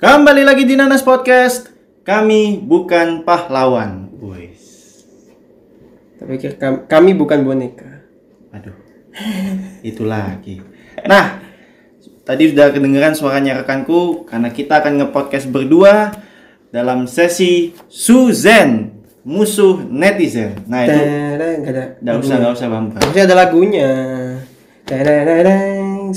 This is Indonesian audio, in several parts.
Kembali lagi di Nanas Podcast. Kami bukan pahlawan. Boys. Tapi kami bukan boneka. Aduh. Itu lagi. Nah, tadi sudah kedengeran suaranya rekanku karena kita akan nge-podcast berdua dalam sesi Suzen, musuh netizen. Nah, itu nggak ada. usah enggak usah bumper. Harusnya ada lagunya. Tadadadang,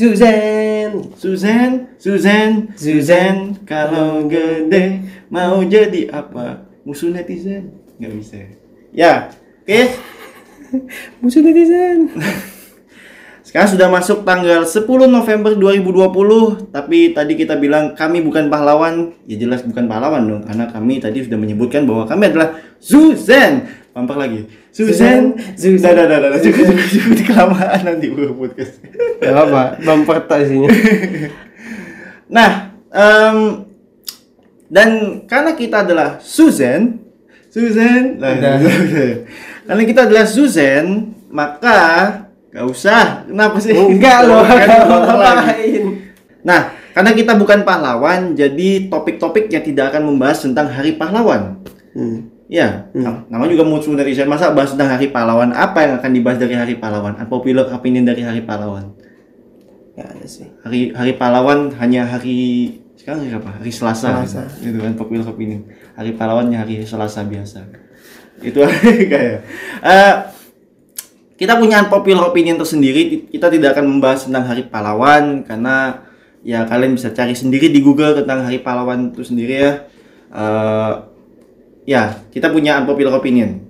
Suzanne. Suzen, Suzen, kalau gede mau jadi apa? Musuh netizen? Nggak bisa. Ya, oke. Musuh netizen. Sekarang sudah masuk tanggal 10 November 2020, tapi tadi kita bilang kami bukan pahlawan. Ya jelas bukan pahlawan dong, karena kami tadi sudah menyebutkan bahwa kami adalah Suzen. Pampar lagi. Suzen, Suzen. Dah, dah, dah, dah. Cukup, cukup, kelamaan nanti gue podcast. Gak apa, isinya. Nah, em, dan karena kita adalah Susan, Susan, nah, Udah. karena kita adalah Susan, maka gak usah. Kenapa sih? Enggak loh, Kan ngapain. Nah, karena kita bukan pahlawan, jadi topik-topiknya tidak akan membahas tentang Hari Pahlawan. Hmm. Ya, nam- nama juga musuh netizen. Masa bahas tentang Hari Pahlawan? Apa yang akan dibahas dari Hari Pahlawan? Unpopular opinion dari Hari Pahlawan? Gak ada sih. hari hari pahlawan hanya hari sekarang hari apa hari selasa, Selasa. gitu kan popular opinion hari pahlawannya hari selasa biasa itu kayak Eh, kita punya popular opinion tersendiri kita tidak akan membahas tentang hari pahlawan karena ya kalian bisa cari sendiri di Google tentang hari pahlawan itu sendiri ya Eh, ya kita punya unpopular opinion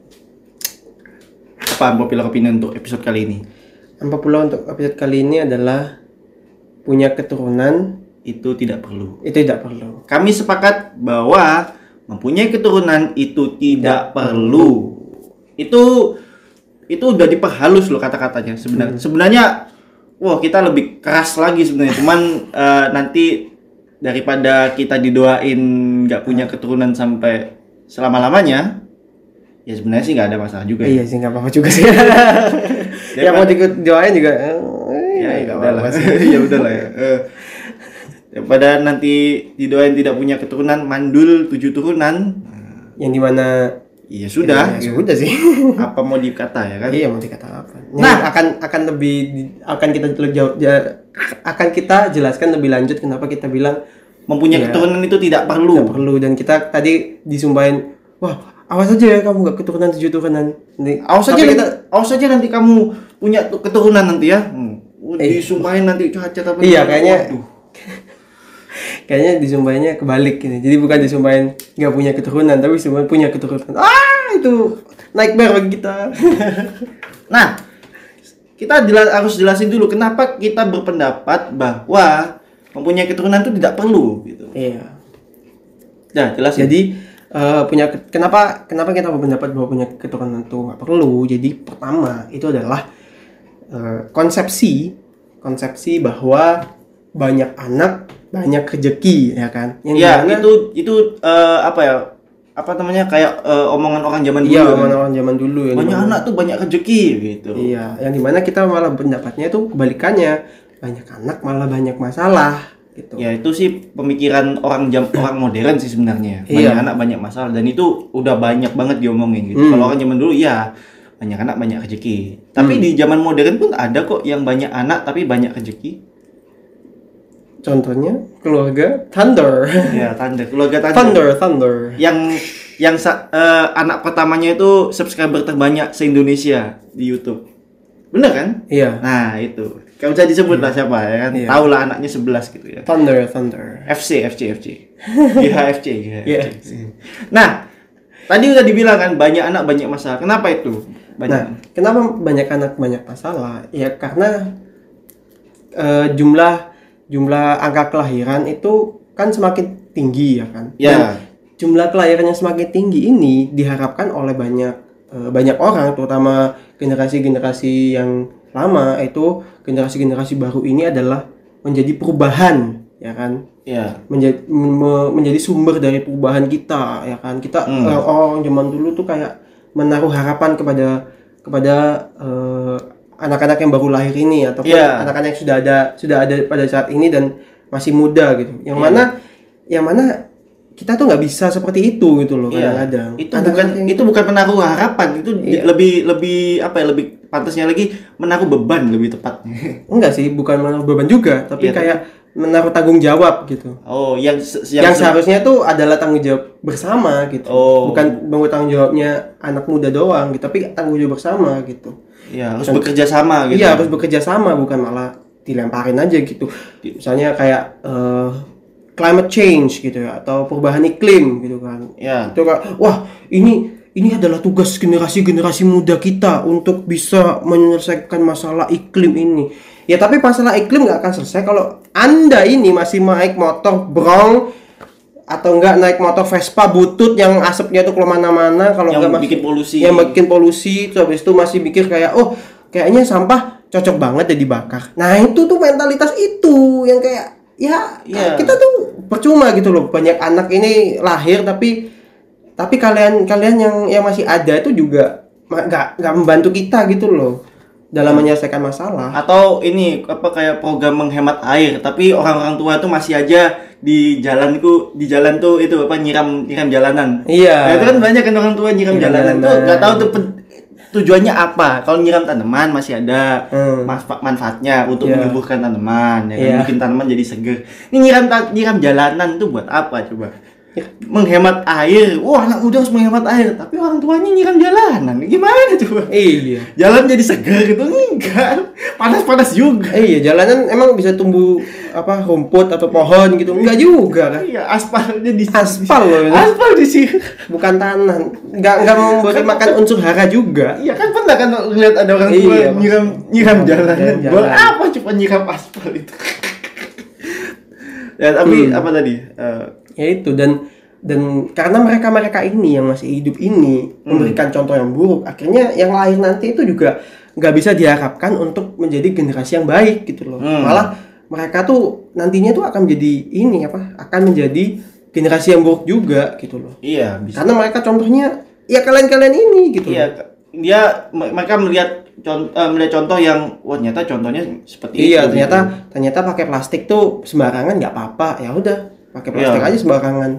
apa unpopular opinion untuk episode kali ini Unpopular untuk episode kali ini adalah punya keturunan itu tidak perlu itu tidak perlu. Kami sepakat bahwa mempunyai keturunan itu tidak perlu. Itu itu udah diperhalus loh kata-katanya sebenarnya. Sebenarnya wah kita lebih keras lagi sebenarnya. Cuman eh, nanti daripada kita didoain nggak punya keturunan sampai selama-lamanya ya sebenarnya sih nggak ada masalah juga ya. Iya sih nggak apa-apa juga sih. ya mau diikut doain juga. eh, ya, ya nggak udah lah apa-apa sih. ya udah lah ya daripada nanti didoain tidak punya keturunan mandul tujuh turunan Yang di mana iya sudah ya, sudah sih. apa mau dikata ya kan Iya mau dikata apa? Nah. Nah akan akan lebih akan kita jauh ja- akan kita jelaskan lebih lanjut kenapa kita bilang mempunyai Iya. keturunan itu tidak perlu nggak perlu dan kita tadi disumpahin wah awas aja ya kamu nggak keturunan tujuh turunan Nanti- awas saja tapi nanti, awas saja nanti kamu punya tu- keturunan nanti ya hmm. Eh. disumpahin nanti cacat apa Iya, kayaknya- Waduh. kayaknya disumpahinnya kebalik ini jadi bukan disumpahin nggak punya keturunan tapi disumpahin punya keturunan ah itu nightmare bagi kita nah kita jelas, harus jelasin dulu kenapa kita berpendapat bahwa mempunyai keturunan itu tidak perlu gitu. Iya. Nah jelasin jadi eh, punya ke- kenapa kenapa kita berpendapat bahwa punya keturunan itu nggak perlu? Jadi pertama itu adalah eh, konsepsi konsepsi bahwa banyak anak banyak rezeki ya kan? Yang ya dimana- itu itu eh, apa ya apa namanya kayak eh, omongan orang zaman dulu iya kan. orang zaman dulu ya banyak dimana- anak tuh banyak rezeki gitu. Iya yang di mana kita malah pendapatnya itu kebalikannya banyak anak malah banyak masalah gitu Ya itu sih pemikiran orang jam orang modern sih sebenarnya. Banyak Iya. anak banyak masalah dan itu udah banyak banget diomongin gitu. Hmm. Kalau orang zaman dulu ya banyak anak banyak rezeki. Tapi Hmm. di zaman modern pun ada kok yang banyak anak tapi banyak rezeki. contohnya keluarga Thunder ya tanda keluarga tanda. Thunder Thunder Yang yang eh, anak pertamanya itu subscriber terbanyak se Indonesia di YouTube. Bener kan? iya Nah itu. Gak usah disebut lah siapa ya kan. Iya. Tahu lah anaknya 11 gitu ya. Thunder Thunder FC FC FC GHFC GHFC Iya. nah tadi udah dibilang kan banyak anak banyak masalah kenapa itu banyak Nah, kenapa banyak anak banyak masalah? Ya karena eh, jumlah jumlah angka kelahiran itu kan semakin tinggi ya kan. Dan ya jumlah kelahiran yang semakin tinggi ini diharapkan oleh banyak eh, banyak orang, terutama generasi-generasi yang lama itu generasi-generasi baru ini adalah menjadi perubahan ya kan ya menjadi me- menjadi sumber dari perubahan kita ya kan kita Hmm. eh, orang zaman dulu tuh kayak menaruh harapan kepada kepada eh, anak-anak yang baru lahir ini ataupun Iya. anak-anak yang sudah ada sudah ada pada saat ini dan masih muda gitu yang Iya. mana yang mana kita tuh nggak bisa seperti itu gitu loh Iya. kadang-kadang Itu Anak-anak bukan yang- itu bukan menaruh harapan, itu Iya. lebih lebih apa ya lebih pantasnya lagi menaruh beban lebih tepatnya. enggak sih bukan menaruh beban juga tapi Iya, kayak menaruh tanggung jawab gitu Oh, yang se- yang, se- seharusnya tuh adalah tanggung jawab bersama gitu Oh. bukan bukan tanggung jawabnya anak muda doang gitu tapi tanggung jawab bersama gitu ya harus bekerja sama gitu. iya harus bekerja sama bukan malah dilemparin aja gitu misalnya kayak eh, climate change gitu ya atau perubahan iklim gitu kan Ya. itu kayak wah ini ini adalah tugas generasi-generasi muda kita untuk bisa menyelesaikan masalah iklim ini ya tapi masalah iklim nggak akan selesai kalau anda ini masih naik motor brong atau enggak naik motor Vespa butut yang asapnya tuh ke mana-mana kalau Yang enggak masih- bikin polusi. yang bikin polusi terus habis itu masih mikir kayak oh kayaknya sampah cocok banget ya dibakar nah itu tuh mentalitas itu yang kayak ya Iya. kita tuh percuma gitu loh banyak anak ini lahir tapi tapi kalian kalian yang yang masih ada itu juga nggak nggak membantu kita gitu loh dalam menyelesaikan masalah Atau ini apa kayak program menghemat air, tapi orang-orang tua tuh masih aja di jalan itu di jalan tuh itu apa nyiram nyiram jalanan. iya Nah, itu kan banyak kan orang tua nyiram Nyiram jalanan tuh jalanan. nggak tahu tuh tujuannya apa. Kalau nyiram tanaman masih ada Hmm. manfa- manfaatnya untuk Iya. menyembuhkan tanaman, ya kan? Iya. bikin tanaman jadi seger. Ini nyiram nyiram jalanan tuh buat apa coba? Ya. Menghemat air. Wah, anak muda harus menghemat air, tapi orang tuanya nyiram jalanan. Gimana coba? iya Jalan jadi segar gitu enggak. Panas-panas juga. Iya jalanan emang bisa tumbuh apa rumput atau pohon gitu enggak juga kan Iya, aspalnya di aspal loh ini. Aspal di sini. bukan tanah nggak nggak memberi makan unsur hara juga Iya kan pernah kan lihat ada orang tua Iya, nyiram nyiram jalanan. Nyiram jalan. Buat apa cuma nyiram aspal itu? ya tapi Hmm. apa tadi? Eh, ya itu dan dan karena mereka mereka ini yang masih hidup ini memberikan contoh yang buruk akhirnya yang lahir nanti itu juga nggak bisa diharapkan untuk menjadi generasi yang baik gitu loh Hmm. malah mereka tuh nantinya tuh akan menjadi ini apa akan menjadi generasi yang buruk juga gitu loh iya bisa. karena mereka contohnya ya kalian kalian ini gitu Iya, loh. dia me- mereka melihat contoh melihat contoh yang wah ternyata contohnya seperti iya itu. ternyata gitu. ternyata pakai plastik tuh sembarangan nggak apa-apa ya udah pakai plastik Iya. aja sembarangan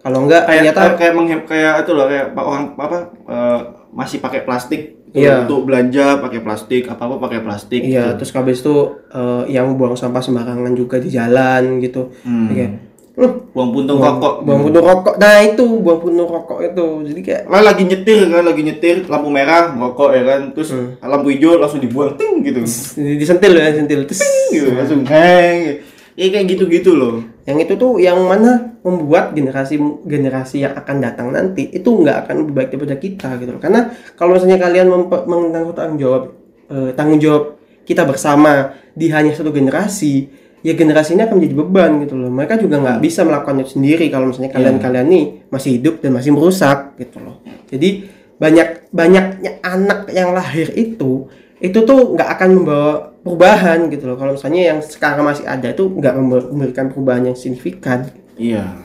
kalau enggak kayak ternyata kayak kayak, kayak itu loh kayak orang apa eh, masih pakai plastik Iya. untuk belanja pakai plastik apa apa pakai plastik Iya, gitu. terus habis itu eh, yang buang sampah sembarangan juga di jalan gitu. Hmm. Kayak, "Loh, buang puntung buang, rokok buang puntung rokok. Nah, itu buang puntung rokok itu. Jadi kayak lah lagi nyetir kan lagi nyetir lampu merah rokok ya kan terus Hmm. lampu hijau langsung dibuang ting gitu di- disentil ya, sentil. Terus gitu langsung heng ya kayak gitu gitu loh yang itu tuh yang mana membuat generasi generasi yang akan datang nanti itu nggak akan lebih baik daripada kita gitu loh. Karena kalau misalnya kalian menanggung tanggung jawab eh, tanggung jawab kita bersama di hanya satu generasi, ya generasi ini akan menjadi beban gitu loh. Mereka juga nggak bisa melakukan itu sendiri kalau misalnya kalian-kalian nih masih hidup dan masih merusak gitu loh. Jadi banyak banyaknya anak yang lahir itu itu tuh nggak akan membawa perubahan gitu loh. Kalau misalnya yang sekarang masih ada itu nggak member- memberikan perubahan yang signifikan. iya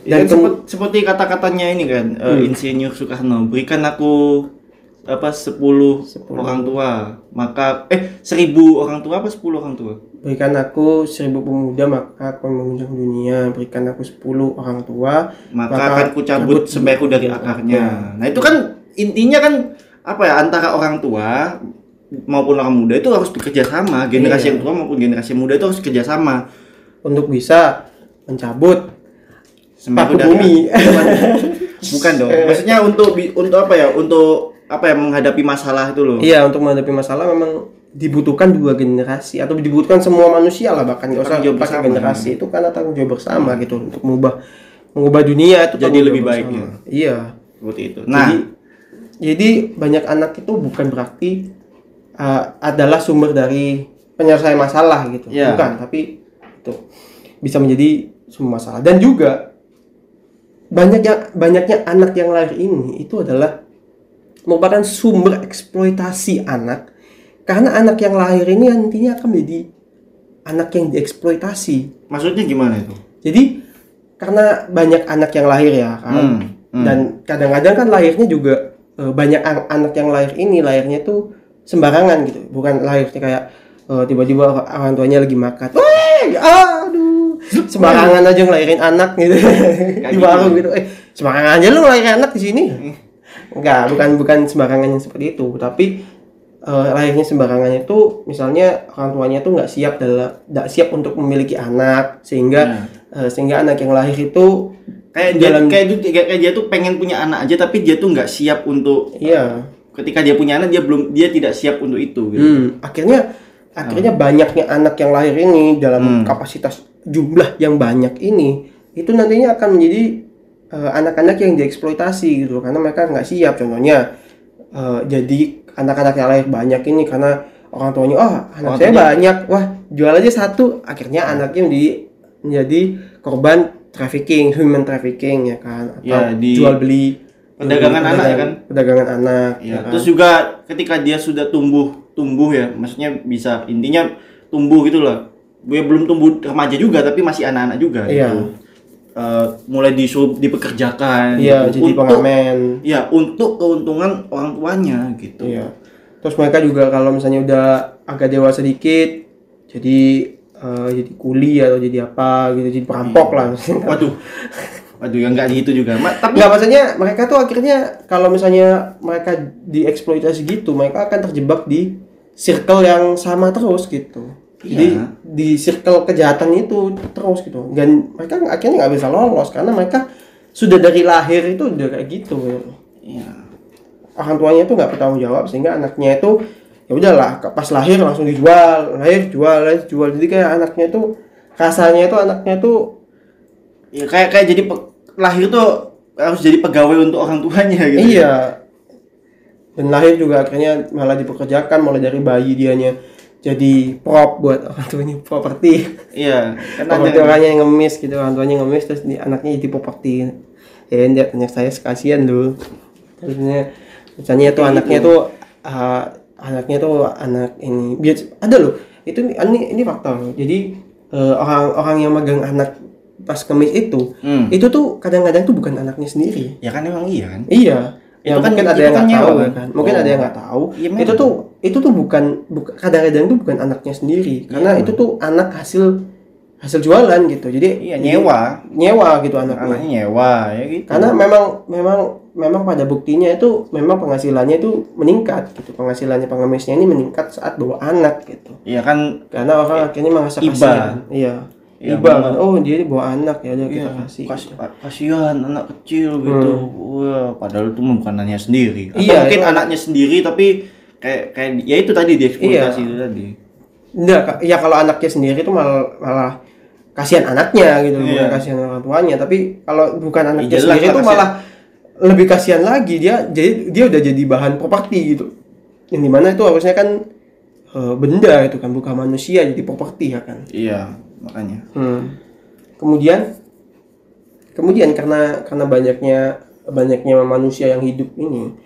Dan dan sepet- seperti kata-katanya ini kan eh, Hmm. insinyur Soekarno berikan aku apa 10, Sepuluh. orang tua maka eh 1000 orang tua apa 10 orang tua Berikan aku seribu pemuda maka aku mengunjung dunia. Berikan aku sepuluh orang tua. maka, Maka akan ku cabut cabut semeru dari Ya. akarnya. Nah itu kan intinya kan apa ya antara orang tua maupun orang muda itu harus bekerja sama. Generasi Iya. yang tua maupun generasi muda itu harus kerja sama. Untuk bisa mencabut dari bumi. bukan dong. Maksudnya untuk untuk apa ya? Untuk apa ya menghadapi masalah itu loh. Iya untuk menghadapi masalah memang dibutuhkan dua generasi atau dibutuhkan semua manusia lah bahkan nggak usah pakai generasi itu karena tanggung jawab bersama gitu untuk mengubah mengubah dunia itu Jadi lebih baik, ya. Iya. Seperti itu. Nah, Jadi jadi banyak anak itu bukan berarti uh, adalah sumber dari penyelesaian masalah gitu. Iya. Bukan, tapi itu bisa menjadi sumber masalah dan juga banyaknya banyaknya anak yang lahir ini itu adalah merupakan sumber eksploitasi anak karena anak yang lahir ini nantinya akan menjadi anak yang dieksploitasi. maksudnya gimana itu? Jadi karena banyak anak yang lahir ya kan, Hmm, hmm. dan kadang-kadang kan lahirnya juga eh, banyak an- anak yang lahir ini lahirnya tuh sembarangan gitu, bukan lahirnya kayak eh, tiba-tiba orang tuanya lagi makan, weh, aduh, sembarangan aja ngelahirin anak gitu. Di gitu. warung gitu. eh sembarangan aja lu ngelahirin anak di sini. Enggak bukan bukan sembarangan yang seperti itu. Tapi eh, lahirnya sembarangan itu misalnya orang tuanya tuh nggak siap dalam nggak siap untuk memiliki anak. Sehingga eh, sehingga anak yang lahir itu kayak dia Jalan- kayak, dia- kayak, kayak dia tuh pengen punya anak aja tapi dia tuh nggak siap untuk iya ketika dia punya anak dia belum dia tidak siap untuk itu gitu. Hmm, akhirnya akhirnya banyaknya anak yang lahir ini dalam Hmm. kapasitas jumlah yang banyak ini itu nantinya akan menjadi eh, anak-anak yang dieksploitasi gitu. Karena mereka nggak siap contohnya eh, jadi anak-anak yang lahir banyak ini karena orang tuanya oh anak Orang saya banyak wah jual aja satu. Akhirnya anaknya menjadi menjadi korban trafficking human trafficking ya kan? Atau Ya, di jual beli perdagangan anak ya kan? perdagangan anak Ya, kan? terus juga ketika dia sudah tumbuh tumbuh ya, maksudnya bisa intinya tumbuh gitu lah. Dia belum tumbuh remaja juga tapi masih anak-anak juga Iya. gitu. Eh, mulai disuruh dipekerjakan iya gitu. jadi untuk pengamen ya untuk keuntungan orang tuanya gitu. Iya. Terus mereka juga kalau misalnya udah agak dewasa dikit, jadi eh, jadi kuli atau jadi apa gitu, jadi perampok lah. Waduh. Waduh, yang enggak gitu juga. Ma- tapi Nggak maksudnya mereka tuh akhirnya kalau misalnya mereka dieksploitasi gitu, mereka akan terjebak di circle yang sama terus gitu. Jadi Iya. di circle kejahatan itu terus gitu. Dan mereka akhirnya nggak bisa lolos karena mereka sudah dari lahir itu udah kayak gitu. gitu. Iya. orang tuanya itu nggak bertanggung jawab sehingga anaknya itu ya udahlah pas lahir langsung dijual lahir jual lahir jual jadi kayak anaknya itu kasarnya itu anaknya itu Ya kayak kayak jadi pe- lahir tuh harus jadi pegawai untuk orang tuanya gitu. iya. Dan lahir juga akhirnya malah dipekerjakan mulai dari bayi dianya jadi prop buat orang tuanya properti. Iya, kan properti ada orangnya yang ngemis gitu orang tuanya ngemis terus di, anaknya jadi properti. Ya dia tanya saya sekasian dulu terusnya misalnya tuh anaknya tuh uh, anaknya tuh anak ini biar ada loh. Itu ini ini fakta loh jadi uh, orang-orang yang megang anak pas kemis itu Hmm. itu tuh kadang-kadang tuh bukan anaknya sendiri Ya kan emang iya kan? iya ya Itu kan- mungkin ada itu yang kan nggak nyewa tahu kan? kan mungkin Oh. ada yang nggak tahu Iya, memang. itu tuh itu tuh bukan kadang-kadang tuh bukan anaknya sendiri karena Iya. itu tuh anak hasil hasil jualan gitu jadi Iya, nyewa. nyewa gitu anaknya Anaknya nyewa ya gitu. karena memang memang memang pada buktinya itu memang penghasilannya itu meningkat gitu penghasilannya pengemisnya ini meningkat saat bawa anak gitu Iya kan karena orang akhirnya merasa kasihan iya Iba kan oh dia bawa anak ya udah Iya, kita kasih kas- kasihan anak kecil gitu. Wah, padahal itu bukan anaknya sendiri. Atau Iya, mungkin itu- anaknya sendiri tapi kayak kayak ya itu tadi dieksploitasi Iya. itu tadi. enggak ya kalau anaknya sendiri itu malah malah kasihan anaknya gitu bukan Iya. kasihan orang tuanya tapi kalau bukan anaknya jelas sendiri itu kasihan. malah lebih kasihan lagi dia jadi dia udah jadi bahan properti gitu yang di mana itu harusnya kan eh, benda itu kan bukan manusia jadi properti ya kan Iya, makanya. Hmm. Kemudian kemudian karena karena banyaknya banyaknya manusia yang hidup ini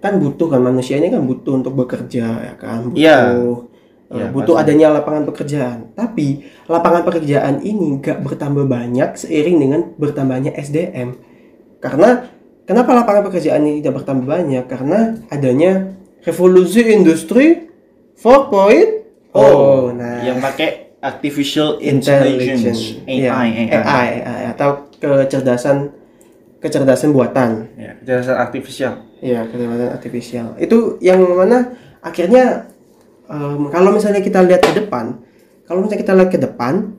kan butuh kan manusia ini kan butuh untuk bekerja ya kan butuh eh, Iya, butuh pasti. adanya lapangan pekerjaan. Tapi lapangan pekerjaan ini nggak bertambah banyak seiring dengan bertambahnya SDM. Karena kenapa lapangan pekerjaan ini tidak bertambah banyak? Karena adanya revolusi industri 4.0. Oh, nah yang pakai artificial intelligence. intelligence, AI, Iya, AI. AI, AI, atau kecerdasan kecerdasan buatan. Ya, kecerdasan artifisial. ya kecerdasan artifisial itu yang mana akhirnya em, kalau misalnya kita lihat ke depan kalau misalnya kita lihat ke depan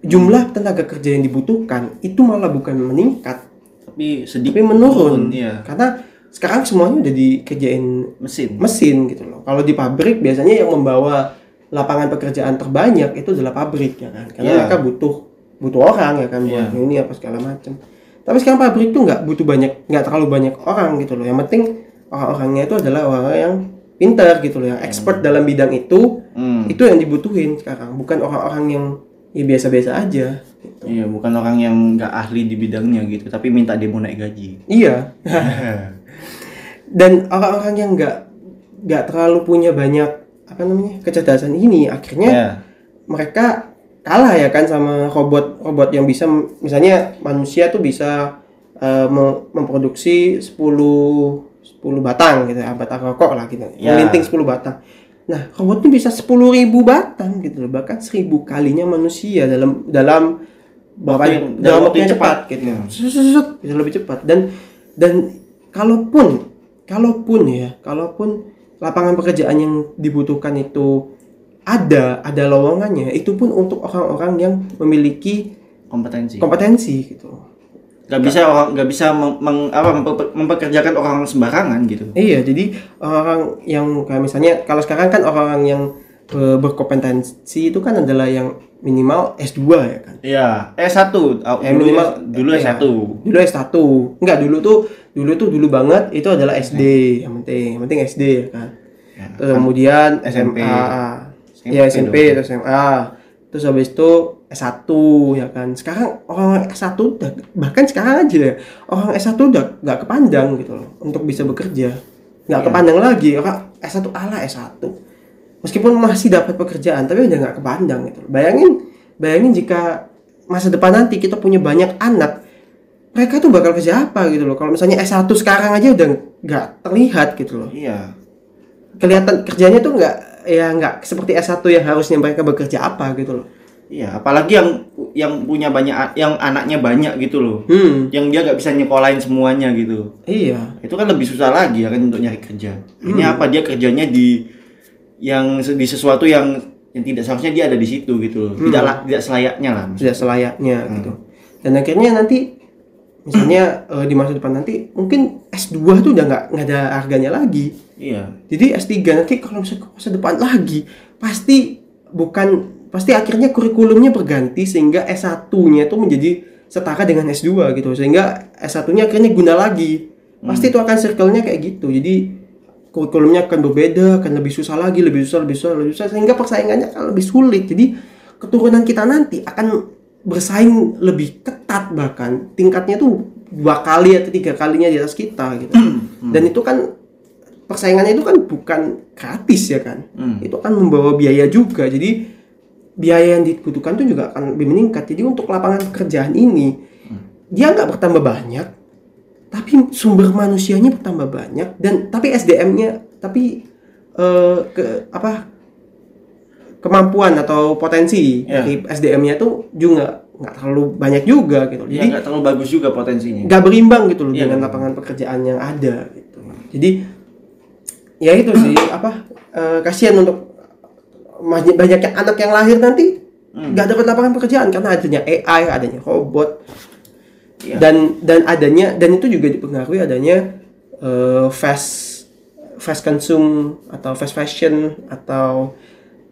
jumlah tenaga kerja yang dibutuhkan itu malah bukan meningkat Tapi sedikit tapi menurun Iya, karena sekarang semuanya udah dikerjain mesin. mesin gitu loh. Kalau di pabrik biasanya yang membawa lapangan pekerjaan terbanyak itu adalah pabrik ya kan. Karena Iya. mereka butuh butuh orang ya kan buat Iya. ini apa segala macam. Tapi sekarang pabrik tuh nggak butuh banyak nggak terlalu banyak orang gitu loh. Yang penting orang-orangnya itu adalah orang yang pintar gitu loh, yang expert dalam bidang itu. Hmm. Itu yang dibutuhin sekarang, bukan orang-orang yang ya biasa-biasa aja. Gitu. Iya, bukan orang yang nggak ahli di bidangnya gitu, tapi minta dia mau naik gaji. Iya. Dan orang-orang yang nggak nggak terlalu punya banyak apa namanya kecerdasan ini akhirnya Ya. mereka kalah ya kan sama robot robot yang bisa misalnya manusia tuh bisa mem- memproduksi 10 10 batang gitu ya batang rokok lah gitu Ya. melinting 10 batang Nah, robot ini bisa 10.000 batang gitu loh, bahkan 1000 kalinya manusia dalam dalam berapa Waktu yang- dalam waktu yang cepat, cepat. gitu. Iya. Sut, sut, sut, bisa lebih cepat dan dan kalaupun kalaupun ya, kalaupun lapangan pekerjaan yang dibutuhkan itu ada, ada lowongannya, itu pun untuk orang-orang yang memiliki kompetensi kompetensi gitu. nggak bisa orang nggak bisa meng, meng- apa mempekerjakan orang sembarangan gitu Iya, jadi orang yang kayak misalnya kalau sekarang kan orang yang eh, berkompetensi itu kan adalah yang minimal S2 ya kan. Iya, S1. Oh, Eh, dulu minimal dulu iya. S1. Dulu S1. Enggak, dulu tuh dulu tuh dulu banget itu adalah SD yang penting. Yang penting SD ya kan. Ya, Terus kemudian SMP. SMA. Ya SMP dong. terus SMA. Terus habis itu S1 ya kan. Sekarang orang S1 udah bahkan sekarang aja ya. Orang S1 udah nggak kepandang gitu loh untuk bisa bekerja. Nggak Iya. kepandang lagi. Orang S1 ala S1. Meskipun masih dapat pekerjaan tapi udah nggak kepandang gitu. loh. Bayangin bayangin jika masa depan nanti kita punya banyak anak mereka tuh bakal kerja apa gitu loh. Kalau misalnya S1 sekarang aja udah nggak terlihat gitu loh Iya. kelihatan kerjanya tuh nggak ya nggak seperti S1 yang harusnya mereka bekerja apa gitu loh. Iya, apalagi yang yang punya banyak yang anaknya banyak gitu loh. Hmm, Yang dia nggak bisa nyekolahin semuanya gitu. iya. Itu kan lebih susah lagi ya kan untuk nyari kerja. Ini Hmm. apa dia kerjanya di yang di sesuatu yang yang tidak seharusnya dia ada di situ gitu. Tidak Hmm. la- tidak selayaknya lah. Sudah selayaknya Hmm. gitu. Dan akhirnya nanti misalnya eh, di masa depan nanti mungkin S2 tuh udah nggak nggak ada harganya lagi. Iya. Jadi S3 nanti kalau misalnya ke masa depan lagi pasti bukan pasti akhirnya kurikulumnya berganti sehingga S1-nya itu menjadi setara dengan S2 gitu. Sehingga S1-nya akhirnya guna lagi. Pasti itu akan circle-nya kayak gitu. Jadi kurikulumnya akan berbeda, akan lebih susah lagi, lebih susah, lebih susah, lebih susah. Sehingga persaingannya akan lebih sulit. Jadi keturunan kita nanti akan bersaing lebih ketat bahkan. Tingkatnya tuh dua kali atau tiga kalinya di atas kita gitu. Dan itu kan persaingannya itu kan bukan gratis ya kan? Hmm. itu akan membawa biaya juga. Jadi biaya yang dibutuhkan tuh juga akan lebih meningkat. Jadi untuk lapangan pekerjaan ini dia nggak bertambah banyak tapi sumber manusianya bertambah banyak dan tapi SDM-nya tapi eh, ke apa kemampuan atau potensi Ya. dari SDM-nya tuh juga nggak terlalu banyak juga gitu Jadi jadi nggak terlalu bagus juga potensinya. nggak berimbang gitu loh Iya, dengan betul. lapangan pekerjaan yang ada gitu. Jadi ya itu sih apa eh, kasihan untuk banyak banyaknya anak yang lahir nanti Hmm. nggak dapat lapangan pekerjaan karena adanya AI, adanya robot Iya. dan dan adanya dan itu juga dipengaruhi adanya eh, fast fast consume atau fast fashion atau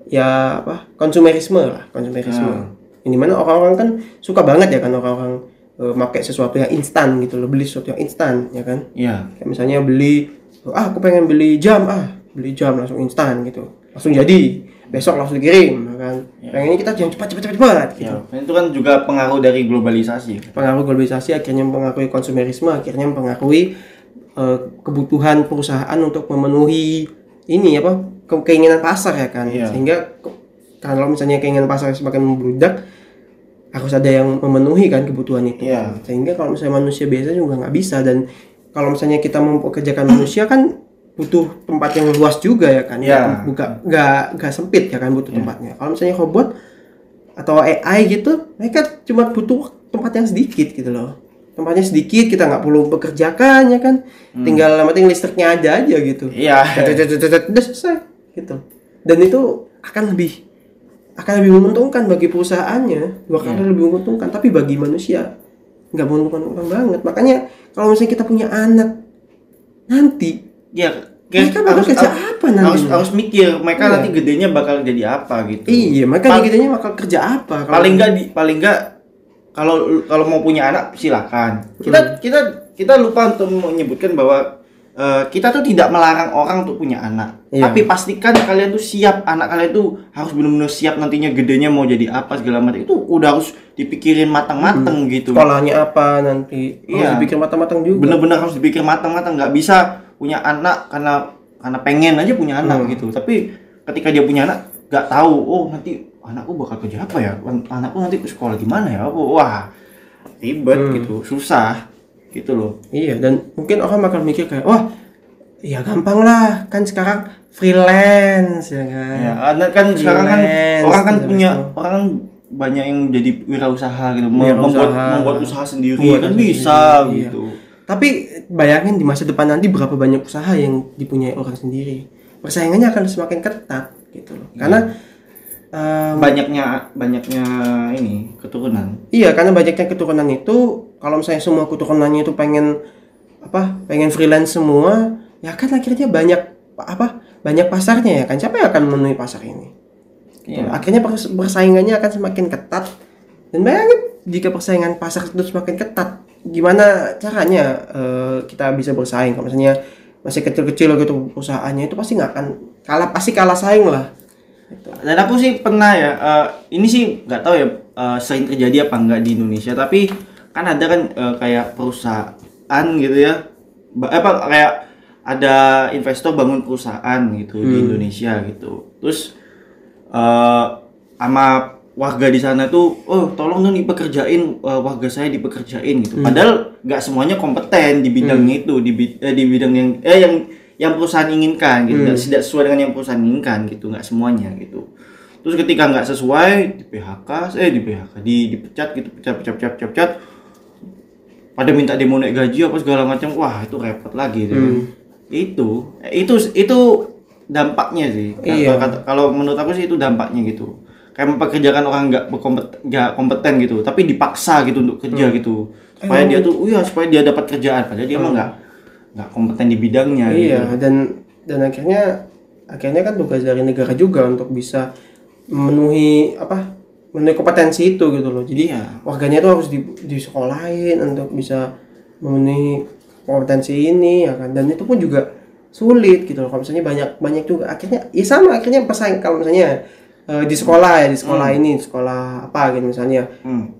ya apa konsumerisme lah konsumerisme Ah. ini mana orang-orang kan suka banget ya kan orang-orang eh, pakai sesuatu yang instan gitu loh beli sesuatu yang instan ya kan Iya. kayak misalnya beli ah aku pengen beli jam ah beli jam langsung instan gitu langsung jadi besok langsung dikirim ya kan pengennya kita yang cepat cepat cepat cepat gitu Ya, itu kan juga pengaruh dari globalisasi. pengaruh globalisasi akhirnya mempengaruhi konsumerisme akhirnya mempengaruhi eh, kebutuhan perusahaan untuk memenuhi ini apa ke- keinginan pasar ya kan Iya. sehingga kalau misalnya keinginan pasar semakin membludak harus ada yang memenuhi kan kebutuhan itu Iya. sehingga kalau misalnya manusia biasa juga nggak bisa dan kalau misalnya kita mempekerjakan manusia kan butuh tempat yang luas juga ya kan Iya. buka nggak nggak sempit ya kan butuh tempatnya. Kalau misalnya robot atau AI gitu mereka cuma butuh tempat yang sedikit gitu loh. Tempatnya sedikit kita nggak perlu bekerjakan ya kan. Tinggal yang penting listriknya ada aja gitu. Iya. Tetet-tetet-tetet, udah selesai gitu. Dan itu akan lebih akan lebih menguntungkan bagi perusahaannya. Dua kali lebih menguntungkan tapi bagi manusia nggak menguntungkan banget. Makanya kalau misalnya kita punya anak nanti Ya, mereka bakal harus, kerja harus, apa nanti harus, harus mikir mereka Iya. nanti gedenya bakal jadi apa gitu. iya mereka Pal- gedenya bakal kerja apa kalau- paling nggak di paling nggak kalau kalau mau punya anak silakan. Hmm. Kita kita kita lupa untuk menyebutkan bahwa eh, kita tuh tidak melarang orang untuk punya anak. Iya. Tapi pastikan kalian tuh siap anak kalian tuh harus benar-benar siap nantinya gedenya mau jadi apa segala macam. Itu udah harus dipikirin matang-matang gitu. sekolahnya apa nanti harus Iya. dipikir matang-matang juga bener-bener harus dipikir matang-matang nggak bisa punya anak karena karena pengen aja punya anak Hmm. gitu tapi ketika dia punya anak nggak tahu oh nanti anakku bakal kerja apa ya anakku nanti ke sekolah gimana ya Oh, wah ribet Hmm. gitu susah gitu loh Iya, dan mungkin orang bakal mikir kayak, wah, ya gampang lah kan sekarang freelance ya kan Ya, kan sekarang kan orang kan gitu. punya orang kan banyak yang jadi wirausaha gitu, mem- Wirausaha. membuat membuat usaha sendiri Membuat kan usaha bisa sendiri, iya. gitu. Tapi bayangin di masa depan nanti berapa banyak usaha yang dipunyai orang sendiri. Persaingannya akan semakin ketat gitu loh. Karena em, Banyaknya banyaknya ini keturunan. iya karena banyaknya keturunan itu kalau misalnya semua keturunannya itu pengen apa? Pengen freelance semua, ya kan akhirnya banyak apa? Banyak pasarnya ya kan. Siapa yang akan memenuhi pasar ini? Gitu. Iya. Akhirnya pers- persaingannya akan semakin ketat. Dan bayangin jika persaingan pasar itu semakin ketat, gimana caranya eh, kita bisa bersaing? Kalau misalnya masih kecil-kecil gitu perusahaannya itu pasti nggak akan kalah, pasti kalah saing lah. Gitu. Dan aku sih pernah ya, eh, ini sih nggak tahu ya eh, sering terjadi apa enggak di Indonesia, tapi kan ada kan eh, kayak perusahaan gitu ya, ba- apa kayak ada investor bangun perusahaan gitu di Indonesia gitu, terus eh sama warga di sana tuh, oh tolong dong dipekerjain eh, warga saya dipekerjain gitu, padahal nggak semuanya kompeten di bidangnya itu, di, eh, di bidang yang eh yang yang perusahaan inginkan gitu, nggak- tidak sesuai dengan yang perusahaan inginkan gitu, nggak semuanya gitu. Terus ketika nggak sesuai di PHK, eh di PHK, di dipecat gitu, pecat, pecat, pecat, pecat, pecat. Pada minta demo naik gaji apa segala macam, wah itu repot lagi gitu. kan. Itu, itu, itu dampaknya sih. Iya. Kalau menurut aku sih itu dampaknya gitu. Kayak mempekerjakan orang nggak berkompeten, nggak kompeten gitu, tapi dipaksa gitu untuk kerja gitu. Supaya dia tuh, iya supaya dia dapat kerjaan, padahal dia mah nggak nggak kompeten di bidangnya. Iya, gitu. dan dan akhirnya akhirnya kan tugas dari negara juga untuk bisa memenuhi apa? memenuhi kompetensi itu gitu loh. Jadi Iya. warganya tuh harus di disekolahin untuk bisa memenuhi kompetensi ini ya kan. Dan itu pun juga sulit gitu loh. Kalau misalnya banyak banyak juga akhirnya ya sama akhirnya pesaing kalau misalnya eh, di sekolah ya di sekolah ini sekolah apa gitu misalnya. Hmm.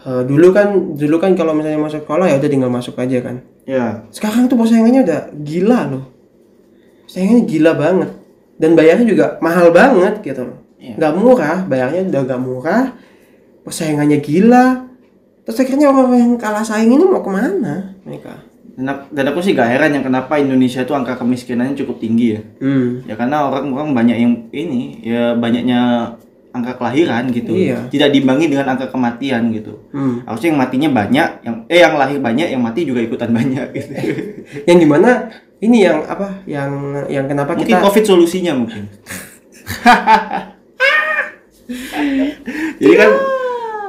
Eh, dulu kan dulu kan kalau misalnya masuk sekolah ya udah tinggal masuk aja kan. Ya. sekarang tuh persaingannya udah gila loh. Persaingannya gila banget. Dan bayarnya juga mahal banget gitu loh. Iya. nggak murah bayarnya udah nggak murah. Persaingannya gila. Terus akhirnya orang yang kalah saing ini mau ke mana mereka Dan aku, sih gak heran yang kenapa Indonesia itu angka kemiskinannya cukup tinggi ya. hmm. Ya karena orang-orang banyak yang ini ya banyaknya angka kelahiran gitu. Iya. Tidak diimbangi dengan angka kematian gitu. Hmm. Harusnya yang matinya banyak, yang eh yang lahir banyak, yang mati juga ikutan banyak gitu. yang di mana ini yang apa yang yang kenapa mungkin kita Covid solusinya mungkin. Jadi kan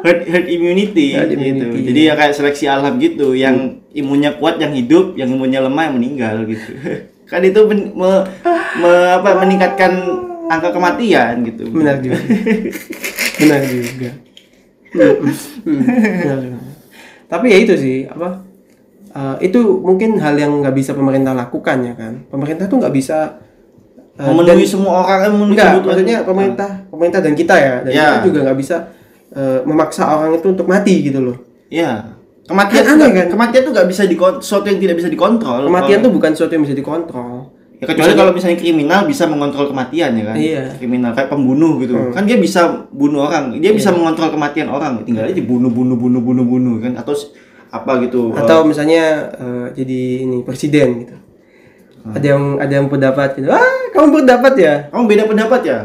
herd, herd immunity Herd gitu. immunity. Jadi ya kayak seleksi alam gitu, yang imunnya kuat yang hidup, yang imunnya lemah yang meninggal gitu. kan itu men- me- me- apa, meningkatkan angka kematian gitu. benar juga benar juga Hmm, hmm, hmm, benar juga. tapi ya itu sih apa eh, itu mungkin hal yang nggak bisa pemerintah lakukan ya kan pemerintah tuh nggak bisa eh, memenuhi dan- semua orang memenuhi enggak maksudnya pemerintah pemerintah dan kita ya dan Ya. kita juga nggak bisa eh, memaksa orang itu untuk mati gitu loh Iya. Kematian Kan tuh kan? Kematian tuh nggak bisa dikontrol, sesuatu yang tidak bisa dikontrol. kematian Kalau- tuh bukan sesuatu yang bisa dikontrol Ya kecuali kalau misalnya kriminal bisa mengontrol kematian ya kan. Iya. Kriminal kayak pembunuh gitu. Kan dia bisa bunuh orang, dia bisa mengontrol kematian orang. Tinggal aja bunuh bunuh bunuh bunuh bunuh kan atau apa gitu. atau misalnya eh, jadi ini presiden gitu ada yang ada yang pendapat gitu ah kamu pendapat ya kamu beda pendapat ya?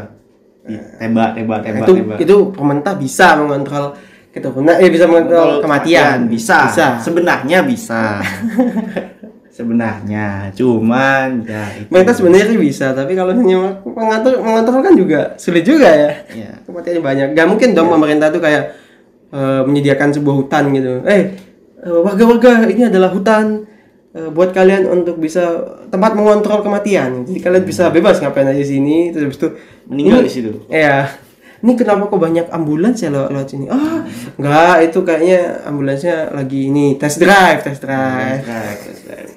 Tembak tembak tembak itu tembak. itu pemerintah bisa mengontrol keturunan eh bisa mengontrol kematian bisa. bisa Sebenarnya bisa. Sebenarnya, cuman ya itu. sebenarnya bisa tapi kalau hanya mengatur mengontrol kan juga sulit juga ya Iya. kematiannya banyak gak mungkin dong pemerintah tuh kayak eh, menyediakan sebuah hutan gitu eh eh, warga-warga ini adalah hutan buat kalian untuk bisa tempat mengontrol kematian jadi kalian bisa bebas ngapain aja di sini terus habis itu Meninggal di situ. Iya. Ini kenapa kok banyak ambulans ya lewat, lewat sini? Ah, enggak, itu kayaknya ambulansnya lagi ini test drive, test drive. Right, right, right.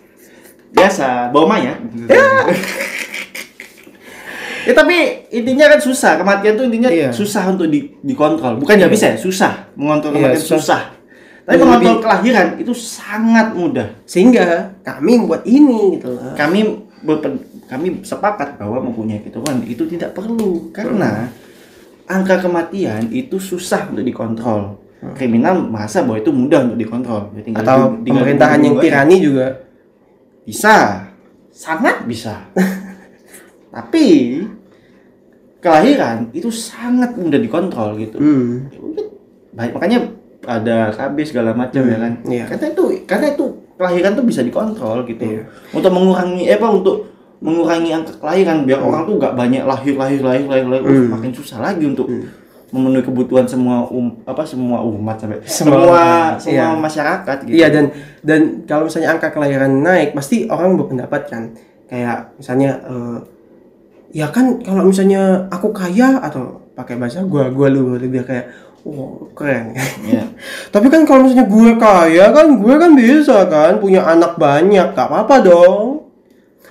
Biasa, bawa Maya. Ya tapi intinya kan susah, kematian tuh intinya Iya. susah untuk di, dikontrol. Bukan nggak bisa ya, susah mengontrol Iya, kematian susah. susah. Tapi Lebih- mengontrol kelahiran itu sangat mudah. Sehingga kami membuat ini gitu loh. Kami berpen- kami sepakat bahwa mempunyai keturunan itu tidak perlu karena angka kematian itu susah untuk dikontrol. Kriminal merasa bahwa itu mudah untuk dikontrol. Ya, tinggal Atau di- pemerintahan yang tirani juga Bisa. sangat bisa. Tapi kelahiran itu sangat mudah dikontrol gitu. Hmm. Ya makanya ada KB segala macam ya kan. iya. Karena itu karena itu kelahiran tuh bisa dikontrol gitu. Iya. Untuk mengurangi eh apa untuk mengurangi angka kelahiran biar orang tuh nggak banyak lahir lahir lahir lahir lahir Uh, Hmm. makin susah lagi untuk memenuhi kebutuhan semua um, apa semua umat sampai Semua semua semua iya. masyarakat gitu. Iya dan dan kalau misalnya angka kelahiran naik pasti orang berpendapat kan kayak misalnya eh, ya kan kalau misalnya aku kaya atau pakai bahasa gua gua lu lebih kayak oh keren Iya. tapi kan kalau misalnya gue kaya kan gue kan bisa kan punya anak banyak gak apa-apa dong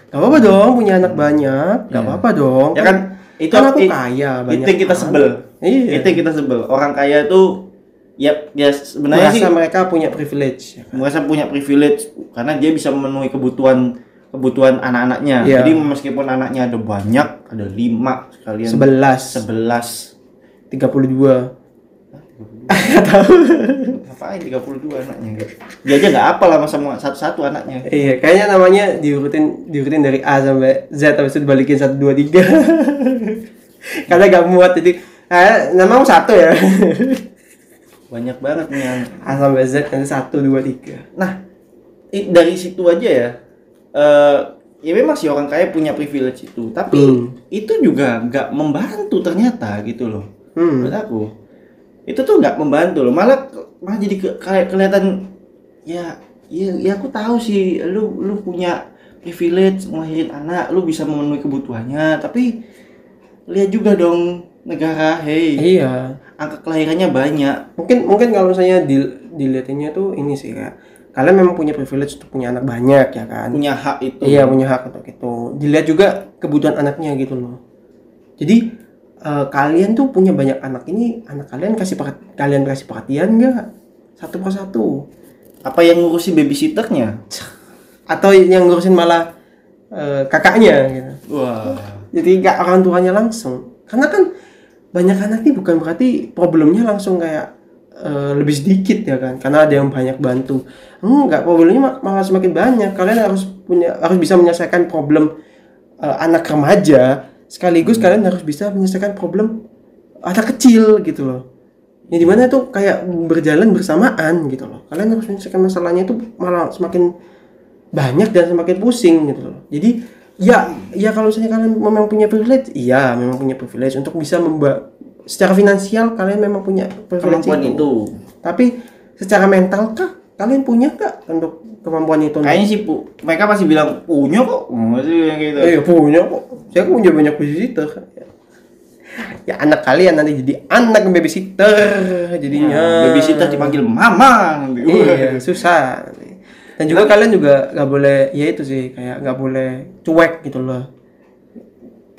gak apa-apa dong punya anak banyak gak Iya. apa-apa dong Ya kan itu kan aku i- kaya banyak itu kita kan. sebel. iya Itu kita sebel. Orang kaya tuh ya ya sebenarnya merasa sih mereka punya privilege ya kan? merasa punya privilege karena dia bisa memenuhi kebutuhan kebutuhan anak-anaknya. Iya. Jadi meskipun anaknya ada banyak, ada lima sekalian sebelas sebelas tiga puluh dua ngapain 32 anaknya gitu. Dia aja nggak apa lah sama satu-satu anaknya. Iya, kayaknya namanya diurutin diurutin dari A sampai Z habis itu dibalikin 1 2 3. Karena gak muat jadi eh namamu satu ya. Banyak banget nih yang A sampai Z nanti 1 2 3. Nah, dari situ aja ya. eh ya memang sih orang kaya punya privilege itu, tapi Hmm. itu juga nggak membantu ternyata gitu loh. Hmm. Menurut aku. Itu tuh nggak membantu loh, malah malah jadi ke, kayak kelihatan ya ya ya aku tahu sih lu lu punya privilege ngelahirin anak, lu bisa memenuhi kebutuhannya, tapi lihat juga dong negara, hey, Iya. angka kelahirannya banyak. Mungkin mungkin kalau misalnya di, dilihatinnya tuh ini sih kayak kalian memang punya privilege untuk punya anak banyak ya kan. punya hak itu. Iya punya hak untuk itu. Dilihat juga kebutuhan anaknya gitu loh. Jadi eh, kalian tuh punya banyak anak ini, anak kalian kasih kalian kasih perhatian nggak satu persatu? Apa yang ngurusi babysitternya? Atau yang ngurusin malah eh, kakaknya gitu. Wah. Jadi nggak orang tuanya langsung. Karena kan banyak anak ini bukan berarti problemnya langsung kayak eh, lebih sedikit ya kan karena ada yang banyak bantu enggak problemnya ma- malah semakin banyak kalian harus punya harus bisa menyelesaikan problem eh, anak remaja sekaligus kalian harus bisa menyelesaikan problem anak kecil gitu loh. Yang di mana tuh kayak berjalan bersamaan gitu loh. Kalian harus menyelesaikan masalahnya itu malah semakin banyak dan semakin pusing gitu loh. Jadi ya ya kalau misalnya kalian memang punya privilege iya memang punya privilege. Untuk bisa memba secara finansial kalian memang punya privilege Kemampuan itu. tapi secara mental kah kalian punya nggak untuk kemampuan itu Kayaknya sih pu, mereka pasti bilang punya kok. Masih yang gitu. Eh, punya kok. Saya punya banyak babysitter. Ya anak kalian nanti jadi anak babysitter jadinya. Ya, babysitter dipanggil mama. nanti. Iya, susah. Dan juga kalian juga nggak boleh ya itu sih kayak nggak boleh cuek gitu loh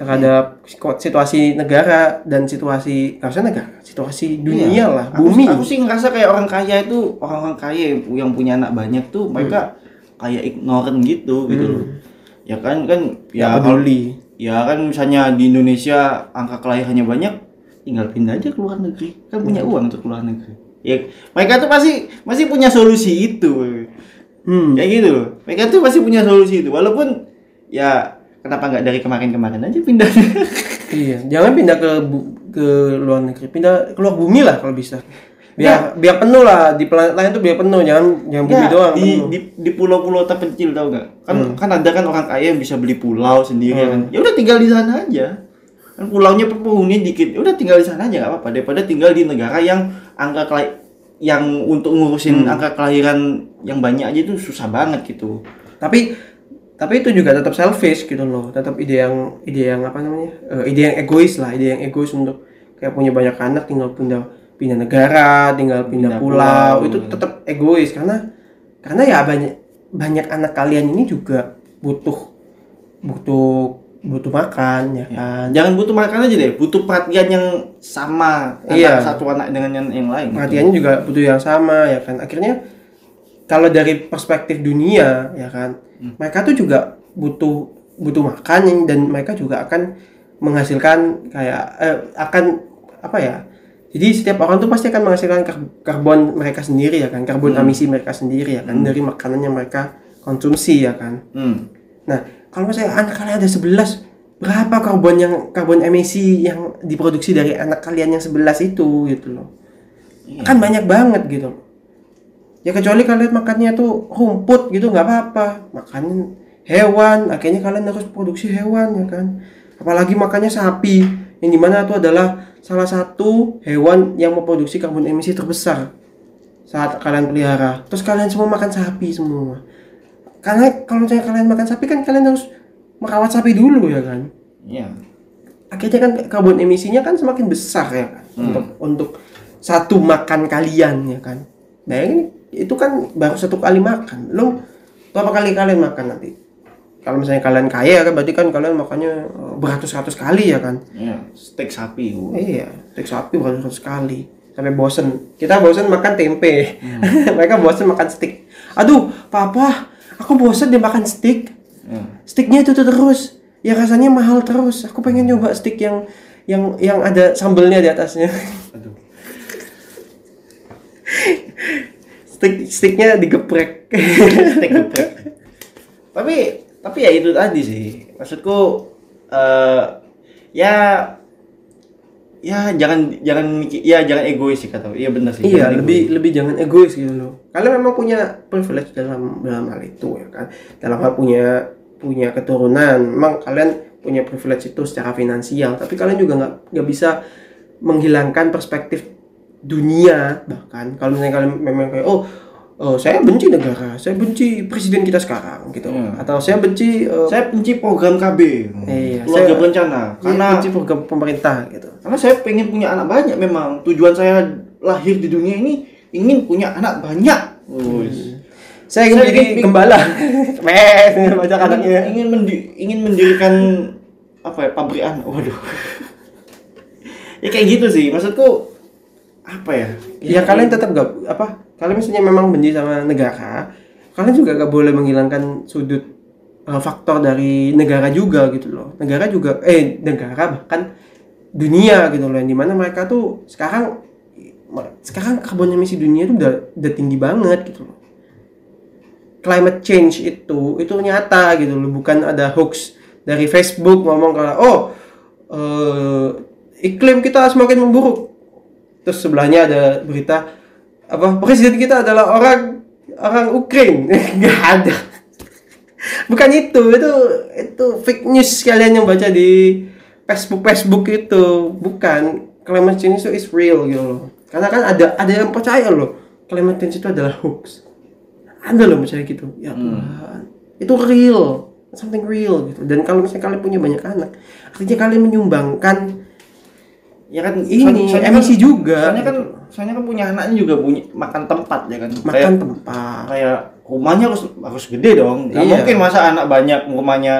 terhadap situasi negara dan situasi usah negara situasi dunia Iya. lah Aku- bumi. Aku, sih ngerasa kayak orang kaya itu orang-orang kaya yang, punya anak banyak tuh mereka kayak ignorant gitu gitu loh. Ya kan kan ya ya peduli. ya kan misalnya di Indonesia angka kelahirannya banyak tinggal pindah aja ke luar negeri. Kan punya uang untuk luar negeri. Ya mereka tuh pasti masih punya solusi itu. Hmm. kayak gitu loh. Mereka tuh pasti punya solusi itu. Walaupun ya kenapa nggak dari kemarin-kemarin aja pindah Iya, jangan pindah ke ke luar negeri, pindah keluar bumi lah kalau bisa. Biar biar penuh lah di planet lain tuh biar penuh, jangan jangan bumi Nggak, doang. di, penuh. di di pulau-pulau terpencil tau gak kan kan ada kan orang kaya yang bisa beli pulau sendiri kan? Ya udah tinggal di sana aja. Kan pulaunya penghuni dikit ya udah tinggal di sana aja nggak apa-apa. Daripada tinggal di negara yang angka kelai yang untuk ngurusin angka kelahiran yang banyak aja itu susah banget gitu. Tapi tapi itu juga tetap selfish gitu loh, tetap ide yang ide yang apa namanya? eh, ide yang egois lah, ide yang egois untuk kayak punya banyak anak tinggal pindah pindah negara, tinggal pindah, Pindah pulau, pulau. itu tetap egois karena karena ya banyak banyak anak kalian ini juga butuh butuh butuh makan ya kan. jangan butuh makan aja deh butuh perhatian yang sama Iya. satu anak dengan yang, yang lain gitu. perhatiannya juga butuh yang sama ya kan akhirnya kalau dari perspektif dunia ya kan mereka tuh juga butuh butuh makan dan mereka juga akan menghasilkan kayak eh, akan apa ya jadi setiap orang tuh pasti akan menghasilkan kar- karbon mereka sendiri ya kan karbon emisi mereka sendiri ya kan dari makanan yang mereka konsumsi ya kan. Hmm. Nah, kalau misalnya anak kalian ada 11 berapa karbon yang karbon emisi yang diproduksi dari anak kalian yang 11 itu gitu loh. Iya. kan banyak banget gitu ya kecuali kalian makannya tuh rumput gitu nggak apa-apa. Makan hewan akhirnya kalian harus produksi hewan ya kan? Apalagi makannya sapi. Yang di mana itu adalah salah satu hewan yang memproduksi karbon emisi terbesar saat kalian pelihara. Terus kalian semua makan sapi semua. Karena kalau misalnya kalian makan sapi kan kalian harus merawat sapi dulu ya kan? Iya. akhirnya kan karbon emisinya kan semakin besar ya kan? Untuk untuk satu makan kalian ya kan bayangin itu kan baru satu kali makan. Lo berapa kali kalian makan nanti? Kalau misalnya kalian kaya kan berarti kan kalian makannya eh, beratus-ratus kali ya kan? Iya. Steak sapi. iya steak sapi beratus-ratus kali. Sampai bosen. Kita bosen makan tempe. Mereka bosen makan steak. Aduh papa aku bosen dia makan steak. Iya. sticknya itu tuh terus. Ya rasanya mahal terus. Aku pengen nyoba stick yang yang yang ada sambelnya di atasnya. Aduh. stick sticknya digeprek. Steak geprek. tapi tapi ya itu tadi sih. Maksudku eh ya ya jangan jangan ya jangan egois sih kata iya benar sih. Iya lebih lebih jangan egois gitu loh. Kalian memang punya privilege dalam dalam hal itu ya kan? Dalam hal punya punya keturunan. Memang kalian punya privilege itu secara finansial. Tapi kalian juga nggak nggak bisa menghilangkan perspektif dunia bahkan. Kalau misalnya kalian memang kayak oh oh saya benci negara saya benci presiden kita sekarang gitu. Hmm. atau saya benci eh, saya benci program KB Iya, keluarga saya- berencana saya karena benci program pemerintah gitu. karena saya pengen punya anak banyak memang. Tujuan saya lahir di dunia ini ingin punya anak banyak. Wus. saya ingin Saya jadi ingin- gembala. Meh banyak anaknya. ingin mendi- ingin mendirikan apa ya pabrik anak waduh. Ya kayak gitu sih. Maksudku apa ya? Ya kalian tetap gak apa kalian misalnya memang benci sama negara kalian juga gak boleh menghilangkan sudut uh, faktor dari negara juga gitu loh. Negara juga eh negara bahkan dunia gitu loh yang di mana mereka tuh sekarang sekarang karbon emisi dunia tuh udah udah tinggi banget gitu loh. Climate change itu itu nyata gitu loh bukan ada hoax dari Facebook ngomong kalau oh eh, iklim kita semakin memburuk terus sebelahnya ada berita apa presiden kita adalah orang orang Ukraine. Nggak ada. Bukan itu itu itu fake news kalian yang baca di Facebook Facebook itu. Bukan. Climate change itu is real gitu loh. Karena kan ada ada yang percaya loh climate change itu adalah hoax. Ada loh percaya gitu. Ya Tuhan. Itu real. Something real gitu. Dan kalau misalnya kalian punya banyak anak artinya kalian menyumbangkan ya kan Ini, soalnya emisi kan- juga, soalnya kan gitu. soalnya kan punya anaknya juga punya makan tempat ya kan? Makan kayak tempat. kayak rumahnya harus harus gede dong. Nggak Iya. mungkin masa anak banyak rumahnya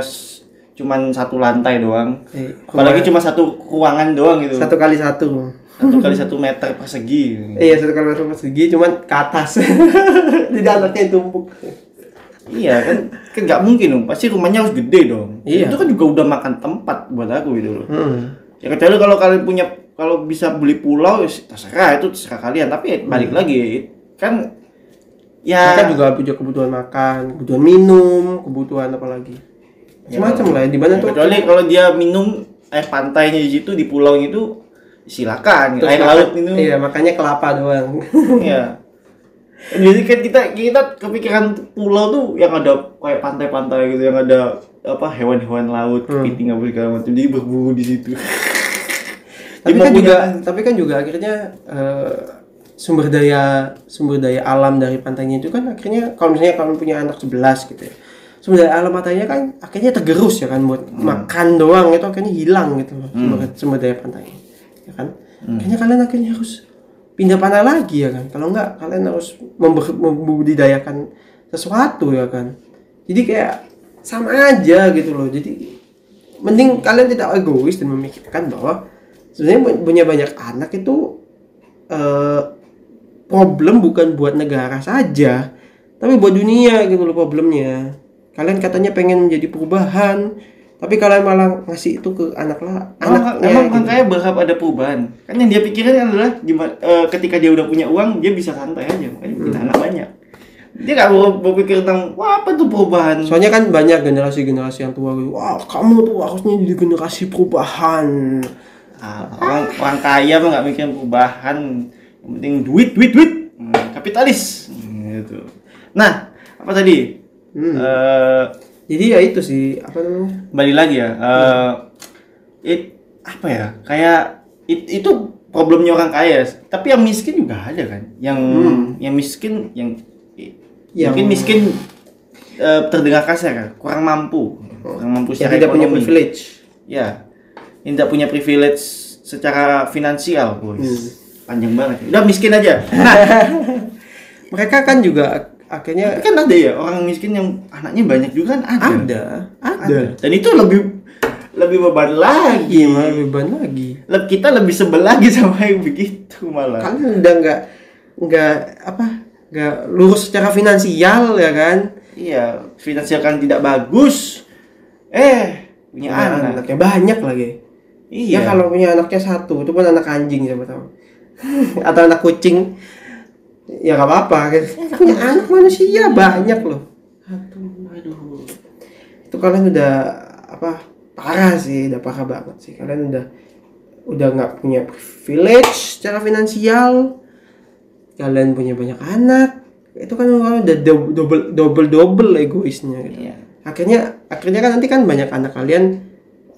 cuman satu lantai doang. Eh, apalagi cuma satu ruangan doang gitu. Satu kali satu. Satu kali satu meter persegi. Iya satu kali satu persegi cuman ke atas. Anaknya yang tumpuk. Iya kan kan nggak mungkin dong. Pasti rumahnya harus gede dong. Iya. itu kan juga udah makan tempat buat aku gitu loh. Hmm. ya kecuali kalau kalian punya kalau bisa beli pulau ya terserah itu terserah kalian tapi ya balik lagi kan ya mereka juga punya kebutuhan makan kebutuhan minum kebutuhan apa lagi macam lah di mana Ya, tuh kecuali kalau dia minum air pantainya di situ di pulau itu silakan Terus air laut minum iya makanya kelapa doang Iya. Jadi kan kita kita kepikiran pulau tuh yang ada kayak pantai-pantai gitu, yang ada apa hewan-hewan laut, Hmm. kepiting apa segala macam. Jadi berburu di situ. tapi kan juga tapi kan juga akhirnya eh, sumber daya sumber daya alam dari pantainya itu kan akhirnya kalau misalnya kalian punya anak 11 gitu ya sumber daya alam pantainya kan akhirnya tergerus ya kan buat makan doang itu akhirnya hilang gitu loh sumber, sumber daya pantainya ya kan? Akhirnya kalian akhirnya harus pindah pantai lagi ya kan? Kalau enggak kalian harus membudidayakan sesuatu ya kan? Jadi kayak sama aja gitu loh. Jadi mending kalian tidak egois dan memikirkan bahwa sebenarnya punya banyak anak itu eh, problem bukan buat negara saja tapi buat dunia gitu loh problemnya kalian katanya pengen menjadi perubahan tapi kalian malah ngasih itu ke anak lah anaknya emang gitu. makanya berharap ada perubahan. Kan yang dia pikirin adalah gimana eh, ketika dia udah punya uang dia bisa santai aja, makanya punya Hmm. anak banyak. dia nggak mau berpikir tentang wah apa tuh perubahan Soalnya kan banyak generasi-generasi yang tua gitu, wah kamu tuh harusnya jadi generasi perubahan. Ah, orang orang kaya mah nggak mikir perubahan yang penting duit duit duit. Hmm, kapitalis. Hmm, gitu. Nah apa tadi? Hmm. Eh, Jadi ya itu sih apa namanya? kembali lagi ya eh, it apa ya kayak it- itu problemnya orang kaya. Tapi yang miskin juga ada kan? Yang yang miskin yang, Yang- mungkin miskin eh, terdengar kasar kan? Kurang mampu. Kurang mampu Yang secara tidak punya ekonomi. privilege. ya. yang tidak punya privilege secara finansial boys Hmm. panjang banget udah miskin aja Mereka kan juga akhirnya tapi kan ada ya orang miskin yang anaknya banyak juga kan ada ada, ada. dan itu lebih lebih beban lagi Gimana beban lagi? Kita lebih sebel lagi sama yang begitu malah Kan udah nggak nggak apa nggak lurus secara finansial ya kan? iya finansial kan tidak bagus eh punya Punya anak anaknya banyak lagi. Iya Ya kalau punya anaknya satu, itu pun anak anjing siapa tahu. Atau anak kucing. Ya nggak apa-apa. kan. Punya anak manusia banyak loh. aduh aduh Itu kalian udah apa? Parah sih, udah parah banget sih. Kalian udah udah nggak punya privilege secara finansial. Kalian punya banyak anak. Itu kan kalian udah dou- double double double egoisnya gitu. iya Akhirnya akhirnya kan nanti kan banyak anak kalian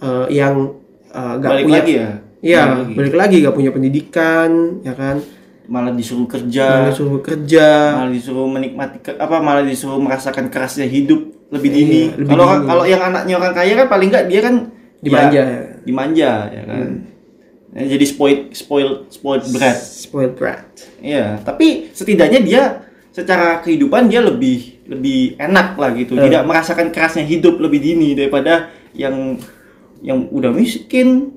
eh, yang eh, nggak balik punya lagi ya Iya, Balik lagi. balik lagi gak punya pendidikan, ya kan? malah disuruh kerja Malah suruh kerja. malah disuruh menikmati ke- apa malah disuruh merasakan kerasnya hidup lebih dini Iya, lebih kalau dini. kalau yang anaknya orang kaya kan paling enggak dia kan Dimanja. ya, dimanja ya kan Ya, jadi spoiled spoiled spoiled brat Spoiled brat. Iya, tapi setidaknya dia secara kehidupan dia lebih lebih enak lah gitu. Eh. Tidak merasakan kerasnya hidup lebih dini daripada yang yang udah miskin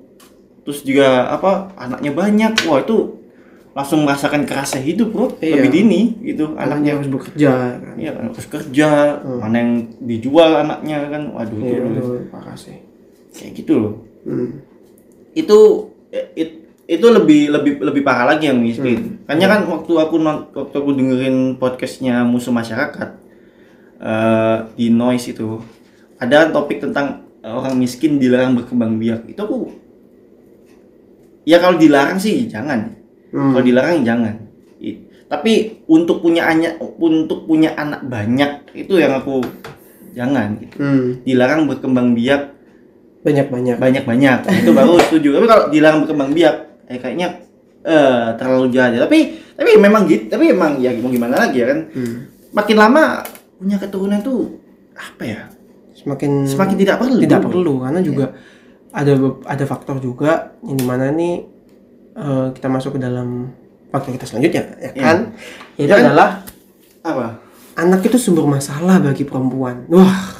terus juga apa anaknya banyak. Wah, itu langsung merasakan kerasnya hidup, Bro. Iya. Lebih dini gitu Anaknya anaknya. harus bekerja, kan? Iya, harus kerja, mana yang dijual anaknya kan. Waduh, Iya, itu itu parah sih. kayak gitu loh. Hmm. itu eh, it- itu lebih lebih lebih parah lagi yang miskin. Kayaknya kan waktu aku waktu aku dengerin podcastnya musuh masyarakat eh, di noise itu ada topik tentang orang miskin dilarang berkembang biak. Itu aku ya kalau dilarang sih jangan. Hmm. Kalau dilarang jangan. Tapi untuk punya anak untuk punya anak banyak itu yang aku jangan. gitu. Hmm. Dilarang berkembang biak Banyak-banyak. banyak-banyak itu baru setuju tapi kalau dilarang berkembang biak eh kayaknya eh terlalu jahat ya. tapi tapi memang gitu tapi emang ya mau gimana lagi ya kan Hmm. makin lama punya keturunan tuh apa ya Semakin semakin tidak perlu. tidak perlu karena juga ada be- ada faktor juga yang di mana nih eh, kita masuk ke dalam faktor kita selanjutnya ya Iya. kan? Itu Ya kan? adalah apa? anak itu sumber masalah bagi perempuan. Wah.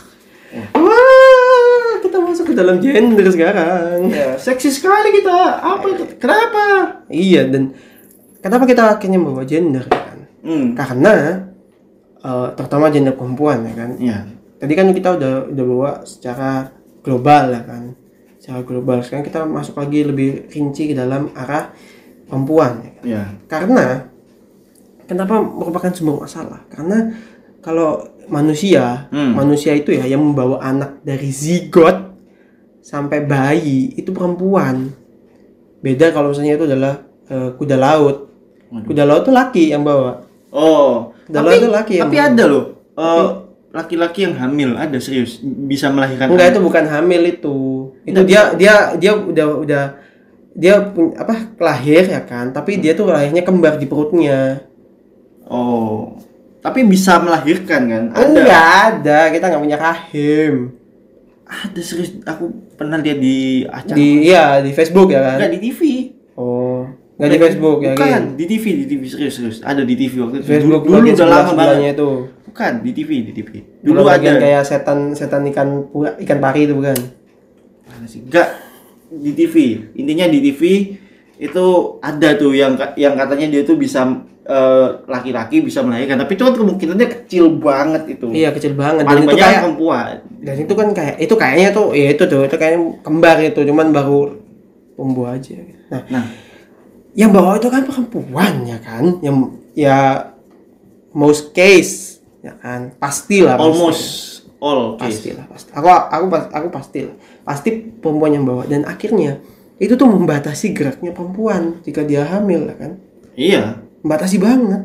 Ya. wah kita masuk ke dalam gender sekarang. Ya seksi sekali kita. Apa itu? Kenapa? Iya dan kenapa kita akhirnya membawa gender kan? Hmm. Karena eh, terutama gender perempuan ya kan? Ya tadi kan kita udah udah bawa secara global ya kan secara global sekarang kita masuk lagi lebih rinci ke dalam arah perempuan ya kan? ya karena kenapa merupakan sumber masalah karena kalau manusia Hmm. manusia itu ya yang membawa anak dari zigot sampai bayi itu perempuan beda kalau misalnya itu adalah eh, kuda laut Waduh. kuda laut itu laki yang bawa oh Dalam tapi itu laki yang tapi mau. ada loh eh, laki-laki yang hamil ada serius bisa melahirkan Enggak itu bukan hamil itu. Itu dia dia dia udah udah dia apa lahir ya kan, tapi dia tuh lahirnya kembar di perutnya. oh tapi bisa melahirkan kan ada Enggak ada, kita nggak punya rahim. ada serius aku pernah lihat di acara Di iya di Facebook ya kan. enggak di TV Oh, nggak di Facebook ya bukan kan. di TV di TV serius serius. Ada di TV waktu itu. Facebook dulu, dulu udah lama banget. itu. bukan di TV di TV Dulu dulu ada. kayak setan setan ikan ikan pari itu bukan. Mana sih? Enggak di TV intinya di TV itu ada tuh yang yang katanya dia tuh bisa eh, laki-laki bisa melahirkan. Tapi itu kan kemungkinannya kecil banget itu. Iya kecil banget. Dan paling itu banyak kayak perempuan. dan itu kan kayak itu kayaknya tuh ya itu tuh itu kayaknya kembar itu cuman baru tumbuh aja. Nah, nah yang bawa itu kan perempuan ya kan yang ya most case ya kan? Pasti lah pasti. almost all pasti case. lah pasti. Aku aku aku pasti lah pasti perempuan yang bawa dan akhirnya itu tuh membatasi geraknya perempuan jika dia hamil ya kan? Iya. Membatasi banget.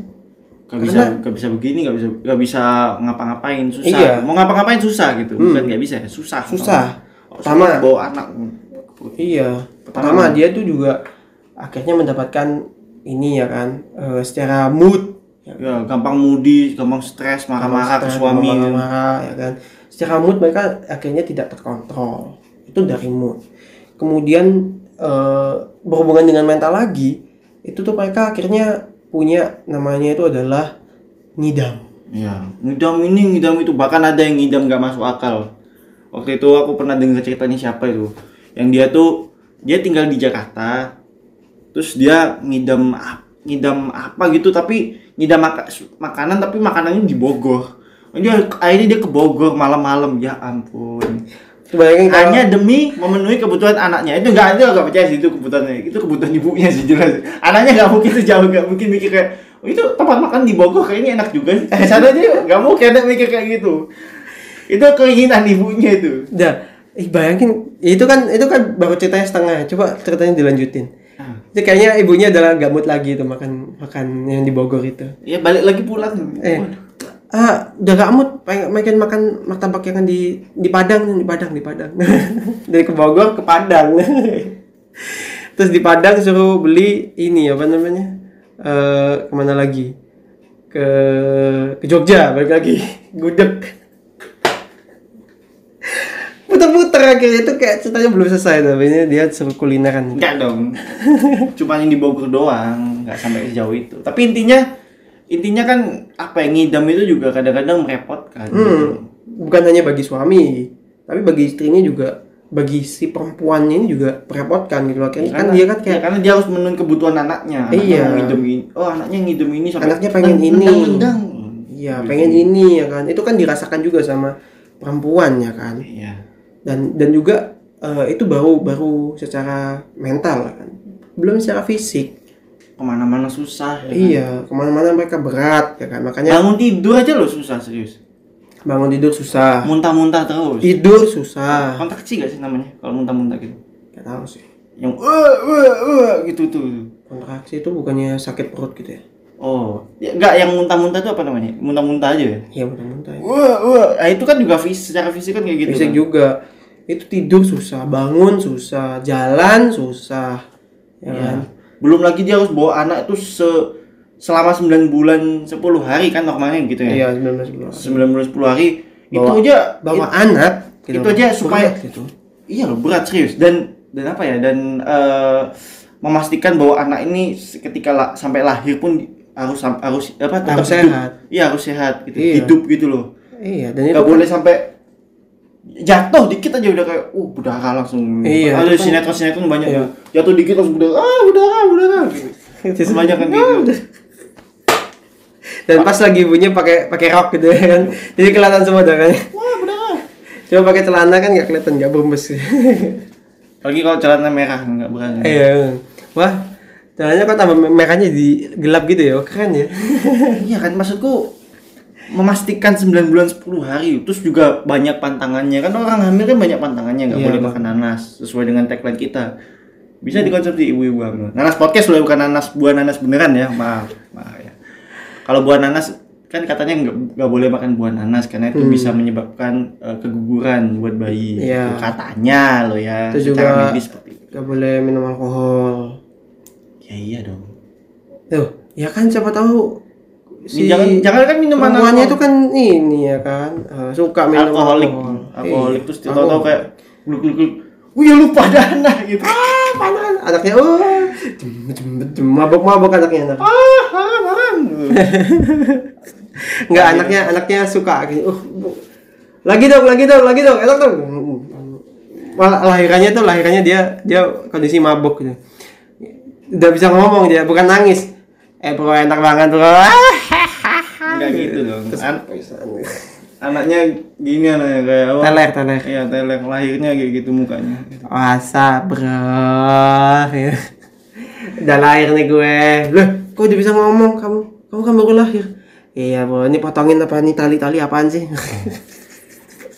Gak bisa gak bisa begini gak bisa gak bisa ngapa-ngapain susah. Iya. mau ngapa-ngapain susah gitu. Bukan gak bisa susah. Susah. Oh, Pertama- bawa anak. Iya. Pertama dia tuh juga akhirnya mendapatkan ini ya kan eh, secara mood. Ya ya gampang moody gampang stres marah-marah ke suami. marah-marah, ya kan. Secara mood mereka akhirnya tidak terkontrol. Itu dari mood. Kemudian eh, berhubungan dengan mental lagi itu tuh mereka akhirnya punya namanya itu adalah ngidam. Ya ngidam ini ngidam itu. Bahkan ada yang ngidam gak masuk akal. Waktu itu aku pernah dengar ceritanya siapa itu. Yang dia tuh dia tinggal di Jakarta terus dia ngidam ngidam apa gitu tapi ngidam maka- makanan tapi makanannya di Bogor. Dia akhirnya dia ke Bogor malam-malam. Ya ampun. Bayangin kalau- hanya demi memenuhi kebutuhan anaknya. Itu nggak itu nggak percaya sih itu kebutuhannya. Itu kebutuhan ibunya sih jelas. Anaknya nggak mungkin sejauh nggak mungkin mikir kayak oh, itu tempat makan di Bogor kayaknya enak juga eh sana dia nggak mungkin ada mikir kayak gitu. Itu keinginan ibunya itu. Ih bayangin itu kan itu kan baru ceritanya setengah. Coba ceritanya dilanjutin. Itu kayaknya ibunya adalah gak mood lagi itu makan makan yang di Bogor itu. ya balik lagi pulang Eh, ah udah gak mood pengen makan makan martabak yang di di Padang di Padang di Padang. Dari ke Bogor ke Padang. Terus di Padang suruh beli ini apa namanya? Eh ke mana lagi? Ke ke Jogja balik lagi. Gudeg. Putar-putar akhirnya itu kayak ceritanya belum selesai tapi ini dia suruh kulineran. enggak dong cuma yang di Bogor doang nggak sampai sejauh itu tapi intinya intinya kan apa yang ngidam itu juga kadang-kadang merepotkan gitu. Hmm, bukan hanya bagi suami, tapi bagi istrinya juga, bagi si perempuannya ini juga merepotkan gitu akhirnya kan Karena- dia kan ya, kayak karena dia harus memenuhi kebutuhan anaknya. Anaknya Iya. ngidem ini. Oh, anaknya ngidem ini sampai Anaknya pengen ini. nendang-nendang. iya pengen ini ya kan, itu kan dirasakan juga sama perempuan ya kan, Iya. Dan dan juga eh, itu baru baru secara mental kan, belum secara fisik. Ke mana-mana susah. ya kan? Iya ke mana-mana mereka berat ya kan, makanya Bangun tidur aja loh susah serius. bangun tidur susah, Muntah-muntah terus. tidur susah, Kontraksi gak sih namanya kalau muntah-muntah gitu? gak tahu sih. Yang wah wah wah gitu tuh. Kontraksi itu bukannya sakit perut gitu ya? Oh, ya, enggak yang muntah-muntah itu apa namanya? Muntah-muntah aja ya. Iya muntah-muntah. ya. Wah, wah. Nah, itu kan juga fisik, secara fisik kan kayak gitu. Fisik kan? juga. Itu tidur susah, bangun susah, jalan susah. Ya Ya. kan? Belum lagi dia harus bawa anak itu se selama 9 bulan 10 hari kan normalnya gitu ya. Iya, 19 bulan. 9 bulan 10 hari itu Bawa- aja Bawa it- anak gitu. itu aja supaya- Berat gitu. iya loh berat serius dan dan apa ya dan eh, memastikan bahwa anak ini ketika la- sampai lahir pun harus harus apa tetap Harus hidup. sehat. Iya harus sehat gitu. Iya. Hidup gitu loh. Iya, dan itu Gak boleh sampai jatuh dikit aja udah kayak uh berdarah langsung. Iya, Ada itu kan- sinetron-sinetron banyak Iya. tuh. Jatuh dikit langsung berdarah. Ah, berdarah, berdarah. Gitu. Banyak kan gitu. dan pas lagi ibunya pakai pakai rok gitu ya kan. Jadi kelihatan semua darahnya. Wah, berdarah. Coba pakai celana kan nggak kelihatan, nggak berembes. Lagi kalau celana merah nggak berani. Iya. Wah, celananya kok tambah merahnya di gelap gitu ya. Keren ya. Iya kan maksudku memastikan 9 bulan 10 hari terus juga banyak pantangannya kan orang hamil kan banyak pantangannya nggak Iya, boleh makan nanas sesuai dengan tagline kita bisa dikonsumsi ibu-ibu hamil nanas podcast loh bukan nanas buah nanas beneran ya maaf maaf ya kalau buah nanas kan katanya nggak nggak boleh makan buah nanas karena itu bisa menyebabkan eh, keguguran buat bayi Hmm. Iya. Katanya loh ya Itu juga- medis seperti itu Gak boleh minum alkohol. Ya iya dong. Tuh, ya kan siapa tahu si jangan jangan kan minuman perempuannya itu kan ini ya kan eh, suka minum alkoholik. alkohol. alkoholik Iya, terus tahu-tahu alkohol. kayak gluk gluk gluk. Wih ya lupa dana gitu. Ah panas. Anaknya oh jem, jem, jem, mabok mabok anaknya anak. Ah haram nggak anaknya anaknya suka gitu. Uh lagi dong lagi dong lagi dong enak dong. Malah lahirannya tuh lahirannya dia dia kondisi mabok gitu udah bisa ngomong dia bukan nangis. Eh bro enak banget bro. Nggak gitu dong. An- anaknya gini anaknya kayak apa? Teler teler. Iya teler. Lahirnya kayak gitu mukanya. Wasa bro. Udah lahir nih gue. Loh kok udah bisa ngomong? Kamu Kamu kan baru lahir. Iya, bro. Ini potongin apa? Nih tali-tali apaan sih?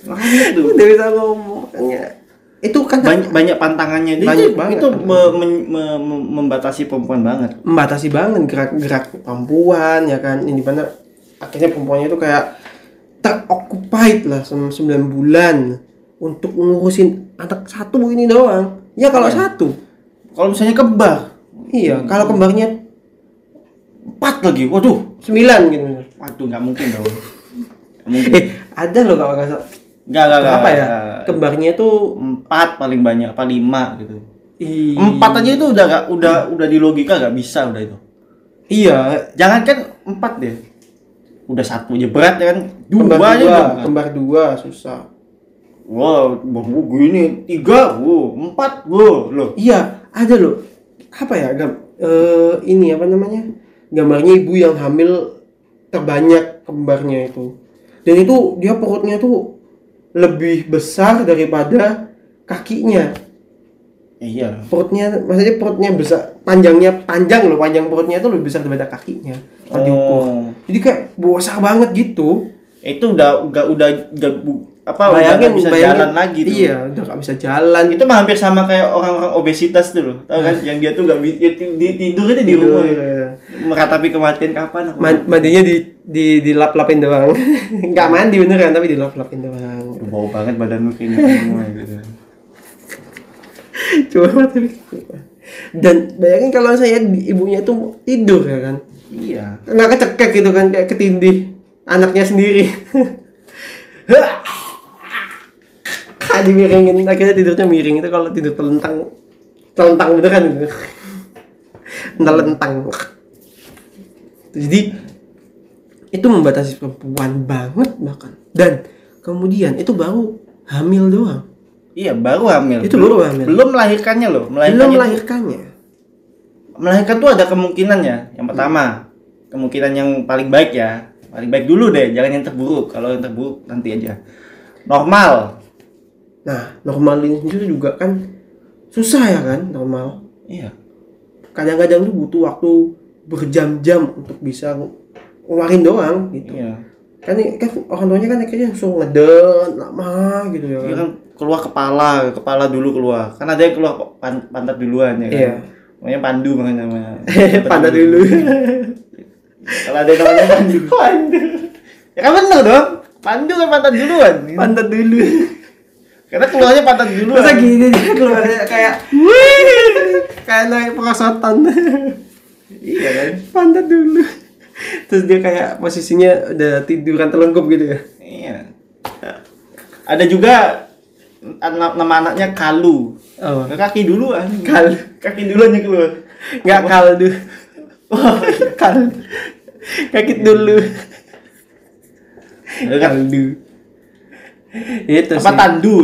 Makanya tuh. Udah bisa ngomong. Makanya itu kan banyak banyak pantangannya Dia Banyak itu, banget itu me- me- me- membatasi perempuan banget. Membatasi banget gerak-gerak perempuan ya kan? Ini mana akhirnya perempuannya itu kayak teroccupied lah selama 9 bulan untuk ngurusin anak satu ini doang. Ya kalau Iya. satu. Kalau misalnya kembar. Iya kalau kembarnya empat lagi waduh. Sembilan gitu. Waduh nggak mungkin dong. Nggak mungkin. eh ada loh kalau nggak salah nggak nggak nggak apa ya? kembarnya tuh empat paling banyak apa lima gitu. Empat aja itu udah gak, udah udah di logika nggak bisa udah itu. Iya. Jangan kan empat deh. Udah satu aja berat ya kan? Dua kembar aja dua udah. kembar dua susah. Wow baru gini tiga wow empat wow loh. Iya ada loh. Apa ya gam eh, ini apa namanya? Gambarnya ibu yang hamil terbanyak kembarnya itu. Dan itu dia perutnya tuh lebih besar daripada kakinya. Ya, iya. Perutnya maksudnya perutnya besar panjangnya panjang loh panjang perutnya itu lebih besar daripada kakinya. Kalau diukur. Oh jadi kayak besar banget gitu. Itu udah udah udah udah apa udah bayangin nggak bisa bayangin. jalan lagi tuh. Iya udah gak bisa jalan. Itu mah hampir sama kayak orang-orang obesitas tuh loh tau kan? Yang dia tuh di, tidur aja di rumah. Iya. Meratapi kematian kapan aku? Man- mandinya di di dilap lapin doang. Nggak mandi beneran tapi dilap lapin doang. Bau banget badanmu gitu semua gitu coba tapi dan bayangin kalau saya ibunya itu tidur ya kan? Iya. Nggak kecekek gitu kan kayak ketindih anaknya sendiri. Kak dimiringin akhirnya tidurnya miring itu kalau tidur telentang telentang beneran gitu. Telentang jadi itu membatasi perempuan banget bahkan. Dan kemudian itu baru hamil doang. Iya baru hamil. Itu baru hamil. belum melahirkannya loh. Belum melahirkannya tuh- melahirkannya. Melahirkan tuh ada kemungkinannya. Yang pertama kemungkinan yang paling baik ya. Paling baik dulu deh jangan yang terburuk. Kalau yang terburuk nanti aja. Normal. Nah normal ini sendiri juga kan susah ya kan normal. Iya. Kadang-kadang tuh butuh waktu berjam-jam untuk bisa ngeluarin doang gitu. Iya. Kan kan orang tuanya kan akhirnya langsung ngeden lama gitu ya Iya kan. kan keluar kepala kepala dulu keluar. Kan ada yang keluar pan- pantat duluan ya kan? Iya. namanya pandu banget namanya. Pantat dulu. Kalau ada yang namanya pandu. Pandu. Ya kan bener dong. Pandu kan pantat duluan. Pantat dulu. Karena keluarnya pantat duluan. Masa gini dia keluarnya kayak kayak naik perosotan iya kan? Pantat dulu. Terus dia kayak posisinya udah tiduran telengkup gitu ya? Iya. Ada juga nama anaknya kalu. Oh. Kaki duluan Kalu. kaki duluan yang keluar. Nggak kaldu oh, kaldu kaki dulu. Iya. kaldu itu apa sih. tandu.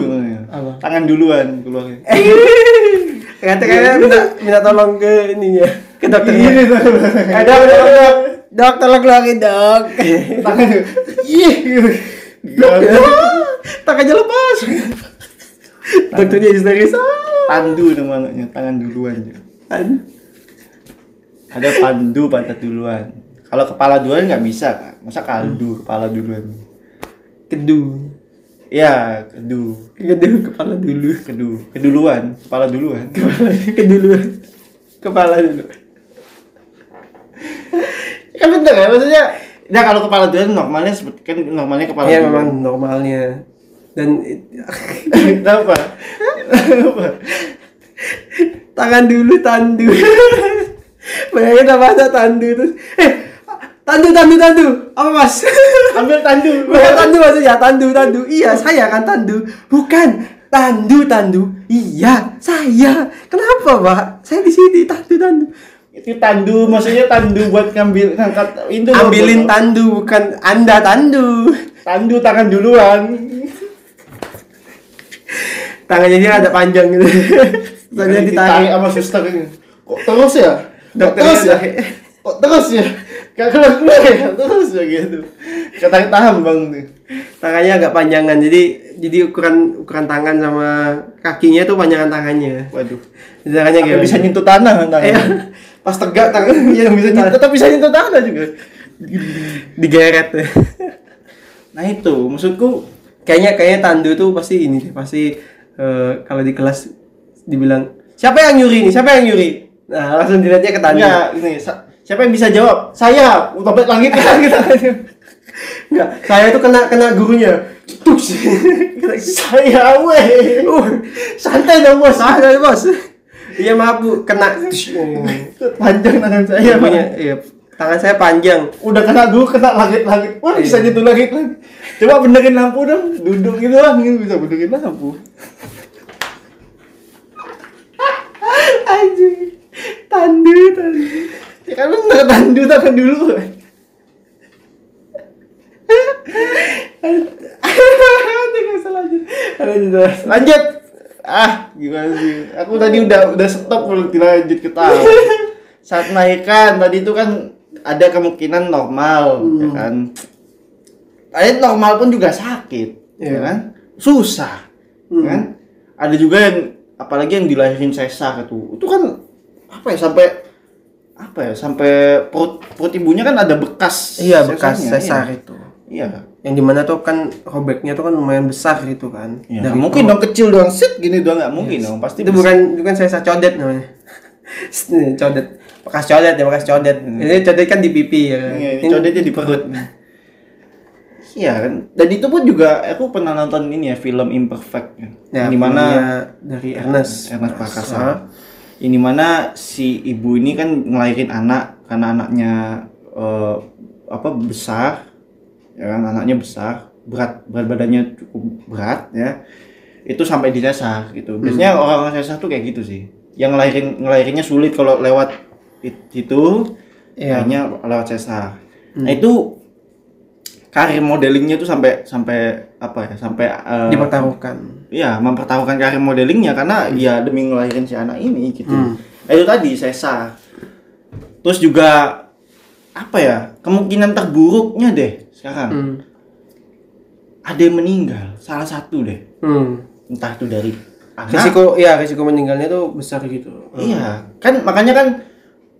Apa? tangan duluan keluarnya. Kata kata minta minta tolong ke ininya ke dokternya Iya, ada dok dok dok tolong keluarin dok. Tangan ih dok tangannya lepas. Dokternya histeris. Pandu namanya tangan duluan Aduh. ada pandu pantat duluan. Kalau kepala duluan nggak bisa kan masa kaldu kepala duluan? Kedu. Ya kedu. Kedu kepala dulu. Kedu. Keduluan kepala duluan. Keduluan. Kepala dulu kan bener ya maksudnya nah kalau kepala duluan normalnya seperti kan normalnya kepala ya memang normalnya. Dan kenapa? Tangan dulu tandu. Bayangin apa ada tandu terus. Eh tandu tandu tandu. Apa mas? Ambil tandu. Bukan tandu maksudnya tandu tandu. Iya saya kan tandu. Bukan tandu tandu. Iya saya. Kenapa pak? Saya di sini tandu tandu tandu maksudnya tandu buat ngambil ngangkat itu loh, ambilin buat- tandu bukan anda tandu. Tandu tangan duluan. Tangannya dia ada panjang gitu. Soalnya ditarik. sama suster ini. Kok terus ya? Kok terus ya? kok terus ya gak keluar keluar ya? Terus ya gitu. Kata tahan bang tuh tangannya agak panjangan jadi jadi ukuran ukuran tangan sama kakinya tuh panjangan tangannya. Waduh. Tangannya kayak bisa nyentuh tanah kan tangan. Iya. pas tegak tangan iya bisa nyentuh tetap bisa nyentuh tanah juga. Digeret. Nah itu. Maksudku kayaknya kayaknya Tandu tuh pasti ini deh, pasti eh, kalau di kelas dibilang siapa yang nyuri nih siapa yang nyuri? Nah langsung dilihatnya ke Tandu. Enggak ini siapa yang bisa jawab? Saya, topet langit langit. Enggak, saya tuh kena kena gurunya Tuks. saya weh. uh, Santai dong bos. santai bos iya maaf bu kena Tush. Panjang tangan saya. Gurunya, Pak. iya, tangan saya panjang Udah kena dulu kena langit-langit. Wah, bisa Iya. gitu langit langit. Coba benerin lampu dong. Duduk gitu lah gitu bisa benerin lampu. Anjing. Tandu, tandu. Ya kan lu nggak tandu tangan dulu. Lanjut. Lanjut. Ah, gimana sih? Aku tadi udah udah stop belum dilanjut ketawa. Saat melahirkan tadi itu kan ada kemungkinan normal, ya kan? Tadi normal pun juga sakit, ya Iya. kan? Susah, ya kan? Ada juga yang apalagi yang dilahirin sesar itu. Itu kan apa ya sampai apa ya sampai perut perut ibunya kan ada bekas iya bekas sesarnya, sesar iya. itu Iya. yang di mana tuh kan robeknya tuh kan lumayan besar gitu kan Ya, Dari mungkin dong kecil doang sit gini doang nggak mungkin dong pasti itu bukan bukan sesar codet namanya codet bekas codet ya bekas codet ini codet kan di pipi ya kan? Hmm. Iya, ini codetnya di perut. Iya kan. Dan itu pun juga aku pernah nonton ini ya film Imperfect ya. ya, di mana dari Ernest Ernest Prakasa. Ini mana si ibu ini kan ngelahirin anak karena anaknya eh, apa besar, ya kan anaknya besar, berat berat badannya cukup berat ya. Itu sampai di sesar gitu. Biasanya orang-orang sesar tuh kayak gitu sih. Yang ngelahirin ngelahirinnya sulit kalau lewat it- itu Iya. hanya lewat sesar. Nah itu karir modelingnya tuh sampai sampai apa ya sampai eh, dipertaruhkan Iya, mempertaruhkan karir modelingnya karena ya demi ngelahirin si anak ini gitu. Hmm. Nah, itu tadi sesar. Terus juga apa ya? Kemungkinan terburuknya deh sekarang hmm. ada yang meninggal, salah satu deh. Hmm. Entah itu dari anak. risiko ya risiko meninggalnya tuh besar gitu Iya, kan makanya kan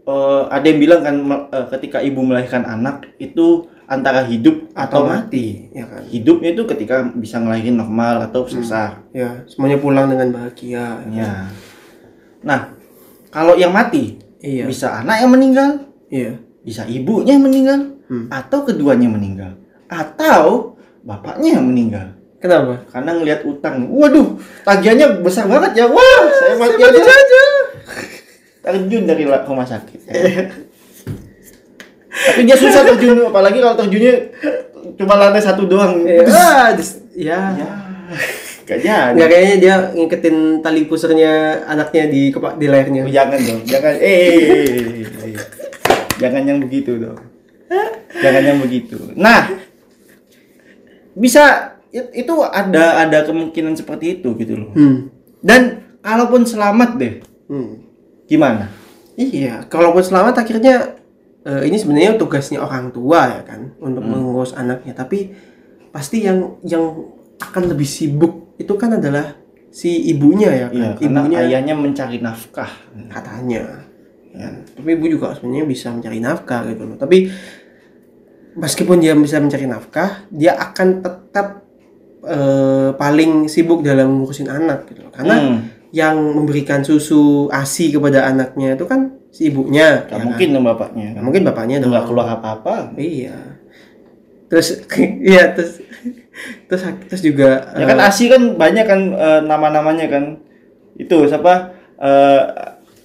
eh, ada yang bilang kan eh, ketika ibu melahirkan anak itu antara hidup atau, mati. ya kan Hidupnya itu ketika bisa ngelahirin normal atau sesar. ya semuanya pulang dengan bahagia Ya. Nah, kalau yang mati iya bisa anak yang meninggal, iya bisa ibunya yang meninggal, Hmm. atau keduanya meninggal, atau bapaknya yang meninggal. kenapa Karena ngelihat utang, waduh, tagihannya besar banget ya, wah, saya mati aja. Terjun dari rumah sakit. Tapi dia susah terjun, apalagi kalau terjunnya cuma lantai satu doang. Eh, ah, ya Ya, gak jadi. nggak kayaknya dia ngiketin tali pusernya anaknya di kepak di lehernya Oh, jangan dong, jangan. Eh, eh, eh, eh, eh. jangan yang begitu dong. Jangan yang begitu. Nah, bisa it- itu ada ada kemungkinan seperti itu gitu loh. hmm. Dan kalaupun selamat deh, Hmm. gimana? Iya, kalaupun selamat akhirnya eh, ini sebenarnya tugasnya orang tua ya kan untuk mengurus anaknya. Tapi pasti yang yang akan lebih sibuk itu kan adalah si ibunya ya kan. karena ibunya ayahnya mencari nafkah. katanya. Ya. Tapi ibu juga sebenarnya bisa mencari nafkah gitu loh. Tapi meskipun dia bisa mencari nafkah, dia akan tetap eh, paling sibuk dalam ngurusin anak gitu loh. Karena Hmm, yang memberikan susu ASI kepada anaknya itu kan si ibunya. gak ya mungkin dong bapaknya. kan? Nggak mungkin bapaknya dong. nggak keluar apa-apa. Iya. Terus iya terus terus terus juga Ya kan eh, ASI kan banyak kan eh, nama-namanya kan. Itu siapa? Eh,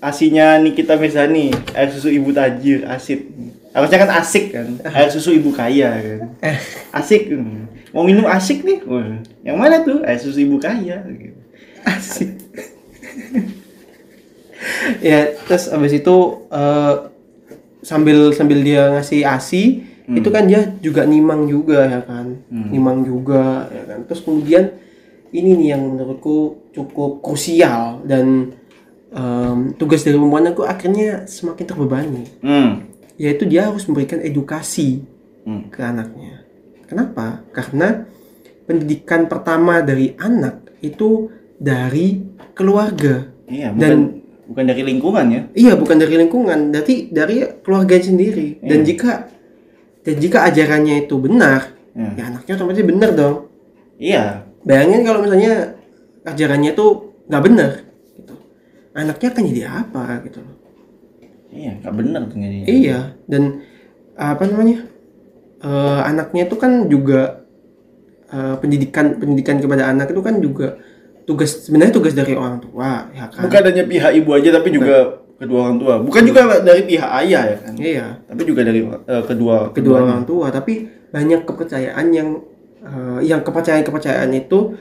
asinya Nikita Mirzani, air susu ibu tajir, asid. Harusnya kan asik kan, air susu ibu kaya kan. Eh. Asik. hmm. Mau minum asik nih? Yang mana tuh? Air susu ibu kaya. asik. ya terus abis itu eh, sambil sambil dia ngasih ASI itu kan dia juga nimang juga ya kan nimang juga ya kan terus kemudian ini nih yang menurutku cukup krusial dan em, tugas dari perempuan aku akhirnya semakin terbebani Hmm. yaitu dia harus memberikan edukasi Hmm. ke anaknya. Kenapa? Karena pendidikan pertama dari anak itu dari keluarga. Iya, Dan- bukan dari lingkungan ya. Iya, bukan dari lingkungan, dari dari keluarga sendiri. Dan Iya. jika Dan jika ajarannya itu benar, Ya. ya anaknya otomatis benar dong. Iya. Bayangin kalau misalnya ajarannya itu nggak benar, gitu. Anaknya akan jadi apa gitu loh. Iya, nggak benar tuh jadinya. Iya, dan apa namanya? eh, anaknya itu kan juga eh, pendidikan pendidikan kepada anak itu kan juga tugas sebenarnya tugas dari orang tua, ya kan? Bukan hanya pihak ibu aja tapi juga kedua orang tua. Bukan juga dari pihak ayah ya kan. Iya, Tapi juga dari eh, kedua kedua keduanya. orang tua, tapi banyak kepercayaan yang eh, yang kepercayaan-kepercayaan itu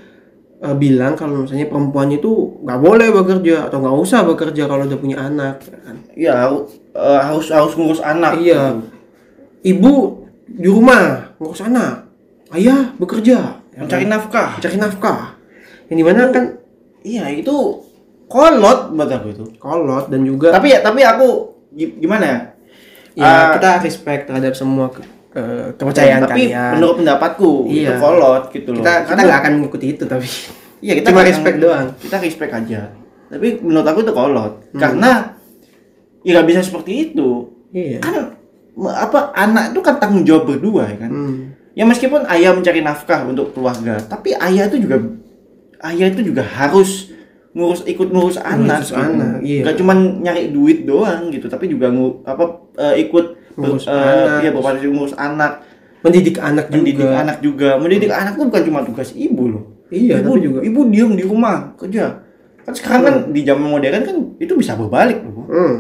eh, bilang kalau misalnya perempuan itu nggak boleh bekerja atau nggak usah bekerja kalau udah punya anak, ya kan? Iya, eh, harus harus ngurus anak. Iya. Ibu di rumah ngurus anak, ayah bekerja, ya Mencari nafkah. cari nafkah. Yang di mana kan Iya, itu kolot buat aku itu. kolot dan juga Tapi ya, tapi aku gi- gimana ya? ya Ah, kita respect terhadap semua ke- ke- kepercayaan tapi kalian. menurut pendapatku itu Iya. kolot gitu loh. kita kita nggak akan mengikuti itu tapi Iya kita Cuma respect doang. Kita respect aja. Tapi menurut aku itu kolot. Hmm. Karena ya nggak bisa seperti itu. iya. Kan apa anak itu kan tanggung jawab berdua ya kan. Hmm. Ya meskipun ayah mencari nafkah untuk keluarga, tapi ayah itu juga ayah itu juga harus ngurus ikut ngurus anak. Ngurus anak, iya. Gak cuma nyari duit doang gitu, tapi juga ngu, apa eh, ikut ber- Ngurus eh, anak. iya berpartisipasi ngurus anak, Mendidik anak mendidik juga. anak juga. Mendidik anak itu bukan cuma tugas ibu loh. Iya, ibu tapi juga ibu diem di rumah kerja. Kan sekarang kan di zaman modern kan itu bisa berbalik loh. Hmm.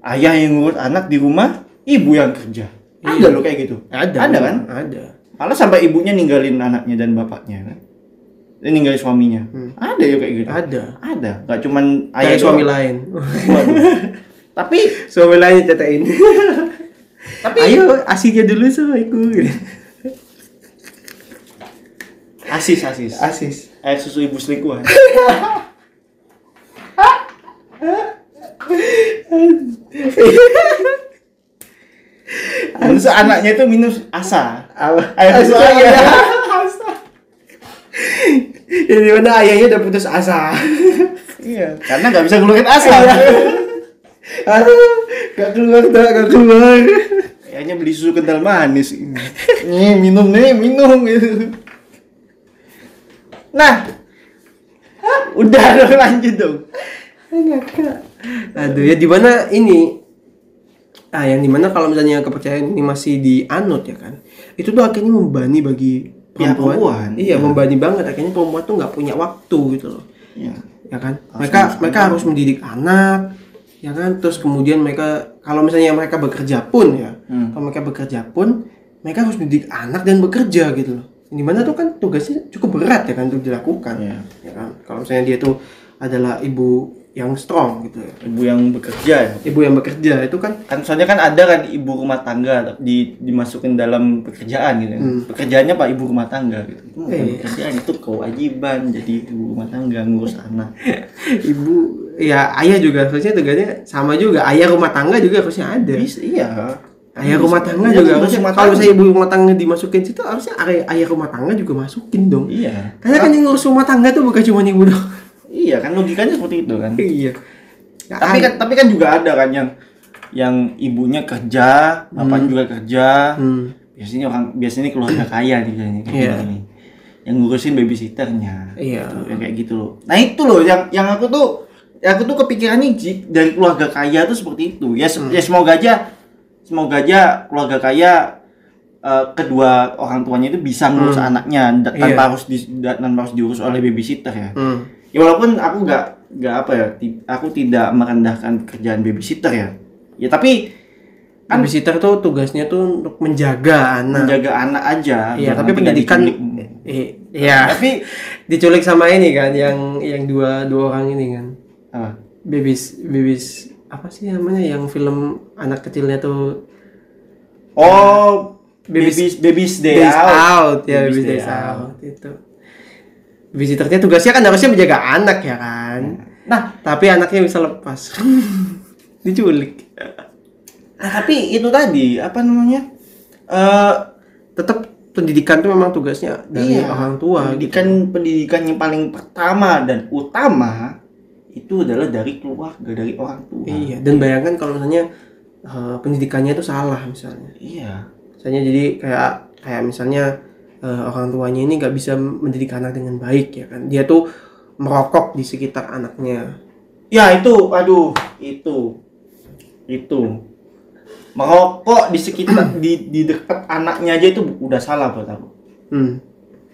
Ayah yang ngurus anak di rumah, ibu yang kerja. Ada Iya. loh kayak gitu. Ada. Ada kan? Ada. Malah sampai ibunya ninggalin anaknya dan bapaknya kan. Dan ninggalin suaminya. Hmm. Ada ya kayak gitu. Ada. Ada. Gak cuman ayah suami doang. lain. Waduh. Tapi suami lain ditetain. tapi Ayo asihnya dulu sama aku. asis asis. Asis. Air susu ibu selingkuhan. Terus anaknya itu minum asa. Air susu ayah. iya. Yang di mana ayahnya udah putus asa. Iya, karena nggak bisa ngeluarin asa. Aduh, gak keluar dah, gak keluar. Kayaknya beli susu kental manis. Nih, minum nih, minum gitu. Nah, udah dong lanjut dong. Aduh ya di mana ini ah yang di mana kalau misalnya kepercayaan ini masih dianut ya kan itu tuh akhirnya membebani bagi Pihak perempuan, perempuan, iya iya. membebani banget. Akhirnya perempuan tuh nggak punya waktu gitu loh. Ya. ya kan? Harus mereka mereka harus mendidik anak ya kan? Terus kemudian mereka kalau misalnya mereka bekerja pun ya Hmm. kalau mereka bekerja pun mereka harus mendidik anak dan bekerja gitu loh. Di mana tuh kan tugasnya cukup berat ya kan untuk dilakukan. Iya. ya kan? Kalau misalnya dia tuh adalah ibu yang strong gitu ya Ibu yang bekerja ya. ibu yang bekerja itu kan Kan soalnya kan ada kan ibu rumah tangga di dimasukin dalam pekerjaan gitu. Hmm. Pekerjaannya Pak ibu rumah tangga gitu. Itu bukan Iya. pekerjaan itu kewajiban jadi ibu rumah tangga ngurus anak. ibu ya ayah juga harusnya tugasnya sama juga ayah rumah tangga juga harusnya ada Bisa iya. ayah rumah tangga Iya, juga harusnya kalau misalnya ibu rumah tangga dimasukin situ harusnya ayah, ayah rumah tangga juga masukin dong Iya. karena kan yang ngurus rumah tangga tuh bukan cuma ibu dong Iya kan logikanya seperti itu kan. iya Nggak tapi kan tapi kan juga ada kan yang yang ibunya kerja, bapaknya juga kerja. Hmm. Biasanya orang biasanya keluarga kaya nih kayaknya kayak Iya. gini. Yang ngurusin babysitternya. Iya. Gitu, yang kayak gitu loh. Nah, itu loh yang yang aku tuh aku tuh kepikirannya Ji, dari keluarga kaya tuh seperti itu. Ya, Hmm. se- ya semoga aja semoga aja keluarga kaya eh, kedua orang tuanya itu bisa ngurus anaknya da- tanpa Hmm. Iya. harus di, tanpa harus diurus oleh babysitter ya. Hmm. Ya walaupun aku nggak nggak apa ya, aku tidak merendahkan pekerjaan babysitter ya. Ya tapi kan babysitter tuh tugasnya tuh untuk menjaga anak menjaga anak aja. iya biar tapi pendidikan eh, iya Tapi diculik sama ini kan yang yang dua dua orang ini kan apa? babies babies apa sih namanya yang film anak kecilnya tuh Oh, Baby's- baby's baby's day Days out. out, ya Baby's baby's Day days out. itu babysitternya tugasnya kan harusnya menjaga anak ya kan Nah, tapi anaknya bisa lepas diculik nah, tapi itu tadi apa namanya? Eh tetap pendidikan tuh memang tugasnya dari iya, orang tua gitu. pendidikan pendidikan yang paling pertama dan utama itu adalah dari keluarga, dari orang tua. iya dan bayangkan kalau misalnya eh, pendidikannya itu salah misalnya Iya. misalnya jadi kayak kayak misalnya eh, orang tuanya ini nggak bisa mendidik anak dengan baik ya kan dia tuh merokok di sekitar anaknya Ya itu, aduh, itu, itu merokok di sekitar di di dekat anaknya aja itu udah salah buat aku. hmm.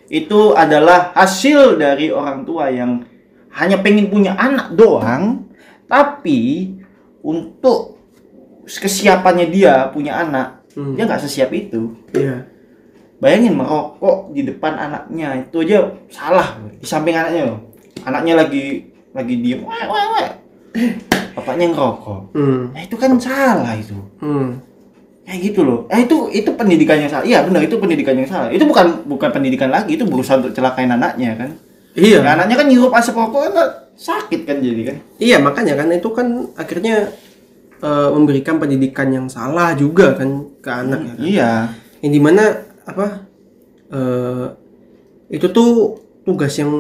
Itu adalah hasil dari orang tua yang hanya pengen punya anak doang, tapi untuk kesiapannya dia punya anak, Hmm. dia nggak sesiap itu. Iya. Bayangin merokok di depan anaknya itu aja salah di samping anaknya loh. Anaknya lagi lagi diem, wah, wah, wah. bapaknya ngerokok. Hmm. Nah, itu kan salah itu. Hmm. Kayak gitu loh. Eh itu itu pendidikan yang salah. Iya benar itu pendidikan yang salah. Itu bukan bukan pendidikan lagi, itu berusaha untuk celakain anaknya kan. Iya. Ya, anaknya kan ngirup asap rokok kan sakit kan jadi kan. Iya makanya kan itu kan akhirnya eh, memberikan pendidikan yang salah juga kan ke anak ya kan. Iya. Yang di mana apa eh itu tuh tugas yang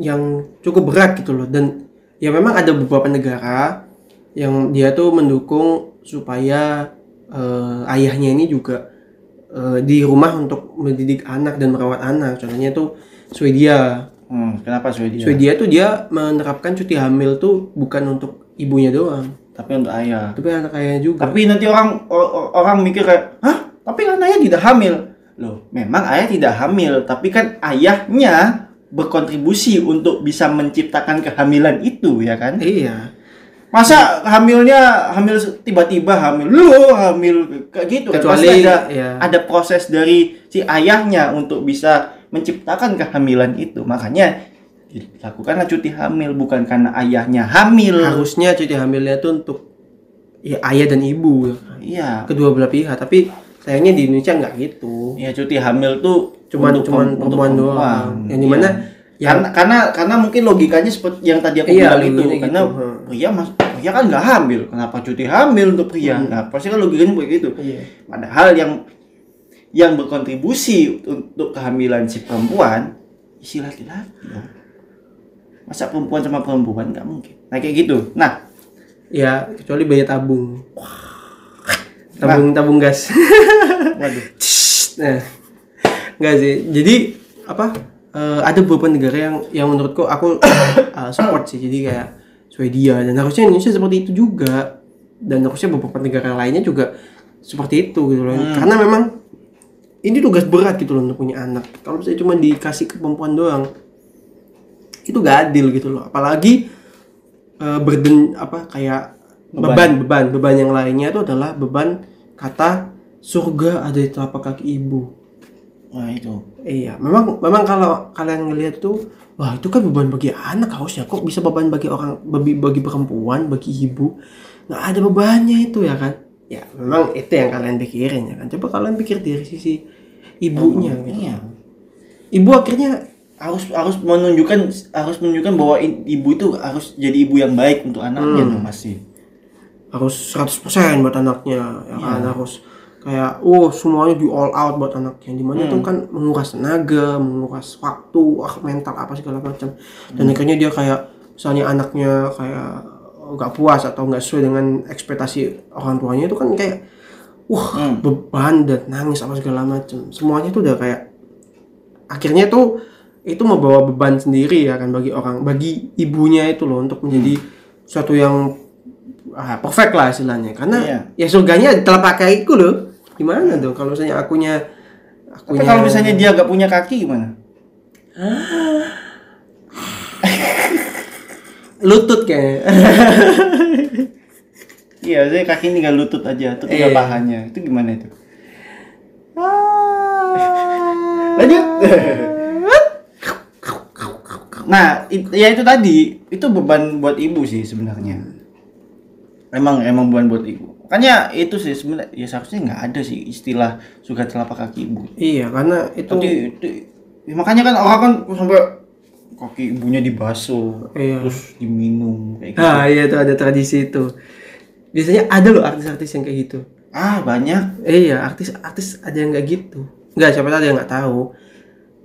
yang cukup berat gitu loh dan ya memang ada beberapa negara yang dia tuh mendukung supaya eh, ayahnya ini juga eh, di rumah untuk mendidik anak dan merawat anak contohnya tuh Swedia Hmm, kenapa Swedia? Swedia tuh dia menerapkan cuti hamil tuh bukan untuk ibunya doang Tapi untuk ayah. tapi anak ayahnya juga Tapi nanti orang orang mikir kayak, "Hah? Tapi kan ayah tidak hamil." Loh, memang ayah tidak hamil, tapi kan ayahnya berkontribusi untuk bisa menciptakan kehamilan itu ya kan? iya Masa hamilnya hamil tiba-tiba hamil, lu hamil kayak gitu kan? Kecuali, Pasti ada ya. ada proses dari si ayahnya untuk bisa menciptakan kehamilan itu. Makanya dilakukanlah cuti hamil bukan karena ayahnya hamil. harusnya cuti hamilnya tuh untuk ya ayah dan ibu. Iya. kedua belah pihak tapi sayangnya di Indonesia nggak gitu. Ya cuti hamil tuh cuman untuk cuman perempuan doang. Yang Iya. di mana yang karena karena karena mungkin logikanya seperti yang tadi aku Iya, bilang itu karena gitu, hmm. pria mas pria kan nggak hamil. Kenapa cuti hamil untuk pria? Nah pasti kan logikanya begitu iya. Padahal yang yang berkontribusi untuk kehamilan si perempuan isi laki-laki masa perempuan sama perempuan nggak mungkin? Nah kayak gitu. Nah. Ya kecuali bayi tabung tabung tabung gas. Waduh. Nah. Nggak sih. Jadi apa eh, ada beberapa negara yang yang menurutku aku eh, support sih. Jadi kayak Swedia dan harusnya Indonesia seperti itu juga. Dan harusnya beberapa negara lainnya juga seperti itu gitu loh. Karena memang ini tugas berat gitu loh untuk punya anak. Kalau saya cuma dikasih ke perempuan doang itu gak adil gitu loh. Apalagi eh, burden apa kayak beban beban beban yang lainnya itu adalah beban kata surga ada di telapak kaki ibu wah itu Iya, memang memang kalau kalian ngelihat tuh, wah itu kan beban bagi anak harusnya kok bisa beban bagi orang bagi, bagi perempuan, bagi ibu, nggak ada bebannya itu ya kan? Ya memang itu yang kalian pikirin ya kan. Coba kalian pikir dari sisi ibunya. gitu. iya Ibu akhirnya harus harus menunjukkan harus menunjukkan bahwa ibu itu harus jadi ibu yang baik untuk anaknya dong masih harus 100% buat anaknya, ya kan? Harus kayak oh semuanya di all out buat anaknya. Di mana itu kan menguras tenaga menguras waktu ah, mental apa segala macam. Dan akhirnya dia kayak misalnya anaknya kayak nggak puas atau nggak sesuai dengan ekspektasi orang tuanya itu kan kayak wah beban dan nangis apa segala macam. Semuanya tuh udah kayak akhirnya tuh itu membawa beban sendiri ya kan bagi orang bagi ibunya itu loh untuk menjadi suatu yang ah, perfect lah istilahnya. Karena Iya. ya surganya telapak kakiku loh. Gimana dong kalau misalnya akunya tapi akunya kalau misalnya dia gak punya kaki gimana? Lutut kayaknya. Iya saya kaki tinggal lutut aja itu tinggal Iya. pahanya itu gimana itu? Lanjut. Nah it- ya itu tadi itu beban buat ibu sih sebenarnya emang emang beban buat ibu makanya itu sih sebenarnya ya seharusnya nggak ada sih istilah suka telapak kaki ibu iya karena itu Tapi itu, ya makanya kan orang kan sampai kaki ibunya dibasuh Iya. terus diminum kayak gitu. ah iya tuh ada tradisi itu biasanya ada loh artis-artis yang kayak gitu Ah banyak. Iya artis artis ada yang nggak gitu nggak siapa tahu ada yang nggak tahu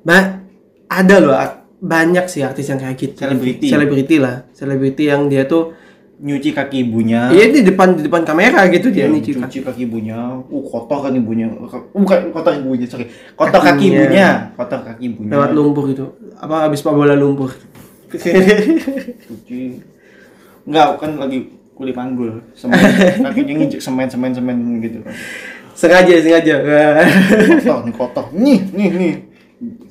ba ada loh banyak sih artis yang kayak gitu Selebriti. selebriti lah selebriti yang dia tuh nyuci kaki ibunya Iya di depan di depan kamera gitu dia nih cuci Cika. kaki ibunya, uh kotor kan ibunya, bukan kotor ibunya, sorry, kotor kaki Kakinya. ibunya, kotor kaki ibunya. Lewat lumpur itu. Apa habis bola lumpur. Cuci, enggak kan lagi kuli panggul, semen, kakinya nginjek semen semen semen gitu. sengaja sengaja. Kotor nih kotor, nih nih nih.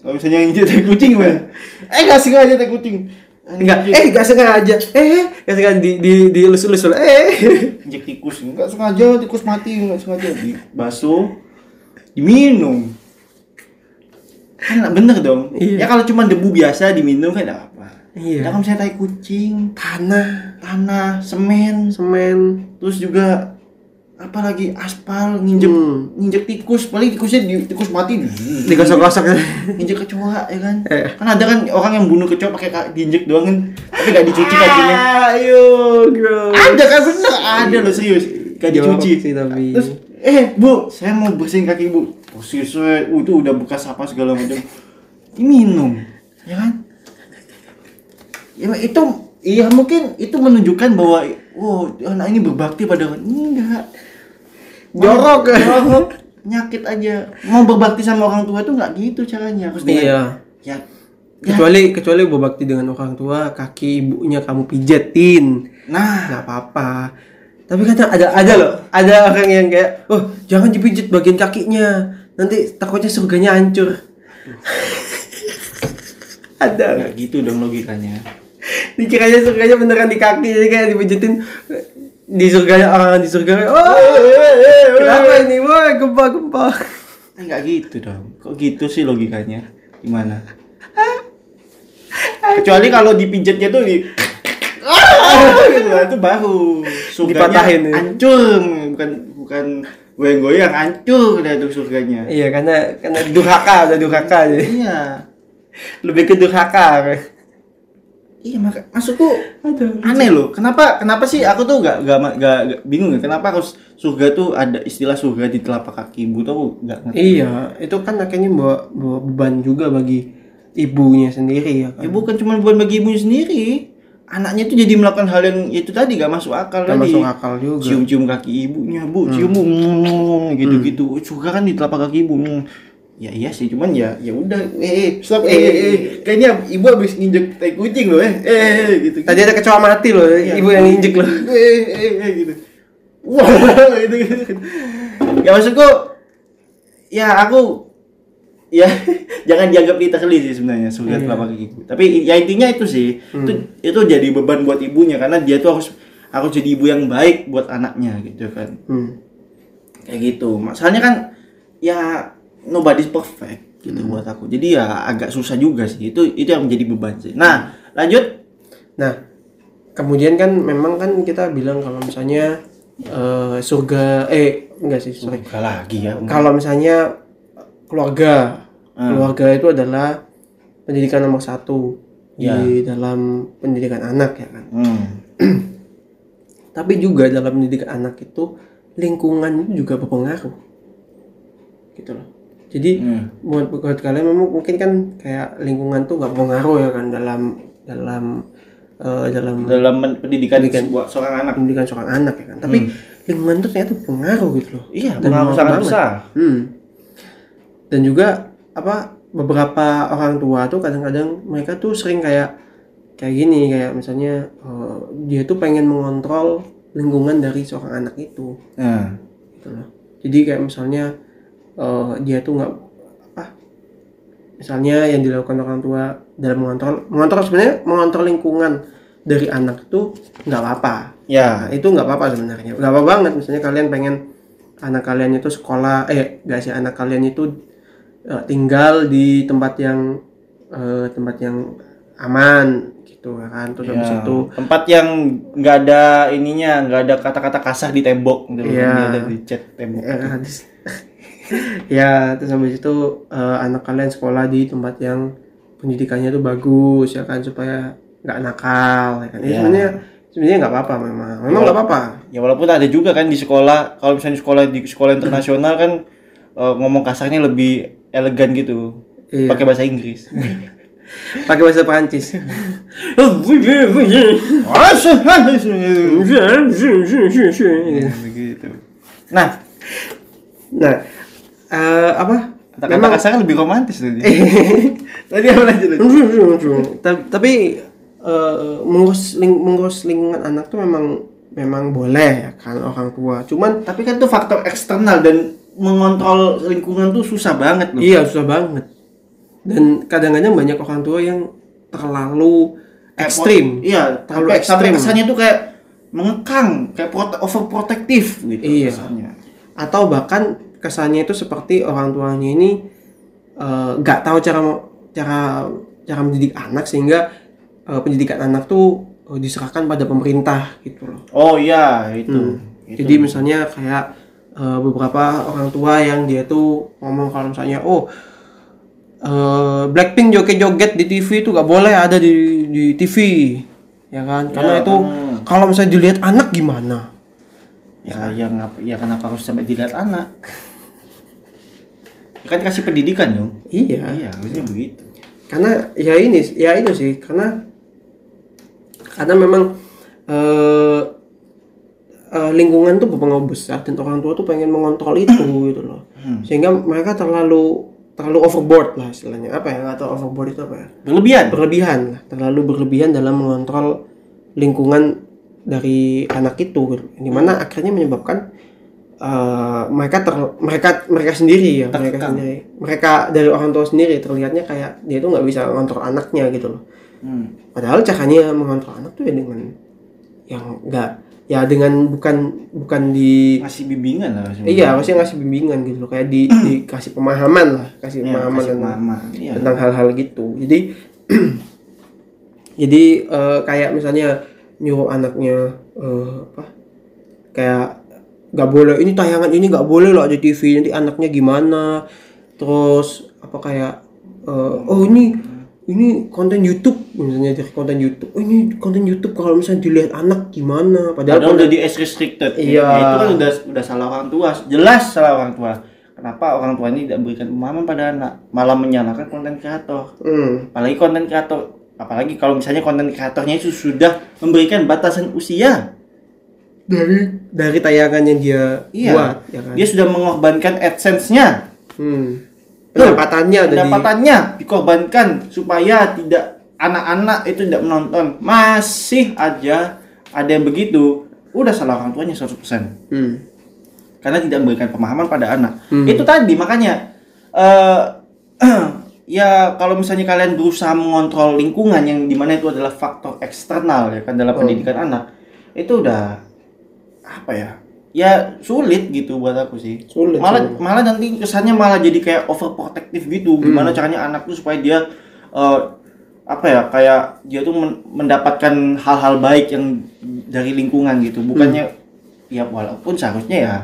Kalau misalnya nginjek tai kucing mana? Eh nggak sengaja tai kucing. Enggak, eh enggak sengaja. Eh, enggak sengaja di di di lus-lus. Eh. injek tikus enggak sengaja tikus mati enggak sengaja dibasuh diminum kan bener dong Iya. ya kalau cuma debu biasa diminum kan enggak apa Iya. ya kalau misalnya tai kucing Tanah, tanah semen semen. terus juga apalagi aspal nginjek Hmm. nginjek tikus paling tikusnya di, tikus mati Digosok-gosok. nginjek kecoa ya kan Eh. kan ada kan orang yang bunuh kecoa pakai ka- diinjek doang kan tapi gak dicuci kakinya Ayo, bro. ada kan bener ada loh serius gak dicuci sih tapi. terus eh bu saya mau bersihin kaki bu oh siswa uh, itu udah bekas apa segala macam diminum ya kan ya itu iya mungkin itu menunjukkan bahwa wow anak ini berbakti pada enggak Jorok. jorok. Nyakit aja. Mau berbakti sama orang tua tuh nggak gitu caranya. Harus dengan Iya. ya. Kecuali kecuali berbakti dengan orang tua, kaki ibunya kamu pijetin. nah. Nggak apa-apa. Tapi kadang ada ada loh. Ada orang yang kayak oh jangan dipijit bagian kakinya. Nanti takutnya surganya hancur. Ada. Nggak gitu dong logikanya. Dikiranya surganya beneran di kaki jadi kayak dipijitin di surganya orang di surga. Oh kenapa ini? Woi gempa gempa. Eh, nggak gitu dong. Kok gitu sih logikanya? Gimana? Kecuali kalau dipijatnya tuh di gitu lah, itu baru surganya Dipatahin ya. hancur. Bukan bukan goyang-goyang hancur dah tuh surganya. Iya karena karena durhaka ada durhaka. Jadi iya. Lebih ke durhaka iya maka maksudku Aduh. aneh loh kenapa kenapa sih aku tuh gak, gak, gak, gak bingung ya kenapa harus surga tuh ada istilah surga di telapak kaki ibu tuh gak ngerti Iya, itu kan akhirnya bawa, bawa beban juga bagi ibunya sendiri ya kan. ya bukan cuma bukan bagi ibunya sendiri anaknya tuh jadi melakukan hal yang itu tadi gak masuk akal Gak tadi masuk akal juga. cium-cium kaki ibunya bu cium bu mm, gitu-gitu surga kan di telapak kaki ibu mm. Ya iya sih cuman ya ya udah. Eh, eh stop eh, eh, eh. kayaknya ibu habis nginjek tai kucing loh eh. Eh, eh gitu Tadi ada kecoa mati loh, ibu yang injek loh. eh eh eh gitu. Wah gitu, gitu. Ya maksudku ya aku ya jangan dianggap literally sih sebenarnya Iya. telapak kaki ibu tapi ya intinya itu sih itu itu jadi beban buat ibunya karena dia tuh harus harus jadi ibu yang baik buat anaknya gitu kan. Hmm. kayak gitu. Masalahnya kan ya nobody's perfect gitu Hmm. buat aku jadi ya agak susah juga sih itu itu yang menjadi beban sih nah lanjut Nah, kemudian kan memang kan kita bilang kalau misalnya eh, surga eh enggak sih, sorry. Enggak lagi ya Kalau misalnya keluarga, Hmm. keluarga itu adalah pendidikan nomor satu Ya. di dalam pendidikan anak ya kan. hmm. Tapi juga dalam pendidikan anak itu lingkungan itu juga berpengaruh, gitu loh. Jadi Hmm. buat buat kalian memang mungkin kan kayak lingkungan tuh nggak pengaruh ya kan dalam dalam eh, dalam dalam pendidikan, Pendidikan. sebuah seorang anak pendidikan seorang anak ya kan. Tapi lingkungan tuh ternyata pengaruh gitu loh. iya Dan pengaruh sangat banget. besar Hmm. Dan juga apa beberapa orang tua tuh kadang-kadang mereka tuh sering kayak kayak gini kayak misalnya eh, dia tuh pengen mengontrol lingkungan dari seorang anak itu nah gitu loh. Jadi kayak misalnya eh, dia tuh nggak apa misalnya yang dilakukan orang tua dalam mengontrol mengontrol sebenarnya mengontrol lingkungan dari anak itu nggak apa-apa. Ya. Nah, itu nggak apa-apa sebenarnya. Nggak apa banget misalnya kalian pengen anak kalian itu sekolah eh nggak sih anak kalian itu eh, tinggal di tempat yang eh, tempat yang aman gitu ya kan? Terus habis Ya, itu tempat yang nggak ada ininya nggak ada kata-kata kasar di tembok gitu. Iya. Nggak ada di chat tembok. Ya, terus- ya terus habis itu eh, anak kalian sekolah di tempat yang pendidikannya tuh bagus ya kan supaya nggak nakal ya kan Ya, Iya. sebenarnya sebenarnya nggak apa-apa memang memang nggak apa-apa ya walaupun ada juga kan di sekolah kalau misalnya di sekolah di sekolah internasional kan eh, ngomong kasarnya lebih elegan gitu Iya. pakai bahasa Inggris pakai bahasa Prancis Ya, begitu. Nah, nah eh, apa kata-kata kasarnya lebih romantis tadi. tadi apa lanjut? Ta- tapi eh, mengurus ling- mengurus lingkungan anak tuh memang memang boleh ya kan orang tua cuman Tapi kan itu faktor eksternal dan mengontrol lingkungan tuh susah banget loh. iya susah banget dan kadang-kadang banyak orang tua yang terlalu ekstrim Iya, Terlalu ekstrim. kesannya tuh kayak mengekang, kayak prote- overprotective gitu Iya. kesannya. atau bahkan kesannya itu seperti orang tuanya ini eh, nggak tahu cara cara cara mendidik anak sehingga eh, pendidikan anak tuh eh, diserahkan pada pemerintah gitu loh Oh iya, itu. Hmm. Itu. Jadi misalnya kayak eh, beberapa orang tua yang dia tuh ngomong kalau misalnya oh eh, Blackpink joget-joget di TV itu gak boleh ada di di TV ya kan karena Ya, itu hmm. kalau misalnya dilihat anak gimana ya, ya, ngap- ya kenapa harus sampai dilihat anak? Kan kasih pendidikan dong. iya Iya, harusnya begitu. karena ya ini ya itu sih karena karena memang eh eh, lingkungan tuh berpengaruh besar dan orang tua tuh pengen mengontrol itu gitu loh Hmm. sehingga mereka terlalu terlalu overboard lah istilahnya apa ya tahu overboard itu apa ya Berlebihan. berlebihan lah terlalu berlebihan dalam mengontrol lingkungan dari anak itu gitu. di mana akhirnya menyebabkan eh, mereka ter, mereka mereka sendiri ya mereka sendiri mereka dari orang tua sendiri terlihatnya kayak dia tuh nggak bisa mengontrol anaknya gitu loh Hmm. padahal caranya mengontrol anak tuh ya dengan yang enggak ya dengan bukan bukan di Ngasih bimbingan lah. iya maksudnya ngasih bimbingan gitu loh kayak di dikasih pemahaman lah kasih Iya, pemahaman kasih tentang- pemahaman. Iya. tentang hal-hal gitu jadi jadi eh, kayak misalnya nyuruh anaknya eh, apa kayak nggak boleh ini tayangan ini nggak boleh loh di TV nanti anaknya gimana terus apa kayak eh, oh ini ini konten YouTube misalnya dari konten YouTube oh ini konten YouTube kalau misalnya dilihat anak gimana padahal Padahal udah di age restricted. Iya. Ya, itu kan udah udah salah orang tua. Jelas salah orang tua. Kenapa orang tua ini tidak berikan pemahaman pada anak, malah menyalahkan konten kreator. Hmm, Apalagi konten kreator, apalagi kalau misalnya konten kreatornya itu sudah memberikan batasan usia. Dari dari tayangan yang dia Iya. buat ya kan Dia sudah mengorbankan AdSense-nya. hmm. pendapatannya ada di Pendapatannya dikorbankan supaya tidak anak-anak itu tidak menonton. Masih aja ada yang begitu. Udah salah orang tuanya 100%. hmm. karena tidak memberikan pemahaman pada anak. Hmm. Itu tadi makanya eh ya kalau misalnya kalian berusaha mengontrol lingkungan yang di mana itu adalah faktor eksternal ya kan dalam Hmm. pendidikan anak itu udah apa ya ya sulit gitu buat aku sih Sulit, malah sulit. malah nanti kesannya malah jadi kayak overprotective gitu gimana Hmm. caranya anak tuh supaya dia eh, apa ya kayak dia tuh men- mendapatkan hal-hal baik yang dari lingkungan gitu bukannya Hmm. ya walaupun seharusnya ya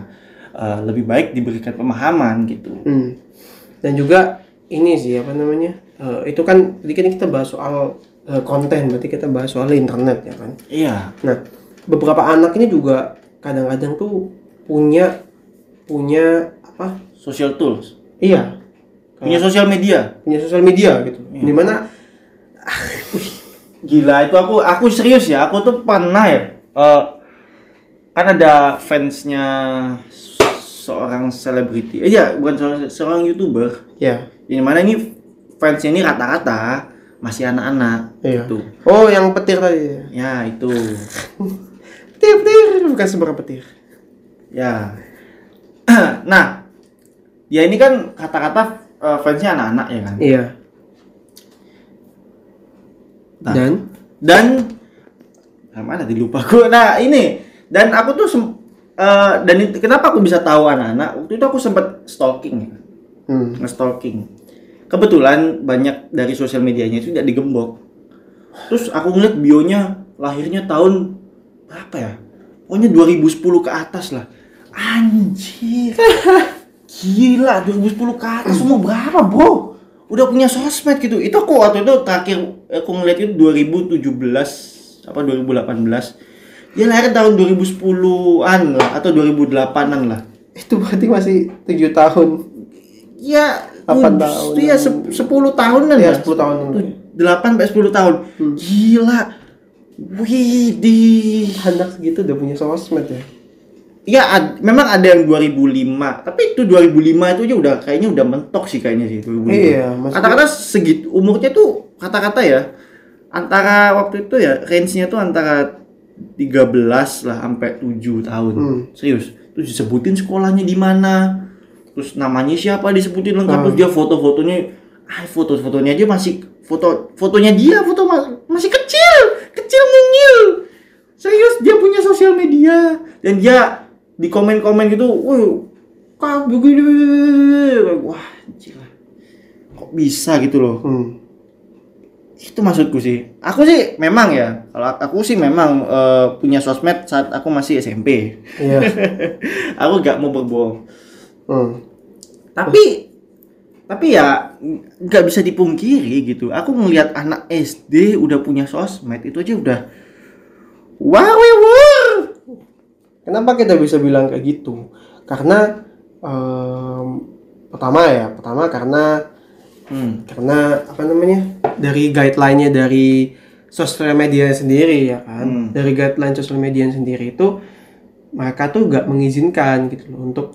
eh, lebih baik diberikan pemahaman gitu Hmm. Dan juga ini sih apa namanya? eh, itu kan tadi kan kita bahas soal eh, konten, berarti kita bahas soal internet ya kan. iya Nah, beberapa anak ini juga kadang-kadang tuh punya punya apa? social tools Iya, punya sosial media punya sosial media gitu. Iya. Di mana gila itu aku aku serius ya aku tuh pernah ya eh, kan ada fansnya seorang selebriti eh ya bukan seorang, seorang youtuber ya, ini mana ini fansnya ini rata-rata masih anak-anak iya. gitu Oh, yang petir tadi. ya itu Petir, petir, bukan sembarang petir. ya. Nah ya ini kan kata-kata eh, fansnya anak-anak ya kan? Iya. Nah. Dan? Dan nah, mana tadi lupa gue nah ini. Dan aku tuh sem- eh, dan itu, kenapa aku bisa tahu anak-anak? Waktu itu aku sempat stalking. Ya hmm. nge-stalking. Kebetulan banyak dari sosial medianya itu tidak digembok. Terus aku ngeliat bionya lahirnya tahun berapa ya pokoknya 2010 ke atas lah anjir gila 2010 ke atas umur berapa bro udah punya sosmed gitu itu aku waktu itu terakhir aku ngeliat itu 2017 apa 2018 dia lahir tahun 2010-an lah atau 2008-an lah itu berarti masih tujuh tahun. ya Delapan tuj- tahun. iya se- 10 tahunan Ya, lah 10 tahun. Tu- 8 sampai 10 tahun. Hmm. Gila. Widih. anak gitu udah punya sosmed ya Ya ad- memang ada yang 2005, tapi itu 2005 itu aja udah kayaknya udah mentok sih kayaknya sih 2005. Iya, Kata-kata segitu umurnya tuh kata-kata ya antara waktu itu ya range-nya tuh antara 13 lah sampai 7 tahun. Hmm. Serius. Terus disebutin sekolahnya di mana. Terus namanya siapa disebutin lengkap Hmm. terus dia foto-fotonya ah foto-fotonya aja masih foto fotonya dia foto ma- masih kecil, kecil mungil. Serius dia punya sosial media dan dia di komen-komen gitu, wah kak begini, wah gila. Kok bisa gitu loh? hmm. Itu maksudku sih. Aku sih memang ya, kalau aku sih memang eh, punya sosmed saat aku masih SMP. iya aku gak mau berbohong. hmm. Tapi tapi ya nggak bisa dipungkiri gitu. Aku ngelihat anak SD udah punya sosmed itu aja udah wow wow. wow. Kenapa kita bisa bilang kayak gitu? Karena em, pertama ya, pertama karena Hmm. karena apa namanya dari guideline-nya dari sosial media sendiri ya kan, Hmm. dari guideline sosial media sendiri itu mereka tuh gak mengizinkan gitu loh untuk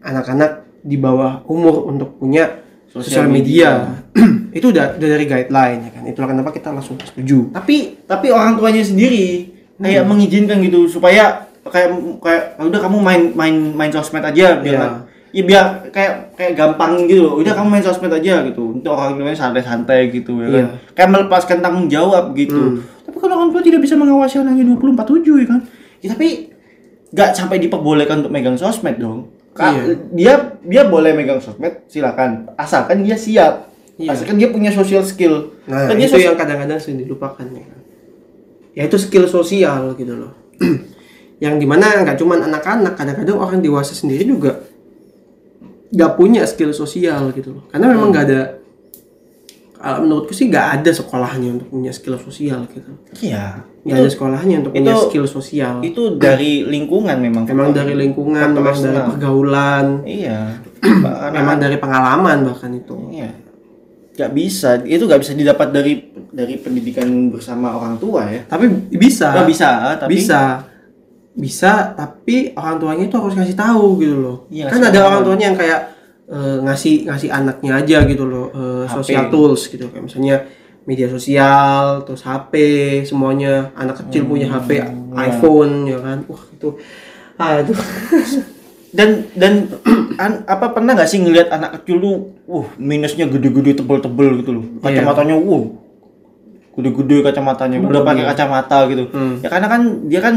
anak-anak di bawah umur untuk punya Sosial sosial media. itu udah, udah dari guideline ya kan. Itulah kenapa kita langsung setuju. Tapi tapi orang tuanya sendiri kayak mengizinkan gitu supaya kayak kayak "Ah, udah kamu main main main sosmed aja biar Iya. ya biar kayak kayak gampang gitu. Udah kamu main sosmed aja gitu. Untuk orang tuanya santai-santai gitu ya kan. Iya. Kayak melepaskan tanggung jawab gitu. Hmm. Tapi kalau orang tua tidak bisa mengawasi anaknya 24/7 ya kan. Ya tapi nggak sampai diperbolehkan untuk megang sosmed dong. Ka- Iya. Dia dia boleh megang sosmed silakan asalkan dia siap. Iya. Asalkan dia punya social skill. Nah, Kan dia itu sos- yang kadang-kadang sering dilupakan ya. Ya itu skill sosial gitu loh. yang di mana nggak cuma anak-anak, kadang-kadang orang dewasa sendiri juga nggak punya skill sosial gitu loh. Karena memang nggak ada kalau menurutku sih nggak ada sekolahnya untuk punya skill sosial gitu. Iya. Nggak ada sekolahnya untuk punya itu- skill sosial. itu dari lingkungan memang Memang dari lingkungan, memang dari pergaulan, iya memang dari pengalaman bahkan itu. iya nggak bisa itu nggak bisa didapat dari dari pendidikan bersama orang tua ya Tapi bisa. nggak bisa tapi bisa bisa tapi orang tuanya itu harus ngasih tahu gitu loh Iya, kan ada orang tuanya yang kayak eh, ngasih ngasih anaknya aja gitu loh eh, HP. social tools gitu. Kayak misalnya media sosial terus HP semuanya. Anak kecil punya HP iPhone ya kan? Wah itu itu. Dan dan an- apa pernah nggak sih ngelihat anak kecil tuh uh minusnya gede-gede tebel-tebel gitu loh. Iya. kacamatanya uh gede-gede kacamatanya. Udah pakai kacamata gitu. Hmm. ya karena kan dia kan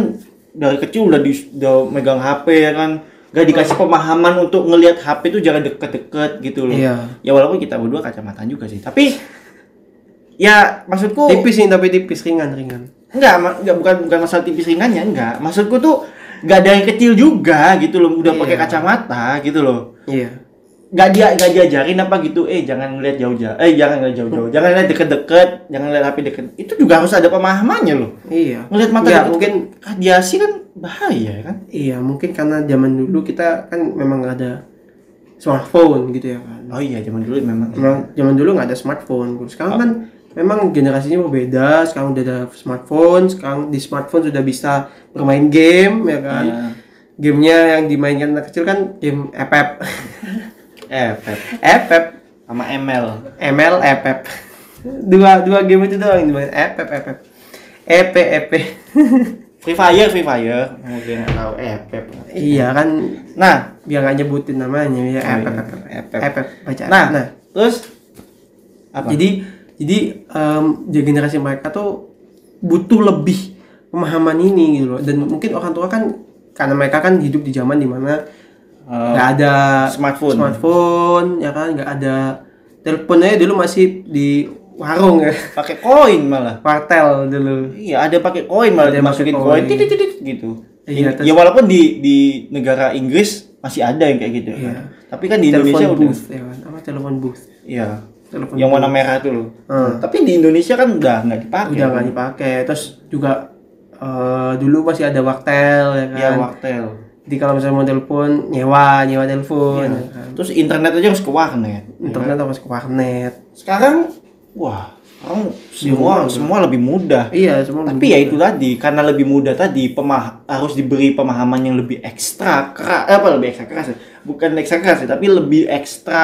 dari kecil udah di udah megang HP ya kan gak dikasih pemahaman untuk ngelihat HP itu jangan deket-deket gitu loh. Iya. ya walaupun kita berdua kacamata juga sih tapi ya maksudku tipis nih tapi tipis ringan ringan. Enggak enggak bukan bukan masalah tipis ringannya enggak maksudku tuh enggak dari kecil juga gitu loh udah pakai Iya. kacamata gitu loh. Iya nggak dia nggak diajarin apa gitu. Eh jangan ngeliat jauh-jauh. Eh jangan ngeliat jauh-jauh. Jangan ngeliat deket-deket. Jangan ngeliat HP deket. Itu juga harus ada pemahamannya loh. Iya. Ngeliat mata deket mungkin radiasi kan bahaya kan? Iya mungkin karena zaman dulu kita kan memang nggak ada smartphone gitu ya kan. Oh iya zaman dulu memang Memang zaman dulu nggak ada smartphone. Sekarang kan memang generasinya berbeda. Sekarang udah ada smartphone. Sekarang di smartphone sudah bisa bermain game, ya kan? Iya. Gamenya yang dimainkan anak kecil kan game FF, eh Pep. FF, sama ML ML, FF. Dua dua game itu doang dimain FF, FF, EP, EP. Free Fire Free Fire mungkin nggak tahu eh Pep iya kan, nah biar nggak nyebutin namanya ya Oh, iya. FF, FF. FF, baca. nah, nah terus apa Jadi jadi di generasi mereka tuh butuh lebih pemahaman ini gitu loh. Dan mungkin orang tua kan karena mereka kan hidup di zaman di mana Eh, nggak ada smartphone. smartphone ya kan nggak ada teleponnya dulu masih di warung ya pakai koin malah wartel dulu Iya, ada pakai koin malah Ada yang dimasukin koin, koin. titit titit gitu. Iya, ya, ya walaupun di di negara Inggris masih ada yang kayak gitu. Iya. kan. Tapi kan di Indonesia telepon udah booth ya kan apa telepon booth iya. telepon Yang warna merah tuh loh. Hmm. Tapi di Indonesia kan udah nggak dipakai. udah nggak dipakai terus juga eh, dulu masih ada waktel ya kan Iya, waktel. Jadi kalau misalnya mau telepon nyewa nyewa telepon. Ya kan. Terus internet aja harus ke warnet. internet harus ke warnet. Sekarang wah, orang semua rumah, semua lebih mudah. Iya semua tapi ya itu tadi karena lebih mudah tadi pemah harus diberi pemahaman yang lebih ekstra keras apa lebih ekstra keras ya? bukan ekstra keras ya, tapi lebih ekstra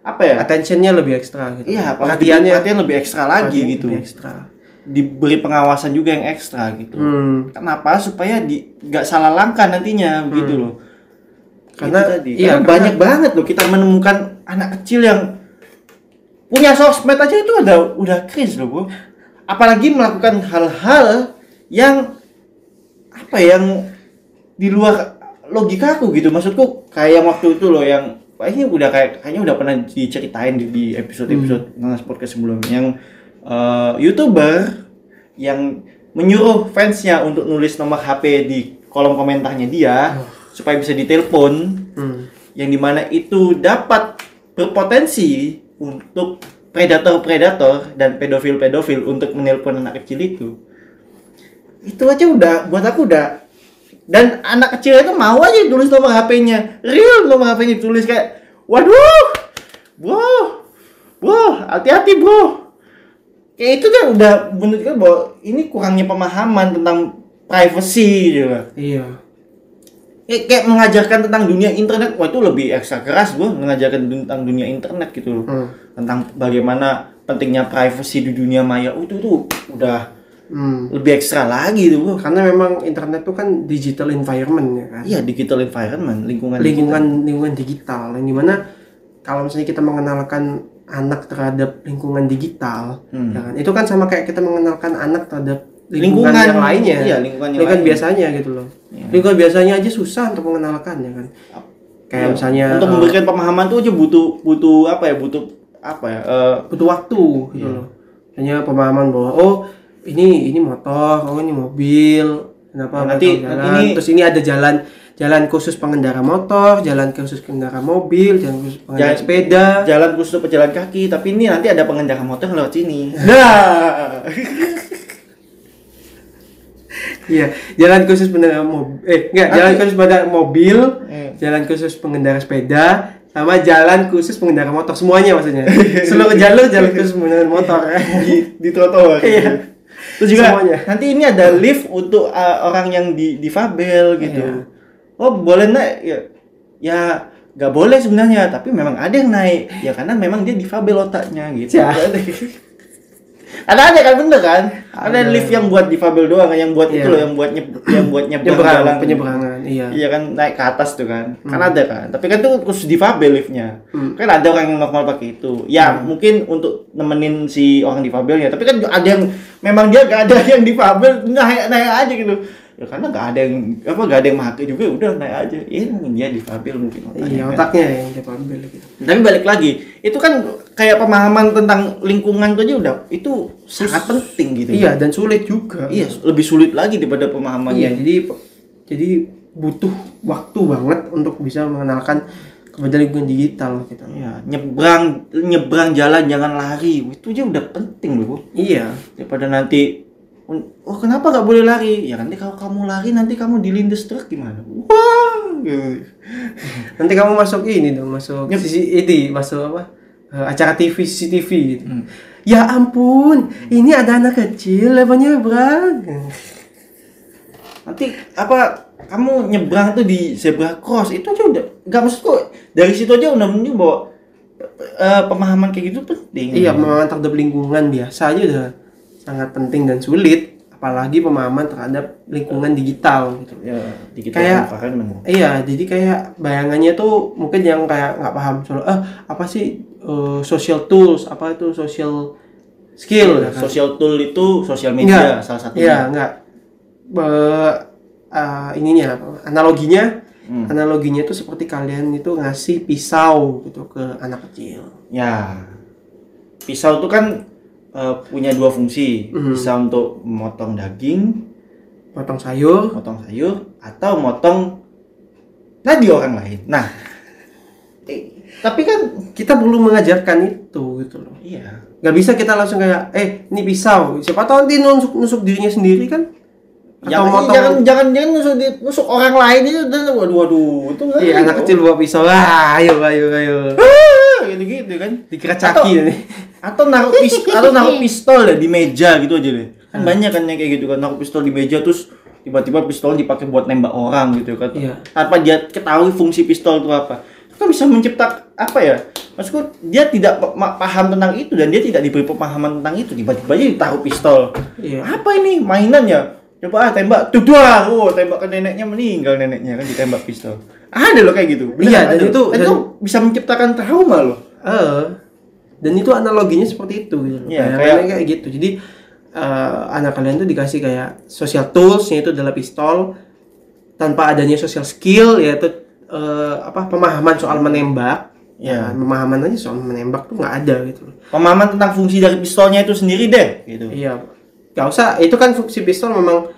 apa ya? Attentionnya lebih ekstra gitu. Iya perhatiannya. perhatian lebih ekstra lagi perhatian gitu. lebih ekstra diberi pengawasan juga yang ekstra gitu. Hmm. kenapa? Supaya di nggak salah langkah nantinya begitu loh. Karena- tadi. iya, Karena karena- banyak banget loh kita menemukan anak kecil yang punya sosmed aja itu ada udah cringe loh bro apalagi melakukan hal-hal yang apa yang di luar logika aku gitu. Maksudku kayak waktu itu loh yang ini udah kayak kayaknya udah pernah diceritain di, di episode-episode Nanas Podcast sebelumnya yang eh, youtuber yang menyuruh fansnya untuk nulis nomor HP di kolom komentarnya dia supaya bisa ditelepon Hmm. yang di mana itu dapat berpotensi untuk predator-predator dan pedofil-pedofil untuk menelpon anak kecil itu. Itu aja udah buat aku udah. Dan anak kecil itu mau aja tulis nomor HP-nya real nomor HP-nya tulis kayak waduh! Bro! Bro! Hati-hati bro kayak itu kan udah menunjukkan bahwa ini kurangnya pemahaman tentang privacy gitu loh. iya Kayak, kayak mengajarkan tentang dunia internet, wah itu lebih ekstra keras gue mengajarkan tentang dunia internet gitu loh. Hmm. Tentang bagaimana pentingnya privacy di dunia maya, oh, itu tuh udah Hmm. lebih ekstra lagi tuh bro. karena memang internet itu kan digital environment ya kan Iya digital environment, lingkungan. lingkungan lingkungan digital yang di mana kalau misalnya kita mengenalkan anak terhadap lingkungan digital Hmm. ya kan itu kan sama kayak kita mengenalkan anak terhadap Lingkungan, lingkungan, yang lainnya iya, lingkungan yang lingkungan lain. biasanya gitu loh Iya. lingkungan biasanya aja susah untuk mengenalkan ya kan kayak Iya. misalnya untuk eh, memberikan pemahaman tuh aja butuh butuh apa ya butuh apa ya eh, butuh waktu gitu Iya. loh hanya pemahaman bahwa oh ini ini motor oh ini mobil kenapa Nah, nanti- mereka nanti jalan ini- terus ini ada jalan jalan khusus pengendara motor jalan khusus pengendara mobil jalan khusus pengendara Jalan- sepeda jalan khusus pejalan kaki, tapi ini nanti ada pengendara motor yang lewat sini. Nah, iya jalan khusus pengendara mobil eh enggak jalan khusus pengendara mobil Eh. jalan khusus pengendara sepeda sama jalan khusus pengendara motor semuanya maksudnya seluruh jalur jalan khusus pengendara motor di di trotoar. Iya. Terus juga Semuanya. nanti ini ada lift untuk uh, orang yang di difabel gitu. Iya. Oh boleh naik ya? Ya nggak boleh sebenarnya, tapi memang ada yang naik. Ya karena memang dia difabel otaknya gitu. Ya. ada aja kan bener kan? Ada, Ada. lift yang buat difabel doang, yang buat itu Iya. loh, yang buat nyeb yang buat nyebrang penyeberangan jalan. penyeberangan iya Iya kan naik ke atas tuh kan. Kan ada kan. Tapi kan tuh khusus difabel liftnya. Hmm. Kan ada orang yang normal pakai itu. Ya mungkin untuk nemenin si orang difabelnya. Tapi kan ada yang memang dia gak ada yang difabel naik naik aja gitu. Ya karena gak ada yang apa gak ada yang pakai juga udah naik aja. Iya mungkin dia difabel mungkin otaknya. iya kan. otaknya yang dipambil gitu Tapi balik lagi, itu kan kayak pemahaman tentang lingkungan tuh aja udah itu sangat penting gitu. iya dan sulit juga Iya, lebih sulit lagi daripada pemahaman Iya, yang jadi jadi butuh waktu banget untuk bisa mengenalkan kepada lingkungan digital gitu. Iya, nyebrang nyebrang jalan jangan lari. Itu aja udah penting loh, Bu. Iya. Daripada nanti oh kenapa nggak boleh lari? Ya nanti kalau kamu lari nanti kamu dilindas truk gimana? Wah, gitu. Nanti kamu masuk ini dong, masuk Yep. sisi ini, masuk apa? eh, acara TV CCTV gitu. Hmm. Ya ampun, ini ada anak kecil levelnya berang. Nanti apa kamu nyebrang tuh di zebra cross itu aja udah nggak maksudku dari situ aja udah menunjuk bahwa eh, pemahaman kayak gitu penting. Iya, pemahaman terhadap lingkungan biasa aja udah sangat penting dan sulit, apalagi pemahaman terhadap lingkungan digital gitu. Ya, digital Kayak-. Iya, jadi kayak bayangannya tuh mungkin yang kayak nggak paham soal eh apa sih eh, social tools, apa itu social skill, ya kan? Social tool itu sosial media Enggak. salah satunya. Iya, enggak. Be- eh, ininya? Analoginya, Hmm. analoginya itu seperti kalian itu ngasih pisau gitu ke anak kecil. Ya, pisau itu kan eh, punya dua fungsi, Mhm. bisa untuk memotong daging, Potong sayur, motong sayur, atau motong nadi orang lain. Nah, eh, tapi kan kita perlu mengajarkan itu gitu loh. iya, Nggak bisa kita langsung kayak, eh ini pisau. Siapa tahu nanti nusuk nusuk dirinya sendiri kan? Atau jangan, motong jangan jangan jangan nusuk, di- nusuk orang lain itu dan waduh waduh itu kan Iya anak kecil bawa pisau. Ah, ayo ayo ayo. gitu-gitu kan. Dikira Atau- caki nih atau naruh pis atau naruh pistol deh di meja gitu aja deh. Kan banyak kan yang kayak gitu kan naruh pistol di meja terus tiba-tiba pistol dipakai buat nembak orang gitu kan. Iya. tanpa dia ketahui fungsi pistol itu apa. Itu kan bisa menciptakan apa ya? Maksudku dia tidak paham tentang itu dan dia tidak diberi pemahaman tentang itu. Tiba-tiba aja ditaruh pistol. Iya. apa ini mainan ya coba ah tembak tuh dua oh tembak ke neneknya meninggal neneknya kan ditembak pistol ada loh kayak gitu Iya, dan itu- dan itu bisa menciptakan trauma loh Eh, dan itu analoginya seperti itu gitu. Iya, kayak, kayak- kayak gitu. Jadi eh, anak kalian tuh dikasih kayak social tools yaitu adalah pistol tanpa adanya social skill yaitu eh, apa pemahaman soal menembak. Ya, pemahaman aja soal menembak tuh nggak ada gitu. pemahaman tentang fungsi dari pistolnya itu sendiri deh gitu Iya. Gak usah, itu kan fungsi pistol memang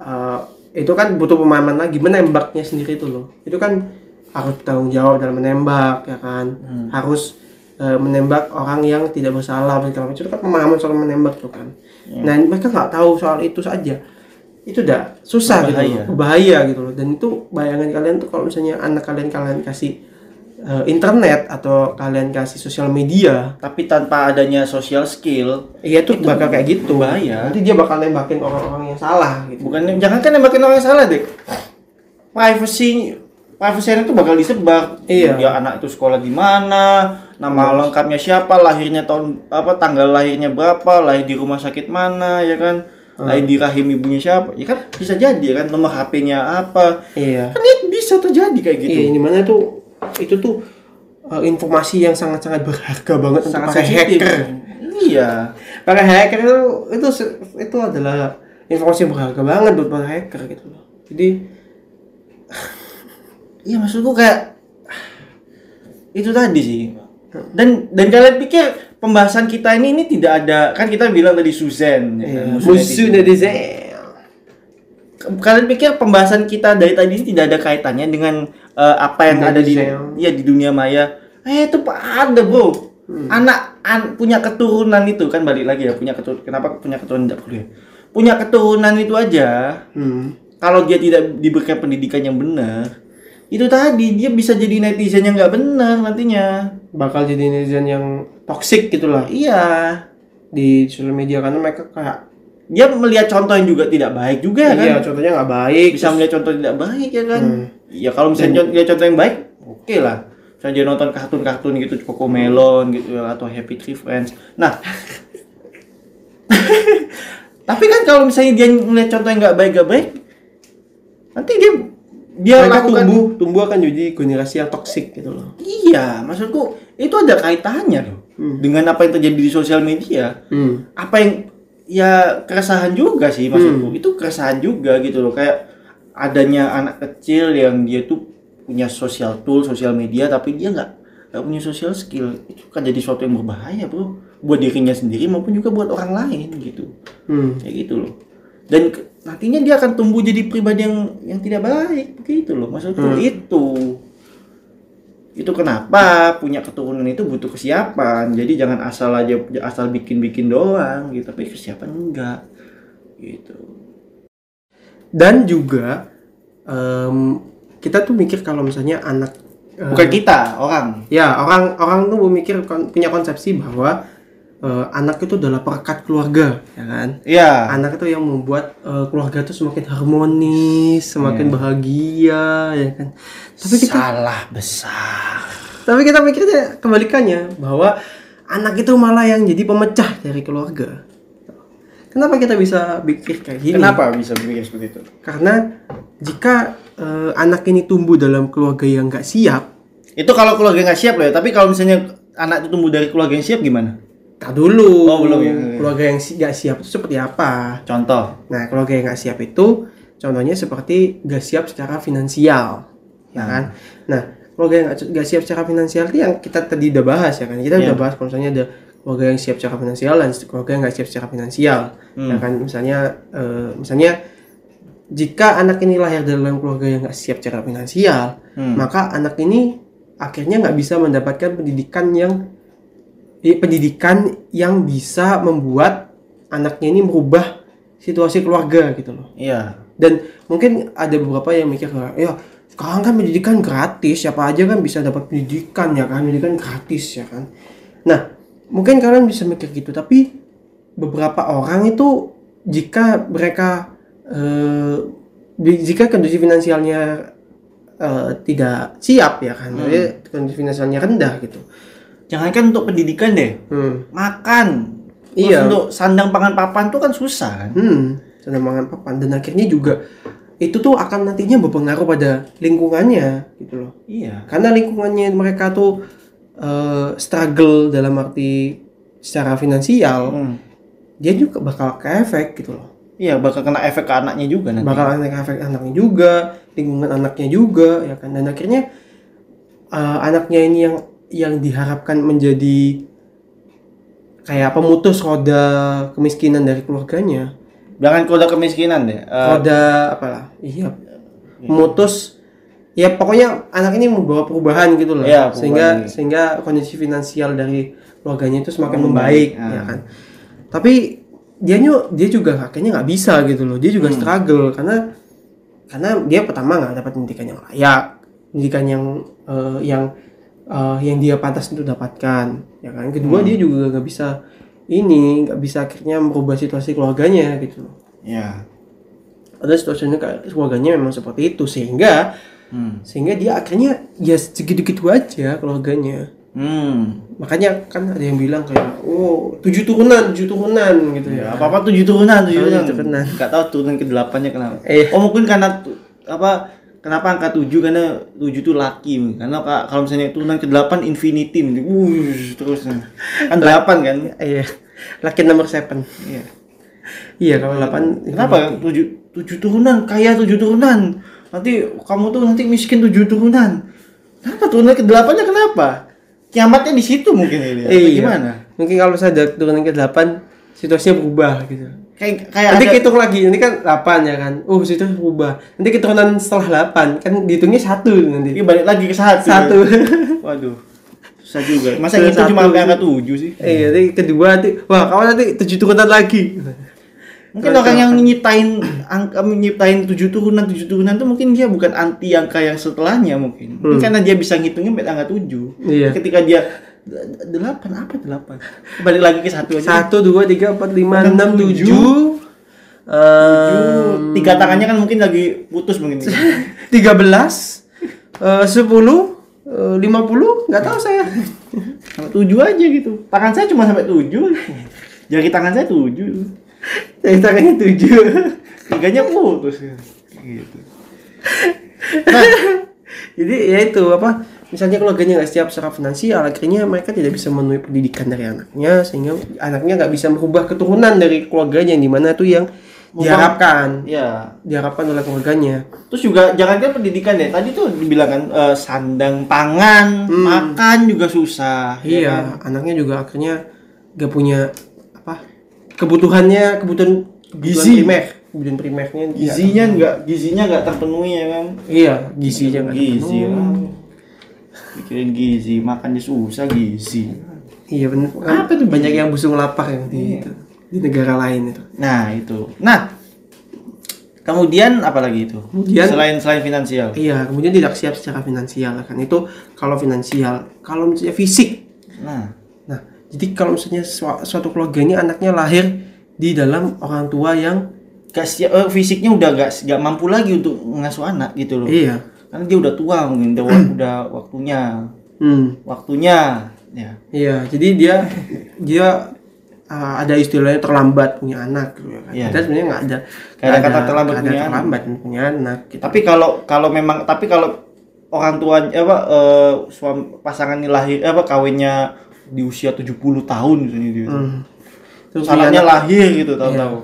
eh, itu kan butuh pemahaman lagi menembaknya sendiri itu loh. Itu kan harus tanggung jawab dalam menembak ya kan. Harus eh, menembak orang yang tidak bersalah segala macam. Itu kan pemahaman soal menembak tuh kan. Nah, mereka nggak tahu soal itu saja. Itu udah susah gitu Berbahaya. loh. Bahaya gitu loh. Dan itu bayangan kalian tuh kalau misalnya anak kalian kalian kasih eh, internet atau kalian kasih sosial media tapi tanpa adanya social skill Iya tuh bakal kayak gitu. bahaya. Nanti dia bakal nembakin orang-orang yang salah gitu. bukan jangan kan nembakin orang yang salah deh privacy privacy itu bakal disebar Iya. dia anak itu sekolah di mana nama lengkapnya siapa lahirnya tahun apa tanggal lahirnya berapa lahir di rumah sakit mana ya kan lahir di rahim ibunya siapa ya kan bisa jadi ya kan nomor HP-nya apa Iya. kan itu bisa terjadi kayak gitu Iya, ini mana tuh itu tuh uh, informasi yang sangat-sangat berharga banget untuk sangat para sensitif hacker. iya Para hacker itu itu itu adalah informasi yang berharga banget buat para hacker gitu loh. Jadi Iya maksudku kayak itu tadi sih. Dan dan kalian pikir pembahasan kita ini ini tidak ada kan kita bilang tadi Susan ya iya, musuh musuh netizen. Kalian pikir pembahasan kita dari tadi ini tidak ada kaitannya dengan eh, apa yang ada di ya di dunia maya? Eh itu ada bro. Anak an- punya keturunan itu kan balik lagi ya punya keturunan. Kenapa punya keturunan tidak perlu ya? Punya keturunan itu aja Hmm. kalau dia tidak diberikan pendidikan yang benar itu tadi dia bisa jadi netizen yang nggak benar nantinya Bakal jadi netizen yang toxic gitu lah iya di sosial media karena mereka kayak dia melihat contoh yang juga tidak baik juga iya kan contohnya nggak baik bisa melihat contoh tidak baik ya kan Hmm. ya kalau misalnya lihat contoh yang baik oke lah misalnya dia nonton kartun-kartun gitu Cocomelon gitu ya, atau Happy Tree Friends nah tapi kan kalau misalnya dia melihat contoh yang nggak baik nggak baik nanti dia dia mereka lakukan tumbuh tumbuh akan jadi generasi yang toxic gitu loh Iya, maksudku itu ada kaitannya loh Hmm. dengan apa yang terjadi di sosial media. hmm. Apa yang ya keresahan juga sih maksudku. Itu keresahan juga gitu loh kayak adanya anak kecil yang dia tuh punya sosial tool, sosial media tapi dia nggak nggak punya social skill. Itu kan jadi suatu yang berbahaya, Bro. Buat dirinya sendiri maupun juga buat orang lain gitu. Hmm. Kayak gitu loh. Dan nantinya dia akan tumbuh jadi pribadi yang yang tidak baik begitu loh. Maksudku Hmm. itu itu kenapa punya keturunan itu butuh kesiapan? Jadi jangan asal aja asal bikin bikin doang gitu tapi kesiapan enggak gitu. Dan juga em, kita tuh mikir kalau misalnya anak bukan kita orang. Ya orang orang tuh memikir kon- punya konsepsi bahwa eh, anak itu adalah perekat keluarga ya kan? Ya anak itu yang membuat eh, keluarga itu semakin harmonis semakin Iya. bahagia ya kan? Tapi kita salah besar. Tapi kita mikirnya kebalikannya bahwa anak itu malah yang jadi pemecah dari keluarga. Kenapa kita bisa pikir kayak gini? Kenapa bisa berpikir seperti itu? Karena jika eh, anak ini tumbuh dalam keluarga yang nggak siap itu kalau keluarga nggak siap loh ya tapi kalau misalnya anak itu tumbuh dari keluarga yang siap gimana tak dulu Oh, belum ya. keluarga yang si- nggak siap itu seperti apa contoh nah keluarga yang nggak siap itu contohnya seperti nggak siap secara finansial ya Nah. kan nah keluarga yang nggak siap secara finansial itu yang kita tadi udah bahas ya kan kita Iya. udah bahas kalau misalnya ada keluarga yang siap secara finansial dan keluarga yang nggak siap secara finansial Hmm. ya kan misalnya eh, misalnya jika anak ini lahir dalam keluarga yang nggak siap secara finansial Hmm. maka anak ini akhirnya nggak bisa mendapatkan pendidikan yang pendidikan yang bisa membuat anaknya ini merubah situasi keluarga gitu loh. Iya. Dan mungkin ada beberapa yang mikir ya sekarang kan pendidikan gratis siapa aja kan bisa dapat pendidikan ya kan? Pendidikan gratis ya kan? Nah mungkin kalian bisa mikir gitu tapi beberapa orang itu jika mereka eh, jika kondisi finansialnya eh, tidak siap ya kan? Jadi kondisi finansialnya rendah gitu Jangankan untuk pendidikan deh, hmm. makan. Terus Iya. untuk sandang pangan papan tuh kan susah kan? Hmm, sedang makan papan dan akhirnya juga itu tuh akan nantinya berpengaruh pada lingkungannya gitu loh. Iya. Karena lingkungannya mereka tuh eh, struggle dalam arti secara finansial, Hmm. dia juga bakal ke efek gitu loh. Iya, bakal kena efek ke anaknya juga nanti. Bakal ada efek anaknya juga, lingkungan anaknya juga ya kan. Dan akhirnya eh, anaknya ini yang yang diharapkan menjadi kayak pemutus roda kemiskinan dari keluarganya. Jangan kode kemiskinan deh. Eh, roda apalah iya memutus ya pokoknya anak ini membawa perubahan gitu loh Iya, sehingga ini. sehingga kondisi finansial dari keluarganya itu semakin Membaik, membaik ah. ya kan tapi dia nyu- dia juga akhirnya nggak bisa gitu loh dia Hmm. juga struggle karena karena dia pertama nggak dapat pendidikan yang layak pendidikan yang eh, yang eh, yang dia pantas untuk dapatkan ya kan Hmm. kedua dia juga nggak bisa ini nggak bisa akhirnya merubah situasi keluarganya gitu Iya. ada situasinya keluarganya memang seperti itu sehingga Hmm. sehingga dia akhirnya ya segitu-gitu aja keluarganya Hmm. makanya kan ada yang bilang kayak oh tujuh turunan tujuh turunan gitu ya Apa apa tujuh turunan tujuh turunan. tujuh turunan. Gak tahu turunan ke delapannya kenapa. Eh. Oh mungkin karena apa? Kenapa angka tujuh? Karena tujuh tuh laki karena ka- kalau misalnya turunan ke delapan infinity wuh terus kan delapan kan? Iya. Laki nomor seven. Iya. Iya kalau delapan kenapa? Tujuh tujuh turunan kaya tujuh turunan. Nanti kamu tuh nanti miskin tujuh turunan. Kenapa turunan ke delapannya kenapa? Kiamatnya di situ mungkin atau iya. gimana? Mungkin kalau saya turunan ke delapan situasinya berubah gitu kayak kayak nanti ada hitung lagi ini kan 8 ya kan? Oh situ berubah nanti keturunan setelah 8 kan dihitungnya satu nanti. Ini balik lagi ke satu. Satu. Waduh susah juga. Masa itu cuma sampai angka tujuh sih? Eh nanti kedua nanti wah kawan nanti tujuh turunan lagi. Mungkin orang yang nyiptain angka nyiptain tujuh turunan tujuh turunan tuh mungkin dia bukan anti angka yang setelahnya mungkin. Mungkin karena dia bisa ngitungnya sampai angka tujuh. Iya. Ketika dia delapan apa delapan? Balik lagi ke satu aja. satu dua tiga empat lima Enam, enam tujuh. Tiga tangannya kan mungkin lagi putus mungkin. tiga belas eh, sepuluh eh, lima puluh nggak tahu saya Sampai tujuh aja gitu. Tangan saya cuma sampai tujuh. Jari tangan saya tujuh. saya tangannya tujuh Tiganya putus. Gitu. jadi ya itu apa misalnya keluarganya nggak siap secara finansial akhirnya mereka tidak bisa memenuhi pendidikan dari anaknya sehingga anaknya nggak bisa merubah keturunan dari keluarganya yang di mana tuh yang diharapkan Ya, diharapkan oleh keluarganya Terus juga jangankan pendidikan ya, tadi tuh dibilang kan eh, sandang pangan, makan juga susah. ya kan? iya anaknya juga akhirnya gak punya apa kebutuhannya kebutuhan kebutuhan Gizi. primer kebutuhan primernya Gizinya nggak, gizinya nggak terpenuhi ya kan? Iya, gizinya nggak Gizi terpenuhi. Pikirin gizi, makannya susah gizi. Iya benar. Apa tuh banyak yang busung lapar yang di itu di negara lain itu. Nah itu. Nah, kemudian apa lagi itu? Kemudian- selain selain finansial. Iya, kemudian tidak siap secara finansial kan itu kalau finansial. Kalau misalnya fisik, Nah, nah jadi kalau misalnya sua- suatu keluarga ini anaknya lahir di dalam orang tua yang gak siap, eh, fisiknya udah gak, gak mampu lagi untuk mengasuh anak gitu loh. iya, Karena dia udah tua mungkin, udah, udah waktunya, hmm, waktunya. Ya. iya. Jadi dia dia uh, ada istilahnya terlambat punya anak gitu ya kan. Iya. Kita sebenarnya nggak ada Kayak ada kata terlambat ada punya anak. terlambat punya anak. Gitu. Tapi kalau kalau memang tapi kalau orang tua apa eh, suami pasangannya lahir apa kawinnya di usia 70 tahun misalnya dia. Hmm. Terus Salahnya dia anak- lahir gitu tahu-tahu.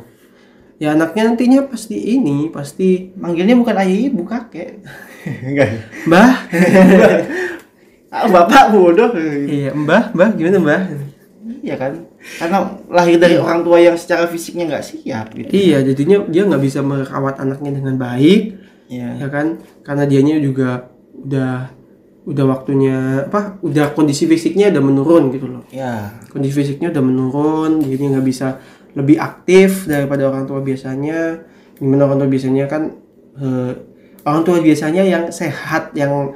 ya anaknya nantinya pasti ini pasti Manggilnya bukan ayah ibu kakek. Enggak. mbah Ah, bapak bodoh. iya mbah mbah gimana mbah Iya kan? Karena lahir dari orang tua yang secara fisiknya nggak siap gitu. iya jadinya dia nggak bisa merawat anaknya dengan baik Iya. ya kan karena dianya juga udah udah waktunya apa udah kondisi fisiknya udah menurun gitu loh Ya. kondisi fisiknya udah menurun jadi nggak bisa lebih aktif daripada orang tua biasanya gimana orang tua biasanya kan eh, orang tua biasanya yang sehat yang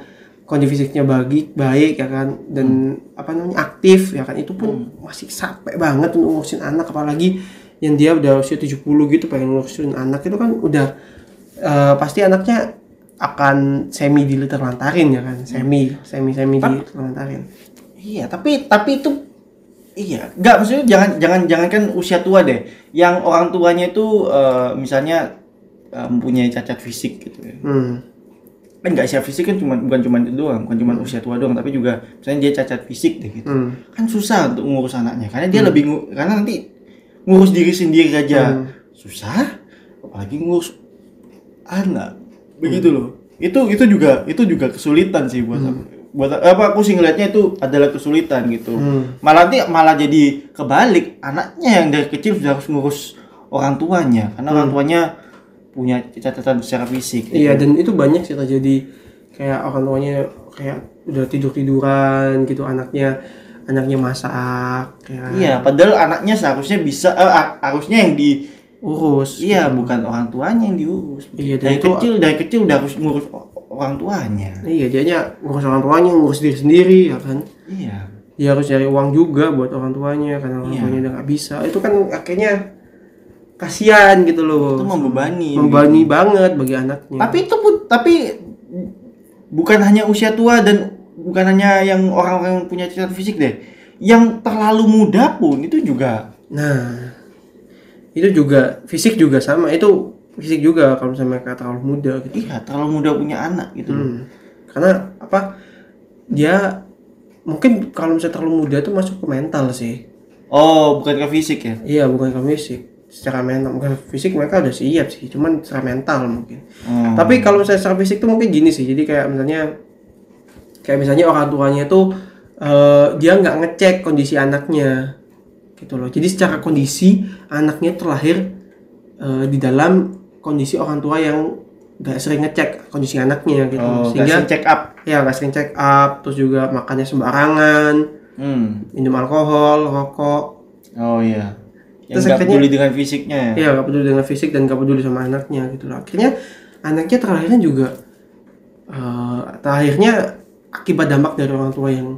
kondisi fisiknya bagi baik ya kan? Dan apa namanya aktif ya kan? Itu pun masih capek banget untuk ngurusin anak apalagi yang dia udah usia 70 gitu pengen ngurusin anak itu kan udah eh, pasti anaknya akan semi ditelantarin ya kan? Semi semi semi ditelantarin Iya, tapi tapi itu iya, nggak maksudnya jangan jangan jangan kan usia tua deh. Yang orang tuanya itu eh, misalnya mempunyai cacat fisik gitu ya. hmm. Kan nggak siap fisik kan cuma bukan cuma itu doang, bukan cuma usia tua doang, tapi juga misalnya dia cacat fisik deh gitu. Hmm. Kan susah untuk ngurus anaknya karena dia lebih ngu- karena nanti ngurus diri sendiri aja susah, apalagi ngurus anak. Begitu loh. Itu itu juga itu juga kesulitan sih buat aku. buat apa aku sih ngelihatnya itu adalah kesulitan gitu malah nanti malah jadi kebalik anaknya yang dari kecil sudah harus ngurus orang tuanya karena orang tuanya punya catatan secara fisik Iya dan itu banyak sih terjadi kayak orang tuanya kayak udah tidur tiduran gitu anaknya anaknya masak kayak iya padahal anaknya seharusnya bisa eh, harusnya yang di urus iya bukan orang tuanya yang diurus. Iya, dari itu- kecil dari kecil udah harus ngurus orang tuanya. Iya dianya ngurus orang tuanya ngurus diri sendiri ya kan? Iya. Dia harus cari uang juga buat orang tuanya karena orang Iya. tuanya udah nggak bisa. Itu kan akhirnya kasihan gitu loh itu membebani membebani banget bagi anaknya tapi itu pun tapi bukan hanya usia tua dan bukan hanya yang orang-orang yang punya cacat fisik deh yang terlalu muda pun itu juga nah itu juga fisik juga sama itu fisik juga kalau misalnya mereka terlalu muda gitu iya terlalu muda punya anak gitu loh. Hmm. Karena apa? Dia mungkin kalau misalnya terlalu muda itu masuk ke mental sih. oh bukan ke fisik ya Iya, bukan ke fisik. Secara mental, bukan fisik mereka udah siap sih, cuman secara mental mungkin. Hmm. Tapi kalau misalnya secara fisik tuh mungkin gini sih. Jadi kayak misalnya kayak misalnya orang tuanya tuh eh, dia nggak ngecek kondisi anaknya gitu loh. Jadi secara kondisi anaknya terlahir eh, di dalam kondisi orang tua yang nggak sering ngecek kondisi anaknya gitu. oh Sehingga check up ya nggak sering check up terus juga makannya sembarangan hmm. minum alkohol rokok oh iya yang Terus nggak akhirnya- peduli dengan fisiknya ya? Ya nggak peduli dengan fisik dan nggak peduli sama anaknya gitu loh. Akhirnya anaknya terlahirnya juga eh terlahirnya akibat dampak dari orang tua yang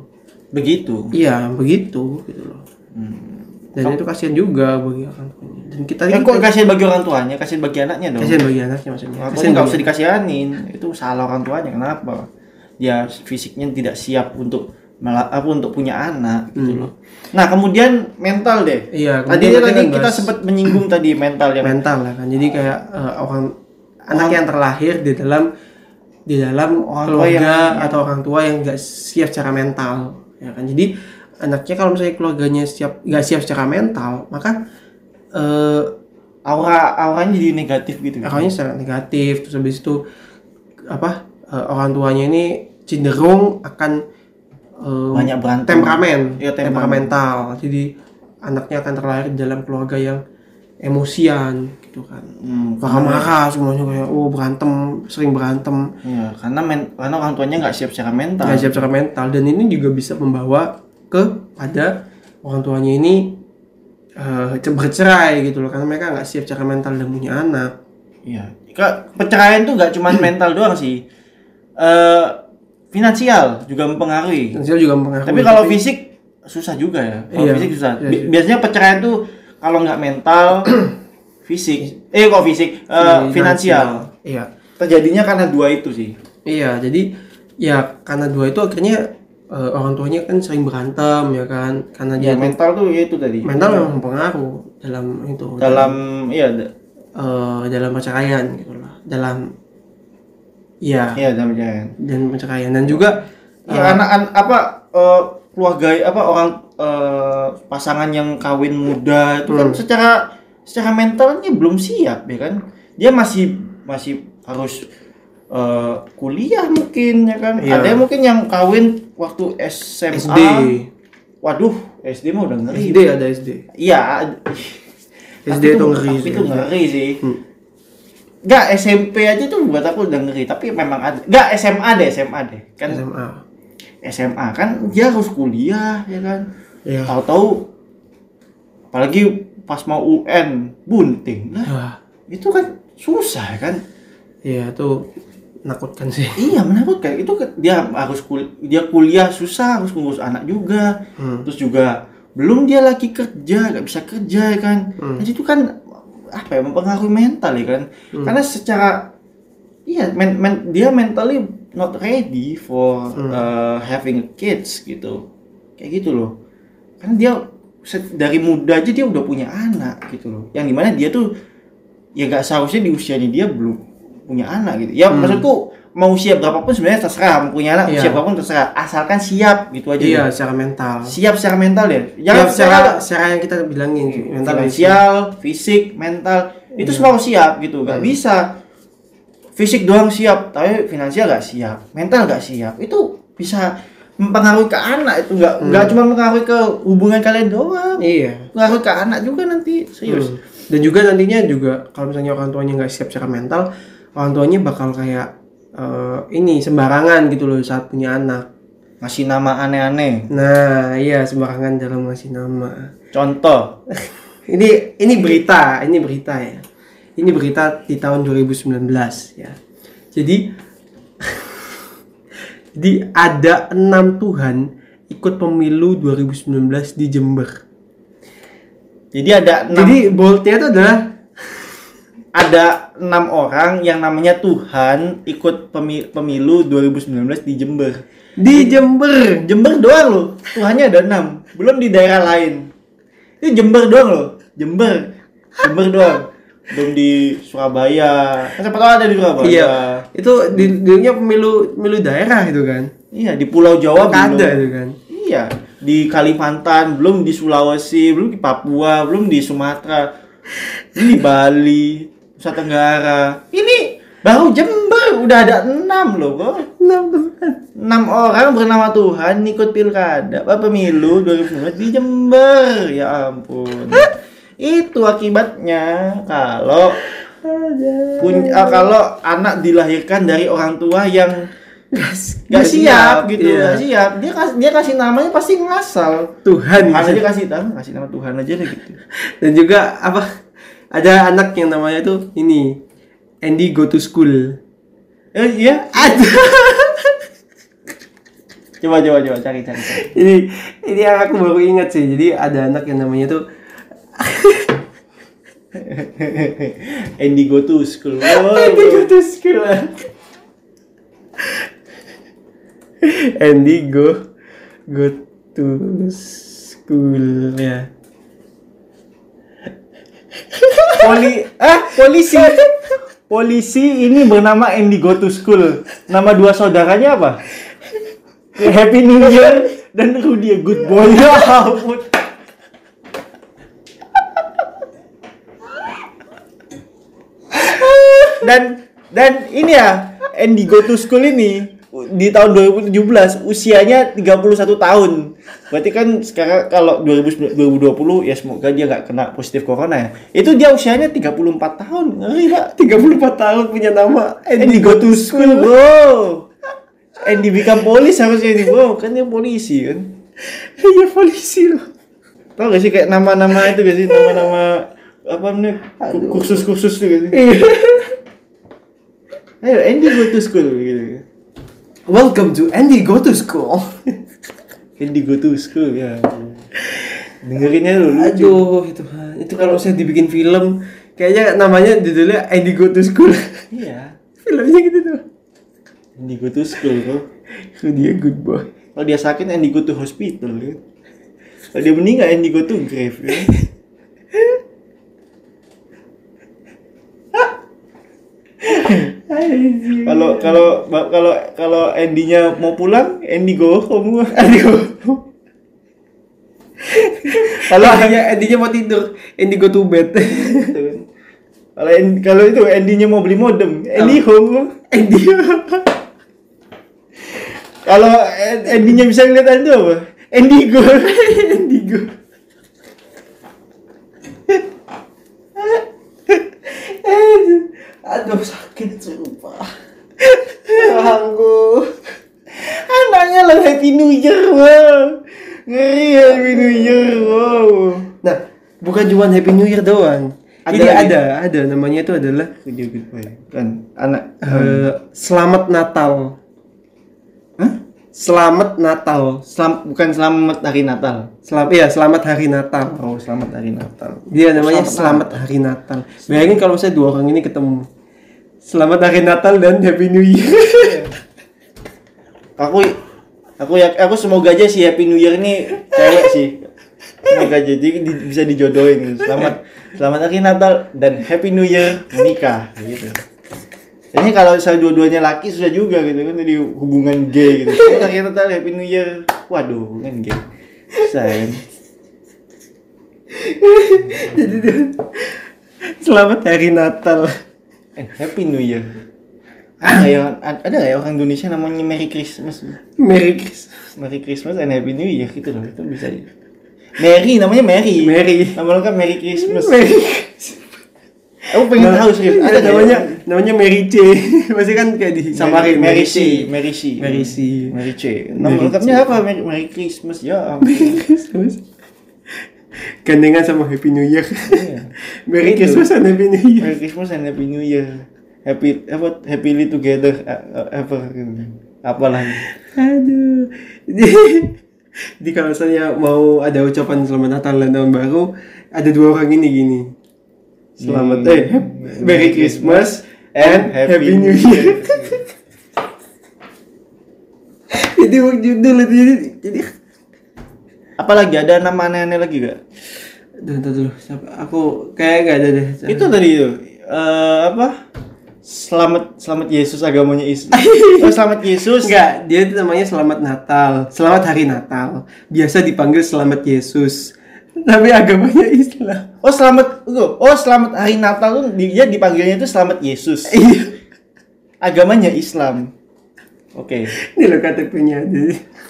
begitu? Iya begitu gitu loh. Hmm. dan itu kasihan juga bagi orang tuanya. Dan kita ya kok kasihan bagi orang tuanya? Kasihan bagi anaknya dong. Kasihan bagi anaknya maksudnya. Kasihan nggak usah dikasihanin. Itu salah orang tuanya kenapa? Dia fisiknya tidak siap untuk mela- apa untuk punya anak gitu loh. Nah kemudian mental deh. Hmm. iya tadi tadi kan kita bahas sempat menyinggung tadi mental yang mental lah kan. Jadi kayak eh, orang anak yang terlahir di dalam di dalam Orang tua keluarga yang- atau orang tua yang nggak siap secara mental ya kan. Jadi anaknya kalau misalnya keluarganya siap nggak siap secara mental maka eh aura auranya jadi negatif gitu akhirnya secara negatif. Terus habis itu apa eh, orang tuanya ini cenderung akan eh, banyak berantem temperamen, Iya, temperamen. temperamental. Jadi anaknya akan terlahir di dalam keluarga yang emosian gitu kan. hmm, Marah-marah semuanya kayak oh berantem, sering berantem, Iya, karena men- karena orang tuanya nggak siap secara mental nggak siap secara mental dan ini juga bisa membawa ke pada orang tuanya ini eh, bercerai gitu loh karena mereka nggak siap secara mental dan punya anak. Iya, perceraian tuh nggak cuma mental doang sih. Eh finansial juga mempengaruhi. Dan juga mempengaruhi. Tapi kalau fisik susah juga ya. Kalau Iya. fisik susah. Iya, iya. Biasanya perceraian tuh kalau nggak mental, fisik. Eh kok fisik? Eh, Finansial. finansial. Iya. Terjadinya karena dua itu sih. Iya, jadi ya karena dua itu akhirnya eh, orang tuanya kan sering berantem ya kan karena Ya dia mental tuh ya itu tadi. mental memang mempengaruh dalam itu Dalam iya da- eh, dalam perceraian gitu lah dalam ya iya dalam perceraian. dan perceraian dan juga Ya anak an- apa eh, keluarga apa orang eh, pasangan yang kawin muda itu kan Hmm. secara secara mentalnya belum siap ya kan. Dia masih masih harus eh, kuliah mungkin ya kan. Iya. Ada yang mungkin yang kawin waktu SMA. SD Waduh, SD mah udah ngeri. SD ada SD Iya. SD itu ngeri Tapi sih. itu ngeri sih. Hmm. Enggak SMP aja tuh buat aku udah ngeri, tapi memang ada. Enggak SMA deh, SMA deh. Kan. SMA SMA kan dia harus kuliah ya kan. Ya tahu-tahu apalagi pas mau UN bunting nah Wah, itu kan susah kan. Ya tuh menakutkan sih. Iya menakutkan. Itu dia harus kul dia kuliah susah harus ngurus anak juga. Hmm. terus juga belum dia lagi kerja nggak bisa kerja ya kan. Hmm. jadi itu kan apa ya mempengaruhi mental ya kan Hmm. karena secara iya men, men- dia mentally not ready for Hmm. uh, having kids gitu kayak gitu loh kan dia dari muda aja dia udah punya anak gitu loh yang di mana dia tuh ya nggak seharusnya di usianya dia belum punya anak gitu ya Hmm. maksudku mau usia berapapun sebenarnya terserah mau punya anak Iya. usia berapapun terserah. Asalkan siap gitu aja iya deh. secara mental. Siap secara mental ya. Ya, jangan secara secara secara yang kita bilangin sih, mental finansial fisik mental itu semua harus siap gitu. Nggak Hmm. bisa. Fisik doang siap tapi finansial nggak siap mental nggak siap. Itu bisa mempengaruhi ke anak itu nggak nggak cuma mempengaruhi ke hubungan kalian doang. Iya. Pengaruh ke anak juga nanti serius. Hmm. Dan juga nantinya juga kalau misalnya orang tuanya nggak siap secara mental, orang tuanya bakal kayak eh, ini sembarangan gitu loh saat punya anak. ngasih nama aneh-aneh Nah, iya sembarangan dalam ngasih nama. contoh Ini ini berita, ini berita ya. Ini berita di tahun 2019 ya. Jadi jadi ada enam Tuhan ikut pemilu 2019 di Jember. jadi ada enam, Jadi boldnya itu adalah ada enam orang yang namanya Tuhan ikut pemi- pemilu 2019 di Jember. Di Jember. Jember doang loh. Tuhannya ada enam. Belum di daerah lain. Itu Jember doang loh. Jember. Jember doang. Belum di Surabaya. Kan siapa tahu ada di Surabaya. Iya, itu di dunia pemilu pemilu daerah itu kan. Iya, di Pulau Jawa belum. Ada itu kan. iya. Di Kalimantan belum di Sulawesi belum di Papua belum di Sumatera. Belum di Bali Nusa Tenggara ini baru Jember udah ada enam loh bro. Enam enam orang bernama Tuhan ikut pilkada. Apa pemilu 2019 di Jember ya ampun. Itu akibatnya kalau punya kalau anak dilahirkan dari orang tua yang nggak siap, gitu iya. nggak siap. Dia kasih dia kasih namanya pasti ngasal. Tuhan. Aja kasih tahu kasih nama Tuhan aja deh gitu. Dan juga apa? Ada anak yang namanya tuh ini Andy go to school. eh, iya Ada. coba coba coba cari cari, cari. ini ini yang aku baru ingat sih. Jadi ada anak yang namanya tuh Andy go to school Andy go to school. Andy go go to school ya. Poli ah polisi. Polisi ini bernama Andy Go to School. Nama dua saudaranya apa? Happy New Year dan Rudy Good Boy. Ya ampun. Dan dan ini ya Andy Go to School ini di tahun 2017 usianya 31 tahun. Berarti kan sekarang kalau 2020 ya semoga dia nggak kena positif corona ya. Itu dia usianya 34 tahun ngeri pak 34 tahun punya nama Andy go to school bro. Andy become police harusnya ini bro. Kan dia polisi kan? Iya polisi loh. tau gak sih kayak nama-nama itu gak sih nama-nama apa namanya? Kursus-kursus itu gak sih ayo Andy go to school gitu Welcome to Andy go to school. Andy go to school ya dengerinnya lu lucu Aduh itu itu kalau saya dibikin film kayaknya namanya judulnya Andy go to school. iya Filmnya gitu tuh. Andy go to school bro Dia good boy. kalau dia sakit Andy go to hospital kan kalau dia meninggal Andy go to grave kan kalau kalau kalau kalau Andy-nya mau pulang Andy go home Andy go. Kalau Andy Andy mau tidur, Andy go to bed. kalau kalau itu Andy-nya mau beli modem Andy home Andy. kalau Andy-nya bisa ngeliat itu apa Andy go Andy go. Aduh sakit sumpah. Aku. anaknya lah Happy New Year wow ngeri Happy New Year wow Nah, bukan cuma Happy New Year doang. Ada Ini lagi? ada, ada namanya itu adalah video goodbye kan anak eh, Selamat Natal. Hah? Selamat Natal. Selam, bukan selamat hari Natal Selamat ya, selamat hari Natal. oh selamat hari Natal Dia namanya Selamat Selamat, Hari Natal. Bayangin kalau misalnya dua orang ini ketemu. Selamat Hari Natal dan Happy New Year. aku aku ya aku semoga aja si Happy New Year ini cewek sih. Semoga jadi di- bisa dijodohin. Selamat selamat hari Natal dan Happy New Year menikah gitu. Ini kalau misalnya dua-duanya laki susah juga gitu kan jadi hubungan gay gitu. Selamat hari Natal Happy New Year. Waduh hubungan gay. Kan Jadi Selamat Hari Natal. And Happy New Year ada ya ada ya orang Indonesia namanya Merry Christmas Merry Christmas. Merry Christmas and Happy New Year gitu loh itu bisa. Mary namanya Mary Mary. nama lengkap Merry Christmas Merry aku pengen tahu serius Ada namanya ya? namanya Mary C. Masih kan kayak di samarin Mary C Mary C Mary C. Mary C nama Mary lengkapnya apa Merry, Merry Christmas ya ampun. Christmas. Gandengan sama Happy New Year. Iya. Merry. Christmas and Happy New Year. Merry Christmas and Happy New Year happy apa happily together ever apalah Aduh. Jadi, jadi kalau saya mau ada ucapan selamat Natal dan tahun baru, ada dua orang ini gini. Selamat Hmm. eh hap- Merry Christmas and Happy, New Year. jadi judul itu jadi, jadi apalagi ada nama aneh-aneh lagi gak ntar dulu. Siapa? Aku kayak gak ada deh. itu tadi itu eh, apa selamat selamat Yesus agamanya Islam oh, selamat Yesus Enggak, dia itu namanya Selamat Natal. Selamat Hari Natal. Biasa dipanggil Selamat Yesus. Tapi agamanya Islam. Oh selamat, oh selamat hari Natal tuh dia dipanggilnya itu selamat Yesus. Iya. Agamanya Islam. Oke, Ini loh KTP-nya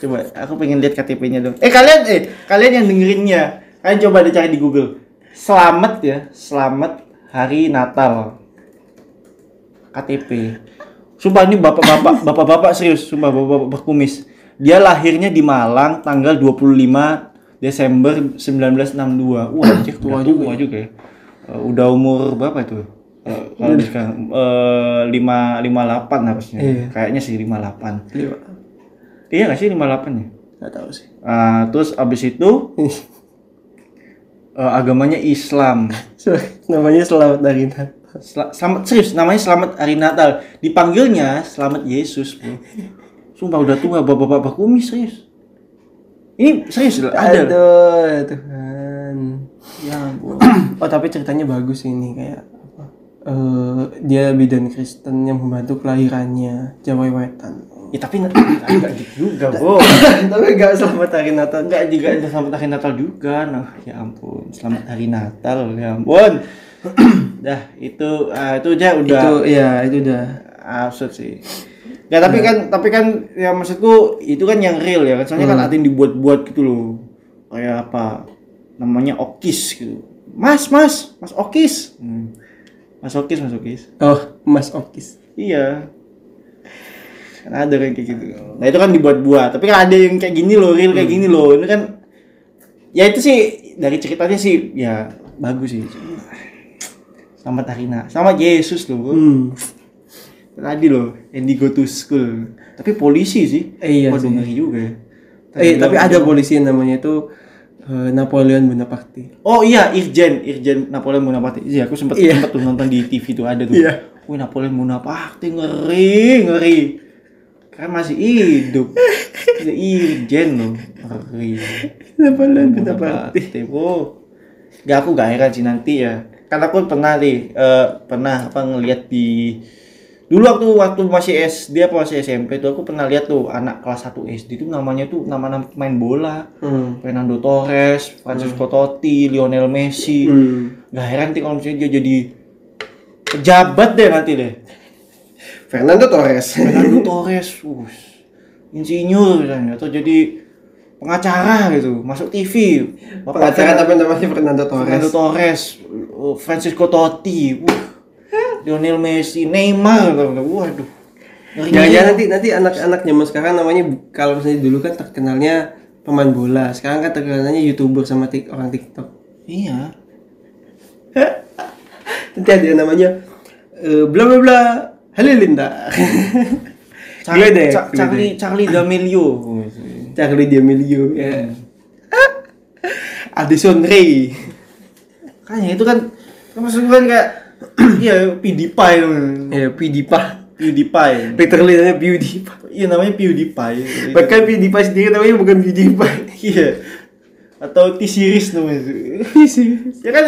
coba aku pengen lihat KTP-nya dong. Eh kalian, eh kalian yang dengerinnya, kalian coba deh cari di Google. Selamat ya, selamat hari Natal. KTP. Sumpah ini bapak-bapak, bapak-bapak serius, sumpah bapak-bapak berkumis. Dia lahirnya di Malang tanggal 25 Desember 1962. Wah, anjir tua juga, tua juga ya. Eh, udah umur berapa itu? Eh, kalau sekarang eh, lima lima delapan harusnya. Iya. Kayaknya sih lima delapan. Iya. Nggak sih lima delapan ya? Gak tahu sih. Ah, terus abis itu eh, agamanya Islam. Namanya Selamat Hari Natal. Sel- selamat serius namanya Selamat Hari Natal. Dipanggilnya Selamat Yesus, Bro. Sumpah udah tua bapak-bapak kumis serius. Ini serius ada. Aduh, Tuhan. Ya ampun. Oh, tapi ceritanya bagus ini kayak Eh, dia bidan Kristen yang membantu kelahirannya Jawa Wetan. Ya tapi nggak nggak gitu juga, Bro. tapi gak Selamat Hari Natal. Enggak juga ada Selamat Hari Natal juga. Nah, ya ampun. Selamat Hari Natal, ya ampun. Dah, itu ah, itu aja udah Itu ya, itu udah. absurd sih. Ya tapi kan tapi kan ya maksudku itu kan yang real ya kan. Soalnya kan ada yang dibuat-buat gitu loh. Kayak apa? Namanya Okis gitu. Mas, Mas, Mas Okis. Hmm. Mas Okis, Mas Okis. Oh, Mas Okis. Iya. Kan ada kayak gitu. Nah, itu kan dibuat-buat. Tapi kan ada yang kayak gini loh, real kayak gini loh. Ini kan ya itu sih dari ceritanya sih ya bagus sih. Selamat hari Na. Selamat Yesus loh. Hmm. Tadi loh, Andy go to school. Tapi polisi sih. Eh, iya Waduh, sih. ngeri juga ya. Eh, tapi ada polisi yang namanya itu Napoleon Bonaparte. Oh iya, Irjen, Irjen Napoleon Bonaparte. Iya, aku sempat Iya. sempat tuh nonton di TV tuh ada tuh. Iya. Wih, Napoleon Bonaparte ngeri, ngeri. Kan masih hidup. Irjen loh, ngeri. Napoleon Bonaparte. Bro. Gak aku gak heran sih nanti ya. Karena aku pernah nih, eh, pernah apa ngeliat di dulu waktu waktu masih SD apa masih SMP tuh aku pernah lihat tuh anak kelas 1 SD tuh namanya tuh nama-nama pemain bola. Hmm. Fernando Torres, Francisco Totti, Lionel Messi. Hmm. Gak heran nanti kalau misalnya dia jadi pejabat deh nanti deh. Fernando Torres. Fernando Torres, us, insinyur misalnya, atau jadi pengacara gitu, masuk TV. Pengacara tapi namanya Fernando Torres. Fernando Torres, Francisco Totti, uh, Lionel Messi, Neymar, waduh. Ngeri. Jangan-jangan nanti nanti anak-anak zaman sekarang namanya kalau misalnya dulu kan terkenalnya pemain bola, sekarang kan terkenalnya youtuber sama tik, orang TikTok. Iya. nanti ada yang namanya eh, bla bla bla Halilinda Charlie, deh, Ca- gue Charlie, Charlie D'Amelio. Charlie D'Amelio ya Addison Ray Kayaknya itu kan, kan maksud gue kan kayak, iya PewDiePie dong. ya PewDiePie PewDiePie. literally namanya PewDiePie Iya namanya PewDiePie. bahkan PewDiePie sendiri namanya bukan PewDiePie Iya. Atau T-Series namanya. sih ya kan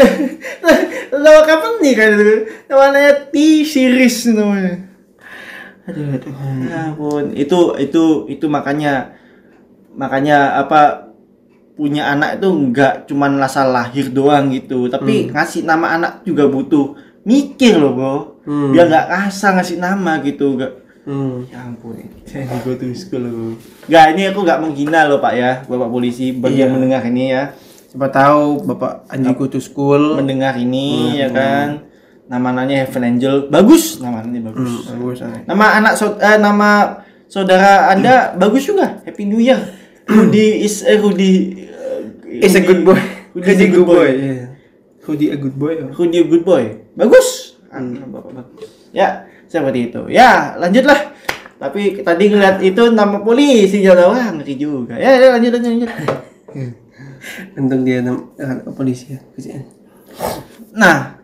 nama kapan nih kan itu namanya T-Series namanya. aduh aduh Ya ampun, itu itu itu makanya makanya apa punya anak itu nggak cuman asal lahir doang gitu, tapi ngasih nama anak juga butuh mikir loh, Bro. Hmm. Biar nggak kasar ngasih nama gitu, nggak hmm. Ya ampun, ini gue tuh school loh. Nggak, ini aku nggak menghina loh Pak ya, Bapak polisi bagi Iya. yang mendengar ini ya, siapa tahu bapak Anji go to school mendengar ini ya kan, namanya Heaven Angel, bagus namanya bagus. hmm, bagus. Nama anak so- eh, nama saudara Anda bagus juga. Happy New Year. Rudy is eh Rudy eh, is a good boy Rudy is a good boy. yeah. Rudy a good boy oh. Rudy a good boy. Bagus. Anak Bapak bagus. Ya, seperti itu. Ya, lanjutlah. Tapi tadi ngeliat itu nama polisi jadi wah ngeri juga. Ya, ya lanjut lanjut. lanjut. untung dia nam eh, polisi ya. Nah,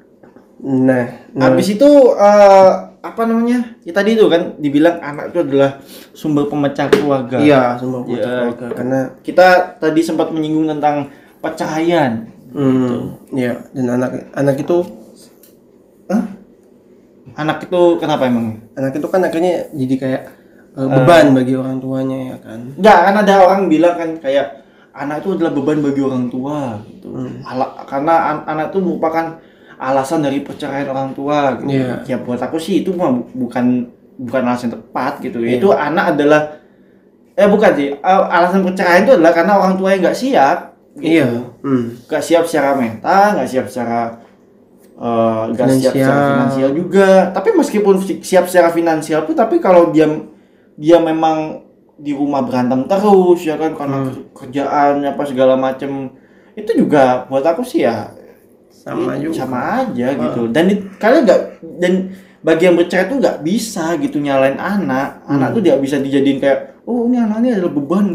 nah, nah habis itu eh, apa namanya? Ya tadi itu kan dibilang anak itu adalah sumber pemecah keluarga. iya semua Ya. keluarga karena Kita tadi sempat menyinggung tentang perceraian. Hmm, ya dan anak anak itu Hah? Anak itu kenapa emang? anak itu kan akhirnya jadi kayak eh, beban bagi orang tuanya ya kan Enggak, kan ada orang bilang kan kayak anak itu adalah beban bagi orang tua gitu. Ala- karena an- anak itu merupakan alasan dari perceraian orang tua gitu. Iya. Ya buat aku sih itu mah bu- bukan bukan alasan tepat gitu. Itu anak adalah eh bukan sih eh, alasan perceraian itu adalah karena orang tua yang nggak siap. Gitu. iya hmm. Nggak siap secara mental, nggak siap secara eh, nggak siap secara Finansial. juga. Tapi meskipun si- siap secara finansial pun, tapi kalau dia dia memang di rumah berantem terus ya kan karena Hmm. ke- kerjaan apa segala macem itu juga buat aku sih ya sama juga sama aja gitu dan di- kalian nggak dan bagi yang bercerai tuh nggak bisa gitu nyalain anak anak tuh tidak bisa dijadiin kayak oh ini anak ini adalah beban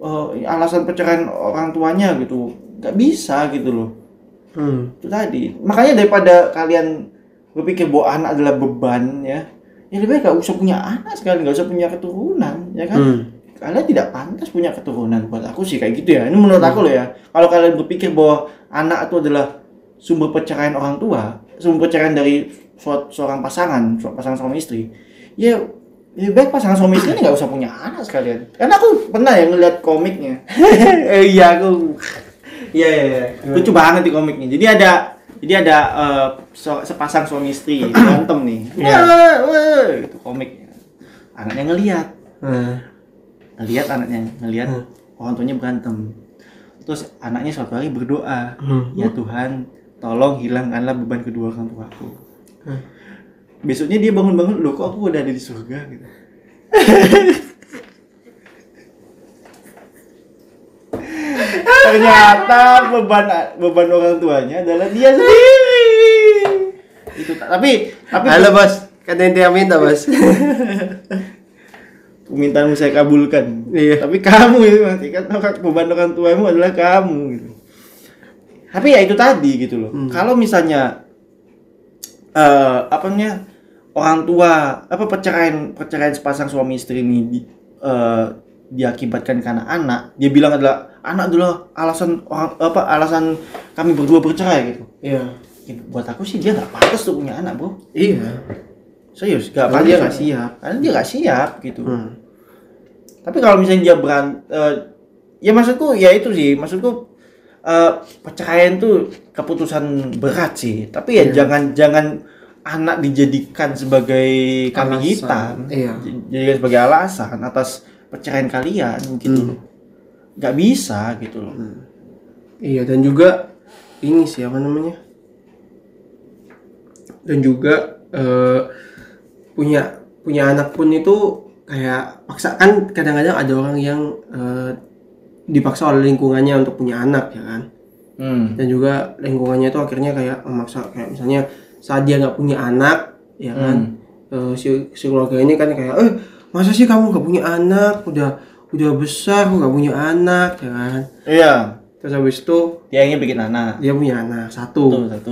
eh, alasan perceraian orang tuanya gitu. Nggak bisa gitu loh. Hmm. itu tadi. Makanya daripada kalian berpikir bahwa anak adalah beban ya. Ya lebih baik gak usah punya anak sekali nggak usah punya keturunan ya kan? Hmm. kalian tidak pantas punya keturunan. Buat aku sih kayak gitu ya. Ini menurut aku loh ya. Kalau kalian berpikir bahwa anak itu adalah sumber perceraian orang tua sumber perceraian dari seorang pasangan su- pasangan suami istri ya lebih baik pasangan suami istri ini nggak usah punya anak sekalian karena aku pernah ya ngeliat komiknya eh, iya aku Iya iya iya. Lucu banget di komiknya. Jadi ada jadi ada eh, so- sepasang suami istri berantem nih. Iya. Wah, wah, itu komiknya. Anaknya ngelihat, Hmm. ngelihat anaknya, ngelihat Hmm. orang tuanya berantem. Terus anaknya suatu hari berdoa, Hmm. ya Tuhan, tolong hilangkanlah beban kedua orang tuaku. Hmm. Besoknya dia bangun-bangun, loh kok aku udah ada di surga gitu. Ternyata beban beban orang tuanya adalah dia sendiri. Itu tapi tapi halo bos yang dia minta bos permintaanmu saya kabulkan. Iya. Tapi kamu itu nanti kan orang- beban orang tuamu adalah kamu gitu. Tapi ya itu tadi gitu loh. Kalau misalnya eh apa namanya orang tua apa perceraian perceraian sepasang suami istri ini di- eh, diakibatkan karena anak, dia bilang adalah anak adalah alasan orang apa alasan kami berdua bercerai gitu. iya Ya, buat aku sih dia nggak pantas tuh punya anak bro. iya Serius, Karena pantas. dia nggak siap Karena dia nggak siap gitu. hmm. Tapi kalau misalnya dia beran, eh, ya maksudku ya itu sih, maksudku eh, perceraian tuh keputusan berat sih. Tapi ya Iya. jangan jangan anak dijadikan sebagai kambing hitam, iya. J- jadikan sebagai alasan atas perceraian kalian gitu. Hmm. Nggak bisa gitu loh. Iya dan juga ini sih apa namanya dan juga eh, punya punya anak pun itu kayak paksa kan kadang-kadang ada orang yang eh, dipaksa oleh lingkungannya untuk punya anak ya kan Hmm. dan juga lingkungannya itu akhirnya kayak memaksa kayak misalnya saat dia nggak punya anak ya kan Hmm. eh, si, si keluarga ini kan kayak eh masa sih kamu nggak punya anak udah udah besar kok nggak punya anak ya kan Iya. terus habis itu Dia ingin bikin anak. dia punya anak satu Tuh, satu.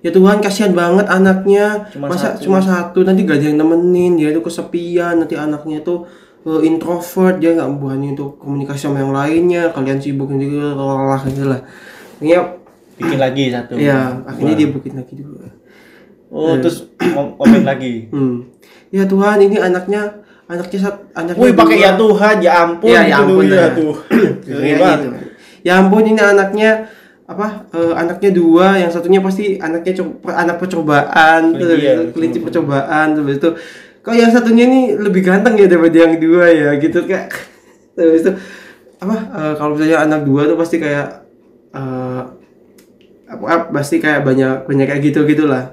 ya Tuhan kasihan banget anaknya Cuma masa satu. cuma satu nanti gak ada yang nemenin dia tuh kesepian nanti anaknya tuh eh, introvert dia nggak berani untuk komunikasi sama yang lainnya kalian sibuk juga lelah gitu lah akhirnya bikin lagi satu. ya akhirnya dia bikin lagi dua Oh, terus ngom- komen lagi. hmm. ya Tuhan ini anaknya anaknya sat, anaknya Wih, pakai ya Tuhan, ya ampun. ya, ya gitu, ampun ya ya. tuh. Kayak gitu. ya ampun ini anaknya apa eh, anaknya dua yang satunya pasti anaknya anak percobaan terus Iya, kelinci percobaan terus itu kok yang satunya ini lebih ganteng ya daripada yang dua ya gitu kayak terus itu apa eh, kalau misalnya anak dua tuh pasti kayak eh, apa, apa, pasti kayak banyak banyak kayak gitu gitulah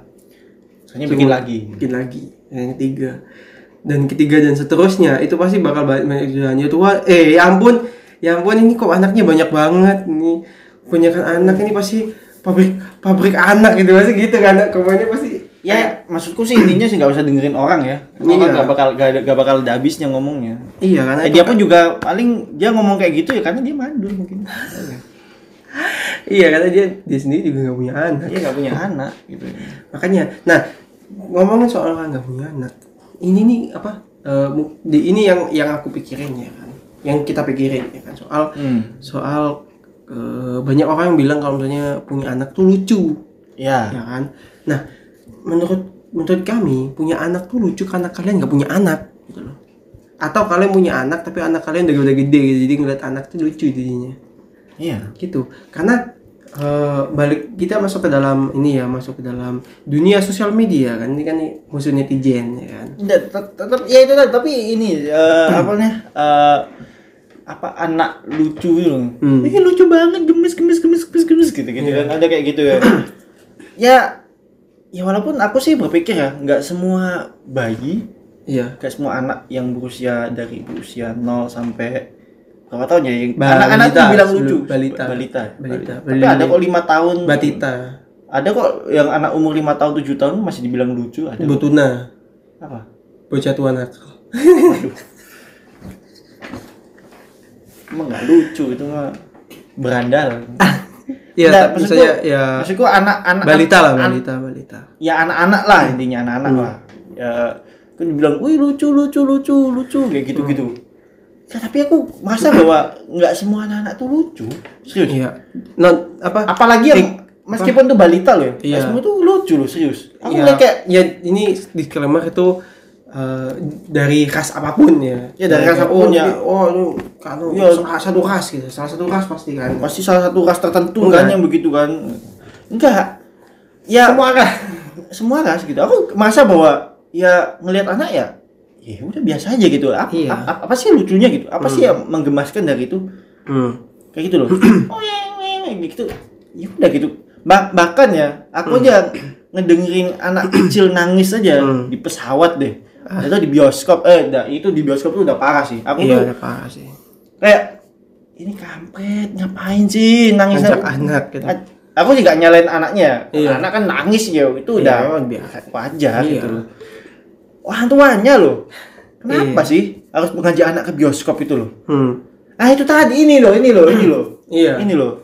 Soalnya bikin lagi. bikin lagi yang ketiga dan ketiga dan seterusnya itu pasti bakal banyak jalannya Tuhan eh ya ampun ya ampun ini kok anaknya banyak banget ini kebanyakan anak ini pasti pabrik pabrik anak gitu pasti gitu kan kebanyakan pasti Ya, maksudku sih intinya sih nggak usah dengerin orang ya. Orang Iya. nggak bakal ada- nggak bakal ada habisnya ngomongnya. iya karena Eh, dia pun juga paling dia ngomong kayak gitu ya karena dia mandul mungkin. iya karena dia dia sendiri juga nggak punya anak Dia nggak punya anak gitu. makanya nah ngomongin soal nggak punya anak ini nih apa eh, di ini yang yang aku pikirin ya kan yang kita pikirin ya kan soal Hmm. soal eh, banyak orang yang bilang kalau misalnya punya anak tuh lucu Ya. ya kan nah menurut menurut kami punya anak tuh lucu karena kalian nggak punya anak gitu loh atau kalian punya anak tapi anak kalian udah udah gede gitu jadi ngeliat anak tuh lucu jadinya Iya. gitu karena eh, balik kita masuk ke dalam ini ya masuk ke dalam dunia sosial media kan ini kan nih musuh netizen ya kan tetap ya itu tapi ini eh, apa namanya? eh, apa anak lucu gitu. loh. Hmm. Ini lucu banget gemes gemes gemes gemes gemes gitu gitu Iya. kan ada kayak gitu ya. ya ya walaupun aku sih berpikir ya nggak semua bayi iya nggak semua anak yang berusia dari berusia 0 sampai berapa tahun ya anak-anak tuh bilang lucu. balita. balita. Balita. tapi Balita. ada kok lima tahun. Batita ada kok yang anak umur lima tahun tujuh tahun masih dibilang lucu ada. Botuna apa? Bocah tua nakal Waduh. emang nggak lucu itu mah. Berandal. Iya, tapi misalnya ya maksudku anak-anak balita lah, balita, balita. ya anak-anak lah intinya anak-anak lah. Ya kan dibilang wih lucu lucu lucu lucu kayak gitu gitu ya, tapi aku merasa bahwa nggak semua anak-anak tuh lucu serius Iya. Non apa? apalagi yang meskipun tuh balita loh ya Iya. semua tuh lucu loh serius aku ya, ngeliat kayak ya ini disclaimer itu eh, dari ras apa pun ya. Ya, dari ras apa pun, ya. Oh, ini kalau Ya. salah satu ras gitu, salah satu ras pasti kan. pasti salah satu ras tertentu Enggak. kan yang begitu kan enggak ya Semua ras. semua ras gitu aku merasa bahwa ya ngelihat anak ya ya udah biasa aja gitu apa, Iya. apa, apa sih lucunya gitu apa sih yang menggemaskan dari itu Hmm. kayak gitu loh oh ya gitu ya udah gitu Bah- bahkan ya aku aja ngedengerin anak kecil nangis aja Hmm. di pesawat deh itu di bioskop eh itu di bioskop tuh udah parah sih aku Iya, tuh ada parah sih. kayak ini kampret ngapain sih nangis Ajak anak gitu. A- aku gak nyalain anaknya Iya. anak kan nangis ya itu Iya, udah biasa. wajar Iya. gitu loh orang tuanya loh kenapa Iya. sih harus mengajak anak ke bioskop itu loh Hmm. ah itu tadi ini loh ini loh ini loh Iya. ini loh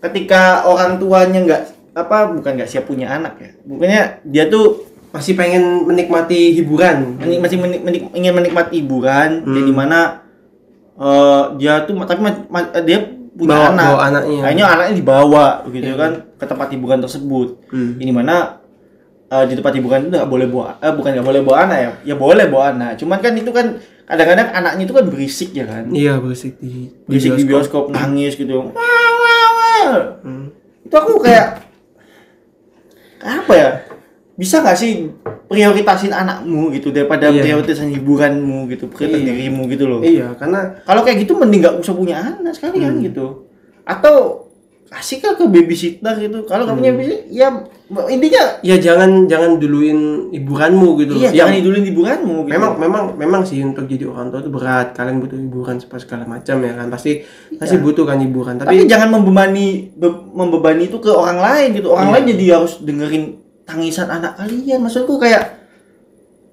ketika orang tuanya nggak apa bukan nggak siap punya anak ya bukannya dia tuh Masih pengen menikmati hiburan. menik- masih menik- menik- ingin menikmati hiburan Hmm. jadi mana eh, dia tuh tapi ma- ma- dia punya Bawa- anak bawa anaknya. akhirnya anaknya dibawa gitu Iya. kan ke tempat hiburan tersebut Hmm. ini mana eh, di tempat hiburan itu nggak boleh bawa eh, bukan nggak boleh bawa anak ya? Ya boleh bawa anak. Cuman kan itu kan kadang-kadang anaknya itu kan berisik ya kan? Iya, berisik di berisik di bioskop. nangis gitu. Wah wah wah Hmm. itu aku kayak apa ya? Bisa nggak sih prioritasin anakmu gitu daripada Iya. prioritasin hiburanmu gitu prioritas Iya. dirimu gitu loh? Iya, karena kalau kayak gitu mending nggak usah punya anak sekalian Hmm. gitu. Atau kasih ke babysitter gitu? Kalau punya Hmm. babysitter ya intinya ya jangan jangan duluin hiburanmu gitu iya Yang jangan idulin hiburanmu gitu. memang memang memang sih untuk jadi orang tua itu berat. Kalian butuh hiburan segala macam ya kan. Pasti pasti butuh kan hiburan. Tapi, tapi, jangan membebani be- membebani itu ke orang lain gitu. Orang Iya. lain jadi harus dengerin tangisan anak kalian. Maksudku kayak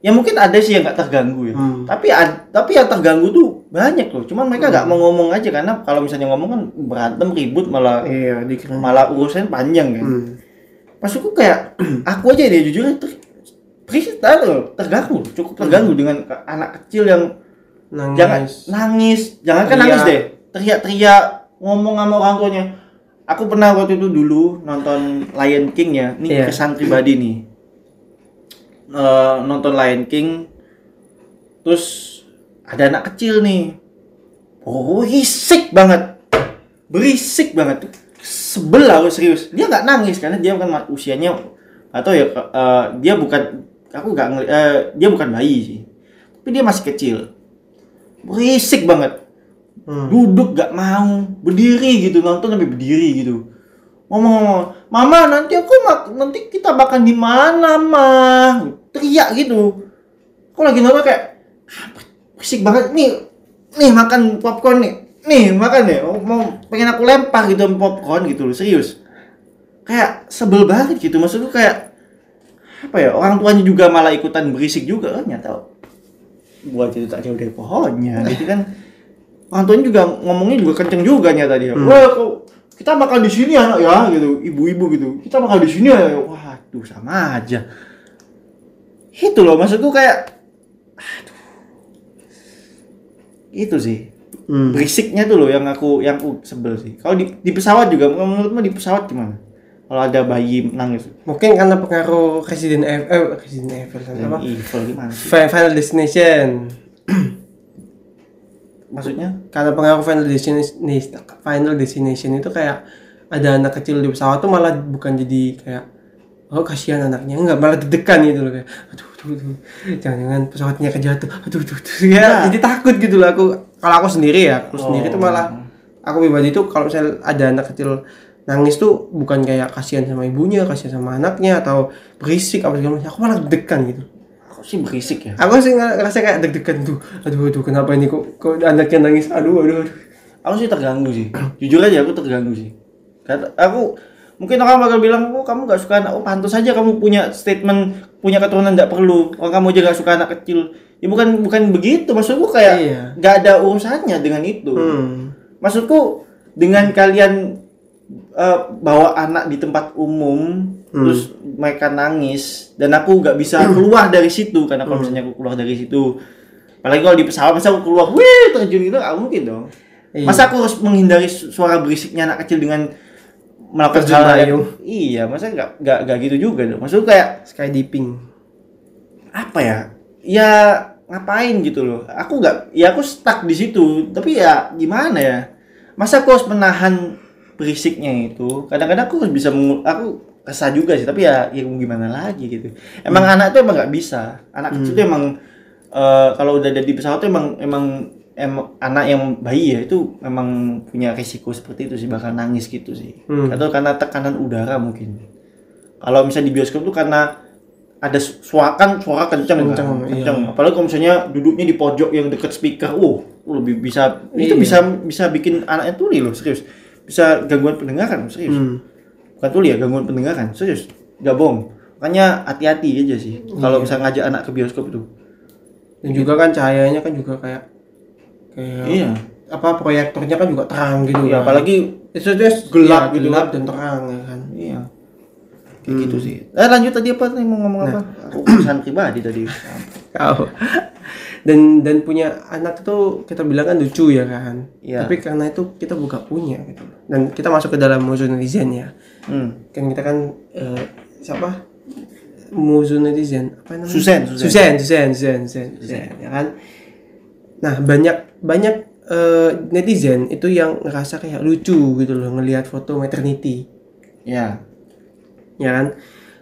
ya mungkin ada sih yang nggak terganggu ya. Hmm. tapi tapi yang terganggu tuh banyak loh. Cuman mereka nggak mau ngomong aja karena kalau misalnya ngomong kan berantem ribut malah iya dikira. malah urusan panjang kan. Hmm. maksudku kayak aku aja deh jujur ter berisik tahu, terganggu cukup terganggu dengan ke- anak kecil yang nangis. jangan nangis jangan kan nangis deh. Teriak-teriak ngomong sama orang tuanya. Aku pernah waktu itu dulu nonton Lion King ya. Ini Iya. kesan pribadi nih Eh, nonton Lion King terus ada anak kecil nih. Berisik banget. Berisik banget. Sebel aku serius. Dia nggak nangis karena dia kan usianya atau ya eh, dia bukan aku nggak eh, dia bukan bayi sih. Tapi dia masih kecil. Berisik banget. Hmm. duduk gak mau berdiri gitu nonton sampai berdiri gitu. Ngomong-ngomong mama nanti aku nanti kita makan di mana mah teriak gitu. Aku lagi nonton kayak "Ah, berisik banget nih. Nih makan popcorn nih. Nih makan nih mau, pengen aku lempar gitu popcorn gitu loh serius. Kayak sebel banget gitu. Maksudku kayak apa ya orang tuanya juga malah ikutan berisik juga kan nyata buat itu tak jauh dari pohonnya gitu kan. Orang tuanya juga ngomongnya juga kenceng juga nyata dia wah kok kita makan di sini anak ya gitu. Ibu-ibu gitu. Kita makan di sini ya waduh sama aja. Itu loh maksudku kayak aduh. Itu sih. Hmm. berisiknya tuh loh yang aku yang aku sebel sih. Kalau di, di pesawat juga menurutmu di pesawat gimana? Kalau ada bayi nangis. Mungkin karena pengaruh Resident Evil eh Resident Evil apa? Evil gimana sih? Fi- Final Destination maksudnya karena pengaruh Final Destination Final Destination itu kayak ada anak kecil di pesawat tuh malah bukan jadi kayak oh kasihan anaknya enggak malah deg-degan gitu loh kayak aduh aduh, aduh. jangan-jangan pesawatnya kejatuh aduh aduh, aduh. ya Nah. jadi takut gitu loh aku kalau aku sendiri ya aku sendiri tuh Oh. malah aku pribadi tuh kalau misalnya ada anak kecil nangis tuh bukan kayak kasihan sama ibunya kasihan sama anaknya atau berisik apa segala macam aku malah deg-degan gitu aku sih berisik ya. Aku sih ngerasa kayak deg-degan tuh. Aduh aduh kenapa ini kok kok anaknya nangis? Aduh aduh aduh. Aku sih terganggu sih. Jujur aja aku terganggu sih. Kata aku mungkin orang bakal bilang oh kamu gak suka anak. Oh pantas saja kamu punya statement punya keturunan tidak perlu. Oh kamu aja gak suka anak kecil. Ya bukan bukan begitu. Maksudku kayak Iya. nggak ada urusannya dengan itu. Hmm. maksudku dengan kalian eh, bawa anak di tempat umum terus mereka nangis dan aku nggak bisa keluar dari situ karena kalau misalnya aku keluar dari situ apalagi kalau di pesawat masa aku keluar wih terjun gitu nggak mungkin dong. Iya. masa aku harus menghindari su- suara berisiknya anak kecil dengan melakukan Terjun hal yang iya masa nggak nggak nggak gitu juga dong. Maksudku kayak skydiving apa ya? Ya ngapain gitu loh. Aku nggak ya aku stuck di situ tapi ya gimana ya? Masa aku harus menahan berisiknya itu? Kadang-kadang aku harus bisa aku kesah juga sih tapi ya ya gimana lagi gitu emang anak tuh emang nggak bisa anak kecil tuh emang eh, kalau udah ada di pesawat tuh emang emang emang anak yang bayi ya itu memang punya risiko seperti itu sih bakal nangis gitu sih Hmm. atau karena tekanan udara mungkin kalau misalnya di bioskop tuh karena ada su- suara kan suara kenceng, Kenceng, kan? iya. kenceng. apalagi kalau misalnya duduknya di pojok yang deket speaker wow lebih bisa itu Iya. bisa bisa bikin anaknya tuli loh serius bisa gangguan pendengaran serius hmm. Bukan tuli ya gangguan pendengaran. Serius nggak bohong. Makanya hati-hati aja sih kalau Iya. misalnya ngajak anak ke bioskop itu. Dan juga kan cahayanya kan juga kayak kayak iya. apa proyektornya kan juga terang gitu Iya, kan. apalagi itu gelap iya, gitu gelap kan. dan terang ya kan. Iya. Kayak gitu sih. Eh lanjut tadi apa? Nih mau ngomong apa? Aku urusan pribadi tadi. Kau dan dan punya anak tuh kita bilang kan lucu ya kan. Iya. tapi karena itu kita buka punya gitu. Dan kita masuk ke dalam musuh netizen ya. Hmm. kan kita kan eh, siapa? Musuh netizen. Apa namanya? Susen, Susen. Susen Susen Susen Susen, Susen, ya kan? Nah banyak banyak eh, netizen itu yang ngerasa kayak lucu gitu loh ngelihat foto maternity. Ya ya kan?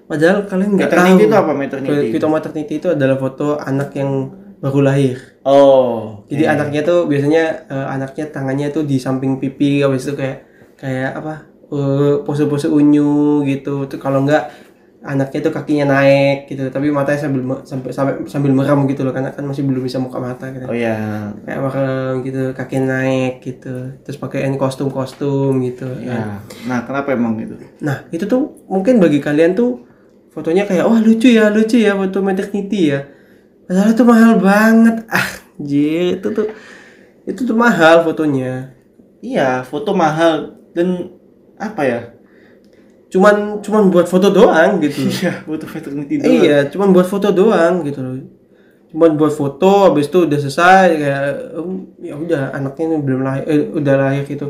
Padahal kalian nggak tahu. itu apa maternity? foto maternity itu adalah foto anak yang baru lahir. Oh jadi anaknya tuh biasanya eh, anaknya tangannya tuh di samping pipi habis itu kayak kayak apa eh, pose-pose unyu gitu. Tuh kalau enggak anaknya tuh kakinya naik gitu. Tapi matanya sambil sampai sampai sambil merem gitu loh. Karena kan masih belum bisa buka mata gitu. Oh ya kayak merem gitu kaki naik gitu. Terus pakaiin kostum-kostum gitu. Ya nah kenapa emang gitu? Nah, itu tuh mungkin bagi kalian tuh fotonya kayak wah lucu ya lucu ya foto maternity ya padahal itu mahal banget. Ah jir itu tuh itu tuh mahal fotonya. Iya foto mahal dan apa ya? Cuman cuman buat foto doang gitu. Iya foto maternity doang. iya cuman buat foto doang gitu loh. Cuman buat foto habis itu udah selesai kayak "Oh, ya udah anaknya belum lahir eh, udah lahir gitu.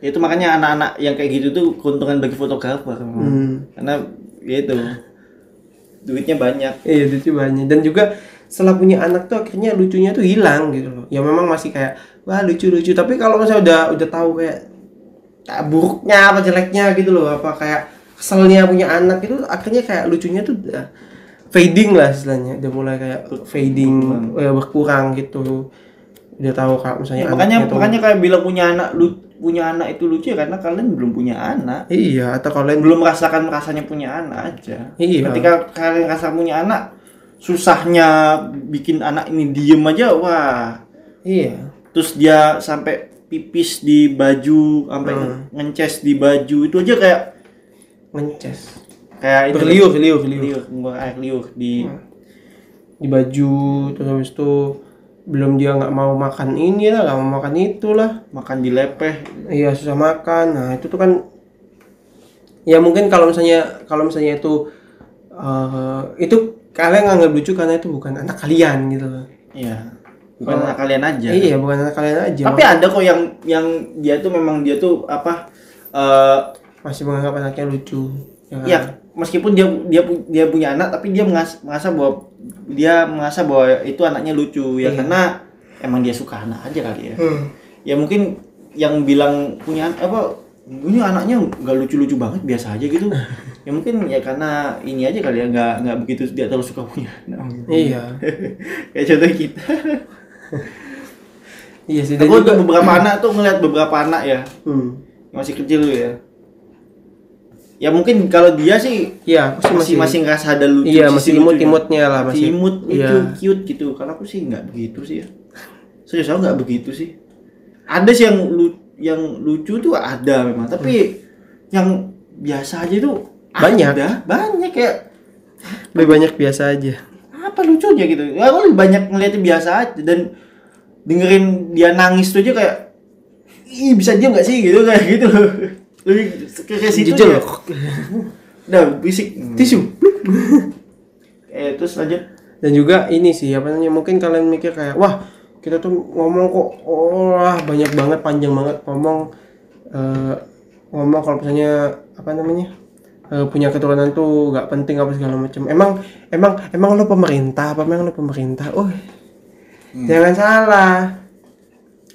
Ya, itu makanya anak-anak yang kayak gitu tuh keuntungan bagi fotografer. Hmm. karena gitu duitnya banyak. Iya lucu banyak. Dan juga setelah punya anak tuh akhirnya lucunya tuh hilang gitu loh. Ya memang masih kayak wah lucu-lucu tapi kalau misalnya udah udah tahu kayak kayak buruknya apa jeleknya gitu loh apa kayak keselnya punya anak itu akhirnya kayak lucunya tuh udah fading lah istilahnya. Udah mulai kayak fading eh, berkurang gitu. Udah tahu kalau misalnya Ya, makanya tuh- makanya kayak bilang punya anak lu punya anak itu lucu ya karena kalian belum punya anak. Iya atau kalian belum merasakan rasanya punya anak aja. Iya. ketika kalian rasa punya anak susahnya bikin anak ini diem aja wah. Iya. Terus dia sampai pipis di baju sampai Hmm. ngences di baju itu aja kayak ngeces. kayak itu. Liur liur. Liur air liur di di baju terus habis itu belum dia nggak mau makan ini lah nggak mau makan itu lah. Makan di lepeh. Iya susah makan. Nah itu tuh kan ya mungkin kalau misalnya kalau misalnya itu eh, itu kalian nganggap lucu karena itu bukan anak kalian gitu loh iya bukan anak kalian aja iya bukan anak kalian aja tapi ada kok yang yang dia tuh memang dia tuh apa eh masih menganggap anaknya lucu ya kan? ya meskipun dia dia dia punya anak tapi dia mengas, merasa bahwa dia merasa bahwa itu anaknya lucu ya Iya. karena emang dia suka anak aja kali ya Hmm. ya mungkin yang bilang punya apa ini anaknya nggak lucu-lucu banget biasa aja gitu ya mungkin ya karena ini aja kali ya nggak nggak begitu dia terlalu suka punya. Anak iya. Kayak contoh kita. Iya sih aku juga untuk beberapa anak tuh ngeliat beberapa anak ya. Hmm. masih kecil tuh ya. Ya mungkin kalau dia sih iya aku sih masih masih ngerasa ada lucu iya masih imut imutnya lah masih imut lucu iya. cute gitu. Kalau aku sih nggak begitu sih ya. Serius aku nggak begitu sih. Ada sih yang lu yang lucu tuh ada memang. Tapi yang biasa aja tuh Banyak. ada? Banyak kayak lebih banyak biasa aja. Apa lucunya gitu? Ya aku lebih banyak ngeliatnya biasa aja dan dengerin dia nangis tuh aja kayak ih bisa diam nggak sih? Gitu kayak gitu loh. Lebih ke ke situ Jujur ya loh. udah berisik. Tisu. Eh terus lanjut. Dan juga ini sih apa namanya mungkin kalian mikir kayak wah kita tuh ngomong kok oh, wah banyak banget panjang banget ngomong. Eh, ngomong kalau misalnya apa namanya eh, punya keturunan tuh nggak penting apa segala macam. Emang emang emang lo pemerintah apa emang lo pemerintah? Oh jangan salah.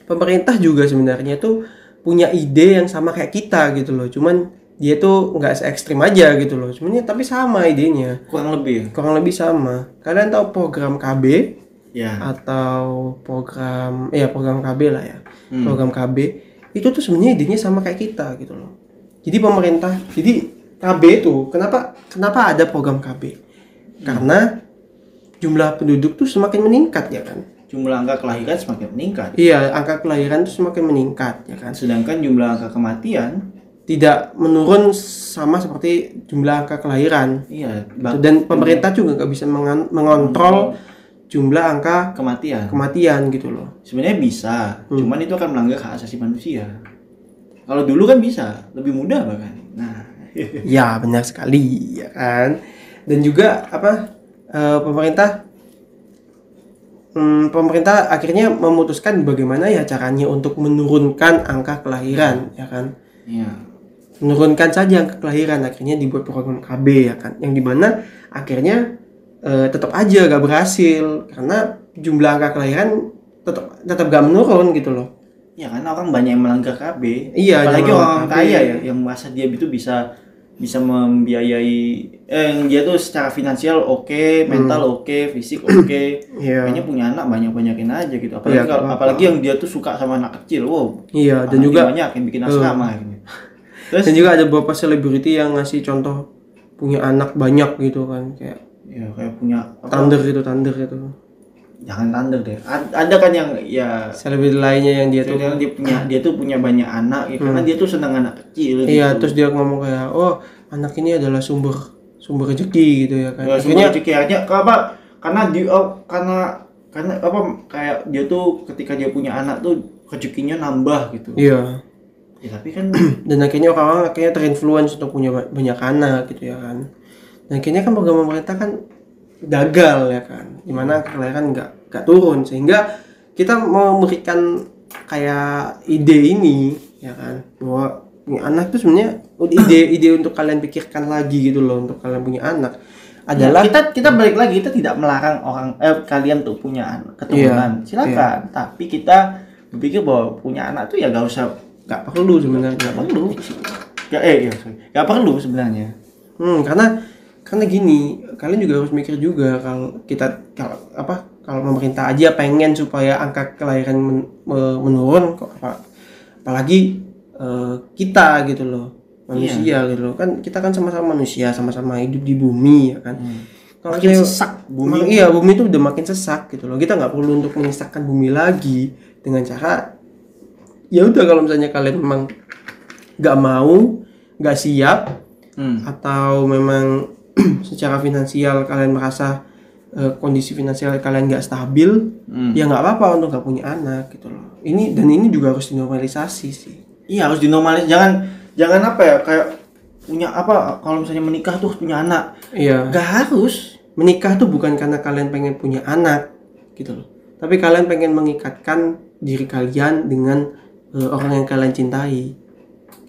Pemerintah juga sebenarnya tuh punya ide yang sama kayak kita gitu loh. Cuman dia tuh nggak se ekstrim aja gitu loh. Cuman ya tapi sama idenya. Kurang lebih ya? Kurang lebih sama. Kalian tahu program KB ya. Atau program ya program KB lah ya. Hmm. Program KB itu tuh sebenarnya idenya sama kayak kita gitu loh. Jadi pemerintah, jadi KB itu kenapa kenapa ada program KB? Karena jumlah penduduk tuh semakin meningkat ya kan. jumlah angka kelahiran semakin meningkat Iya, angka kelahiran tuh semakin meningkat ya kan. sedangkan jumlah angka kematian Tidak menurun sama seperti jumlah angka kelahiran. iya Gitu. bak- Dan pemerintah juga nggak bisa mengontrol jumlah angka kematian kematian gitu loh. sebenarnya bisa Hmm. cuman itu akan melanggar hak asasi manusia kalau dulu kan bisa lebih mudah bahkan nah ya benar sekali ya kan. Dan juga apa eh, pemerintah hmm, pemerintah akhirnya memutuskan bagaimana ya caranya untuk menurunkan angka kelahiran ya kan. iya Menurunkan saja angka kelahiran akhirnya dibuat program KB ya kan. Yang di mana akhirnya eh, tetap aja gak berhasil karena jumlah angka kelahiran tetap tetap gak menurun gitu loh. Ya karena orang banyak yang melanggar KB Iya, apalagi orang KB. kaya ya yang merasa dia itu bisa bisa membiayai eh dia tuh secara finansial oke mental oke fisik oke. Hmm. Iya. kayaknya punya anak banyak banyakin aja gitu. Apalagi Iya, kalau- apalagi yang dia tuh suka sama anak kecil wow. Iya, dan anaknya juga banyak yang bikin asrama ini terus? Dan juga ada beberapa selebriti yang ngasih contoh punya anak banyak gitu kan kayak ya kayak punya apa, Thunder gitu, Thunder gitu. Jangan tanda deh. Ad- ada kan yang ya Selebriti lainnya yang dia tuh Dia, dia punya dia tuh punya banyak anak ya, karena dia tuh senang anak kecil Iya, gitu. terus dia ngomong kayak, "Oh, anak ini adalah sumber sumber rezeki gitu ya kan. Ya, akhirnya semua rezeki aja apa karena di oh, karena karena apa kayak dia tuh ketika dia punya anak tuh rezekinya nambah gitu. iya. Ya, tapi kan dan akhirnya orang-orang akhirnya terinfluence untuk punya ba- banyak anak gitu ya kan. Dan akhirnya kan program pemerintah kan gagal ya kan di mana angka kelahiran nggak nggak turun sehingga kita mau memberikan kayak ide ini ya kan bahwa punya anak itu sebenarnya ide ide untuk kalian pikirkan lagi gitu loh untuk kalian punya anak adalah kita kita balik lagi kita tidak melarang orang eh kalian tuh punya anak keturunan. Iya, Silakan. Tapi kita berpikir bahwa punya anak tuh ya gak usah nggak perlu sebenarnya gak perlu. Gak eh iya, sorry. Gak perlu sebenarnya. Hmm, karena karena gini, kalian juga harus mikir juga kalau kita kalau apa kalau pemerintah aja pengen supaya angka kelahiran men- me- menurun kok apa apalagi eh, kita gitu loh manusia gitu loh. Kan kita kan sama-sama manusia sama-sama hidup di bumi ya kan? Kalau Makin saya- sesak bumi. Iya bumi itu udah makin sesak gitu loh. Kita nggak perlu untuk menyesakkan bumi lagi dengan cara ya udah kalau misalnya kalian memang nggak mau nggak siap Hmm. atau memang secara finansial kalian merasa eh, kondisi finansial kalian nggak stabil Hmm. ya nggak apa-apa untuk nggak punya anak gitu loh ini dan ini juga harus dinormalisasi sih Iya harus dinormalis. Jangan jangan apa ya kayak punya apa kalau misalnya menikah tuh punya anak. iya Gak harus. menikah tuh bukan karena kalian pengen punya anak gitu loh tapi kalian pengen mengikatkan diri kalian dengan eh, orang yang kalian cintai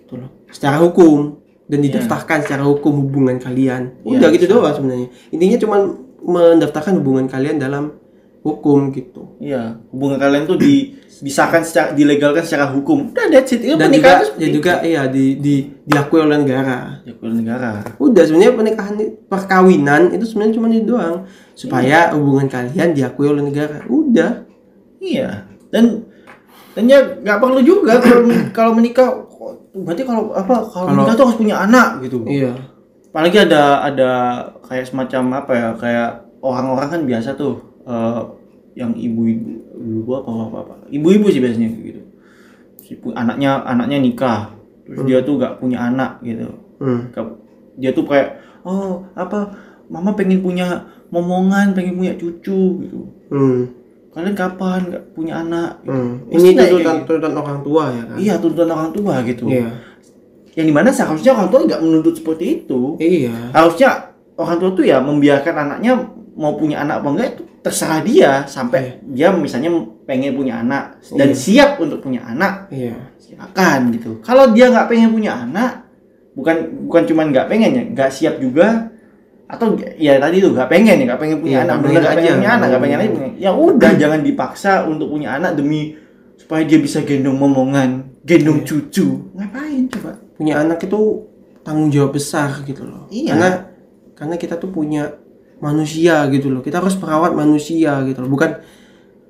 gitu loh secara hukum dan didaftarkan secara hukum hubungan kalian udah Iya, gitu doang sebenarnya intinya cuma mendaftarkan hubungan kalian dalam hukum gitu Iya, hubungan kalian tuh di disahkan secara dilegalkan secara hukum. Udah that's it. Itu dan juga ya juga iya di, di diakui oleh negara. Ya, keluar negara. udah sebenarnya pernikahan perkawinan itu sebenarnya cuma itu doang supaya hubungan kalian diakui oleh negara udah Iya. Dan dan ya nggak perlu juga kalau kalau menikah berarti kalau apa kalau Kalau- menikah tuh harus punya anak gitu. iya Apalagi ada ada kayak semacam apa ya kayak orang-orang kan biasa tuh eh, yang ibu-ibu ibu apa apa apa ibu-ibu sih biasanya gitu. Anaknya anaknya nikah terus dia tuh nggak punya anak gitu. hmm. Dia tuh kayak oh apa mama pengen punya momongan pengen punya cucu gitu Hmm. Kalian kapan nggak punya anak. Hmm. Ini tuntutan gitu. tuntutan orang tua ya kan? iya tuntutan orang tua gitu Iya. yang di mana seharusnya orang tua nggak menuntut seperti itu Iya. harusnya orang tua tuh ya membiarkan anaknya mau punya anak apa enggak itu terserah dia sampai dia misalnya pengen punya anak dan Iya. siap untuk punya anak Iya. silakan gitu kalau dia nggak pengen punya anak bukan bukan cuman nggak pengen ya nggak siap juga atau ya tadi tuh nggak pengen ya nggak pengen punya Iya, anak bener pengen nggak pengen punya anak nggak pengen aja ya udah jangan dipaksa untuk punya anak demi supaya dia bisa gendong momongan gendong Iya. cucu ngapain coba Punya anak itu tanggung jawab besar gitu loh. Iya. Karena karena kita tuh punya manusia gitu loh. Kita harus merawat manusia gitu loh. Bukan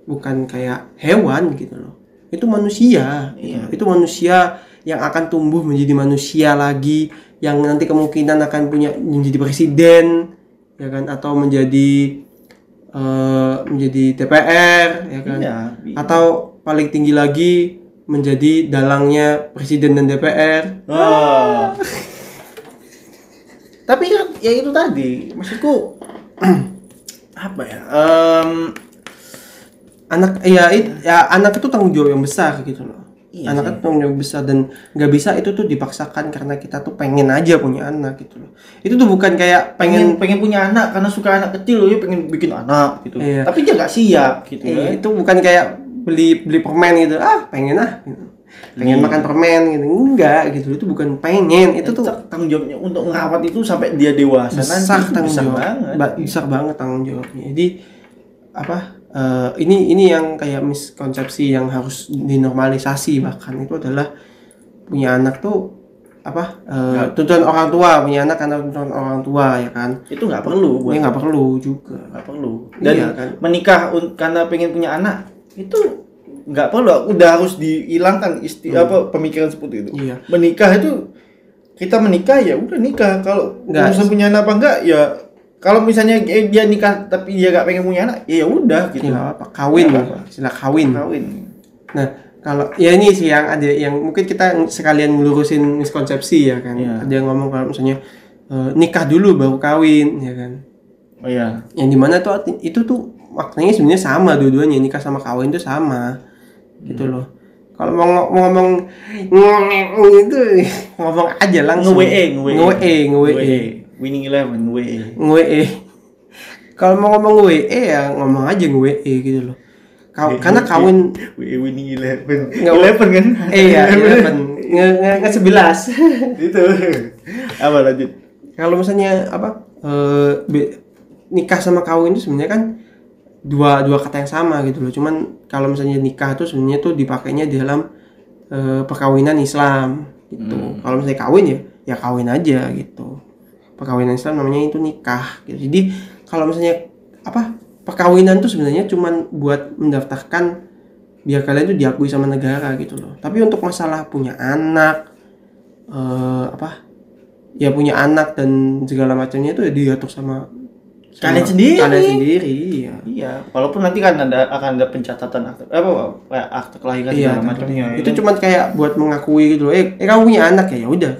bukan kayak hewan gitu loh. Itu manusia. gitu Iya. Itu manusia yang akan tumbuh menjadi manusia lagi yang nanti kemungkinan akan punya menjadi presiden ya kan atau menjadi eh, menjadi DPR ya kan iya atau paling tinggi lagi menjadi dalangnya presiden dan DPR. Wah. tapi kan ya itu tadi maksudku apa ya Em, Anak ya it- ya anak itu tanggung jawab yang besar gitu loh. Iya anak itu tanggung jawab besar dan nggak bisa itu tuh dipaksakan karena kita tuh pengen aja punya anak gitu loh. Itu tuh bukan kayak pengen pengen pengen punya anak karena suka anak kecil ya pengen bikin anak gitu Iya. tapi dia nggak siap gitu eh, ya itu bukan kayak beli beli permen gitu. Ah, pengen ah gitu. Pengen Iya. makan permen gitu. Enggak gitu. Itu bukan pengen. Itu tuh tanggung jawabnya untuk ngerawat itu sampai dia dewasa besar nanti tanggung besar jawab banget besar banget tanggung jawabnya jadi apa eh, ini ini yang kayak miskonsepsi yang harus dinormalisasi bahkan itu adalah punya anak tuh apa eh, tuntutan orang tua punya anak karena tuntutan orang tua ya kan itu nggak perlu buat ini nggak perlu juga nggak perlu dan Iya, kan? menikah karena pengen punya anak itu nggak perlu udah harus dihilangkan isti apa pemikiran seperti itu Hmm. Iya. menikah itu kita menikah ya udah nikah kalau Nggak. punya anak apa enggak ya kalau misalnya eh, dia nikah tapi dia nggak pengen punya anak ya udah gitu. Ya nggak apa kawin Nggak apa-apa. istilah kawin. Kawin. Nah, kalau ya ini sih yang ada yang mungkin kita sekalian ngelurusin miskonsepsi ya kan. Iya. Ada yang ngomong kalau misalnya eh, nikah dulu baru kawin ya kan. Oh iya. yang di mana tuh itu tuh maknanya sebenarnya sama dua-duanya nikah sama kawin itu sama. Gitu loh. Kalau mau, ngo- mau ngomong itu ngomong aja langsung. Nge-WE, nge-WE. nge-WE nge-WE Winning Eleven, WE. nge-WE kalau mau ngomong WE ya ngomong aja nge-WE gitu loh Kaw- karena kawin WE Winning Eleven. Nggak- Eleven kan? eh ya eleven nge nge nge sebelas Itu. Apa lanjut? kalau misalnya apa eh, be- nikah sama kawin itu sebenarnya kan dua dua kata yang sama gitu loh cuman kalau misalnya nikah tuh sebenarnya tuh dipakainya di dalam eh, perkawinan Islam gitu kalau misalnya kawin ya ya kawin aja gitu perkawinan Islam namanya itu nikah gitu. Jadi kalau misalnya apa perkawinan tuh sebenarnya cuman buat mendaftarkan biar kalian tuh diakui sama negara gitu loh. Tapi untuk masalah punya anak eh, apa ya punya anak dan segala macamnya itu ya diatur sama, sama Kalian sendiri. kalian sendiri iya. Iya, walaupun nanti kan ada akan ada pencatatan akte apa kayak akte kelahiran iya segala macamnya. itu cuman kayak buat mengakui gitu loh eh, eh kamu punya anak ya? Ya udah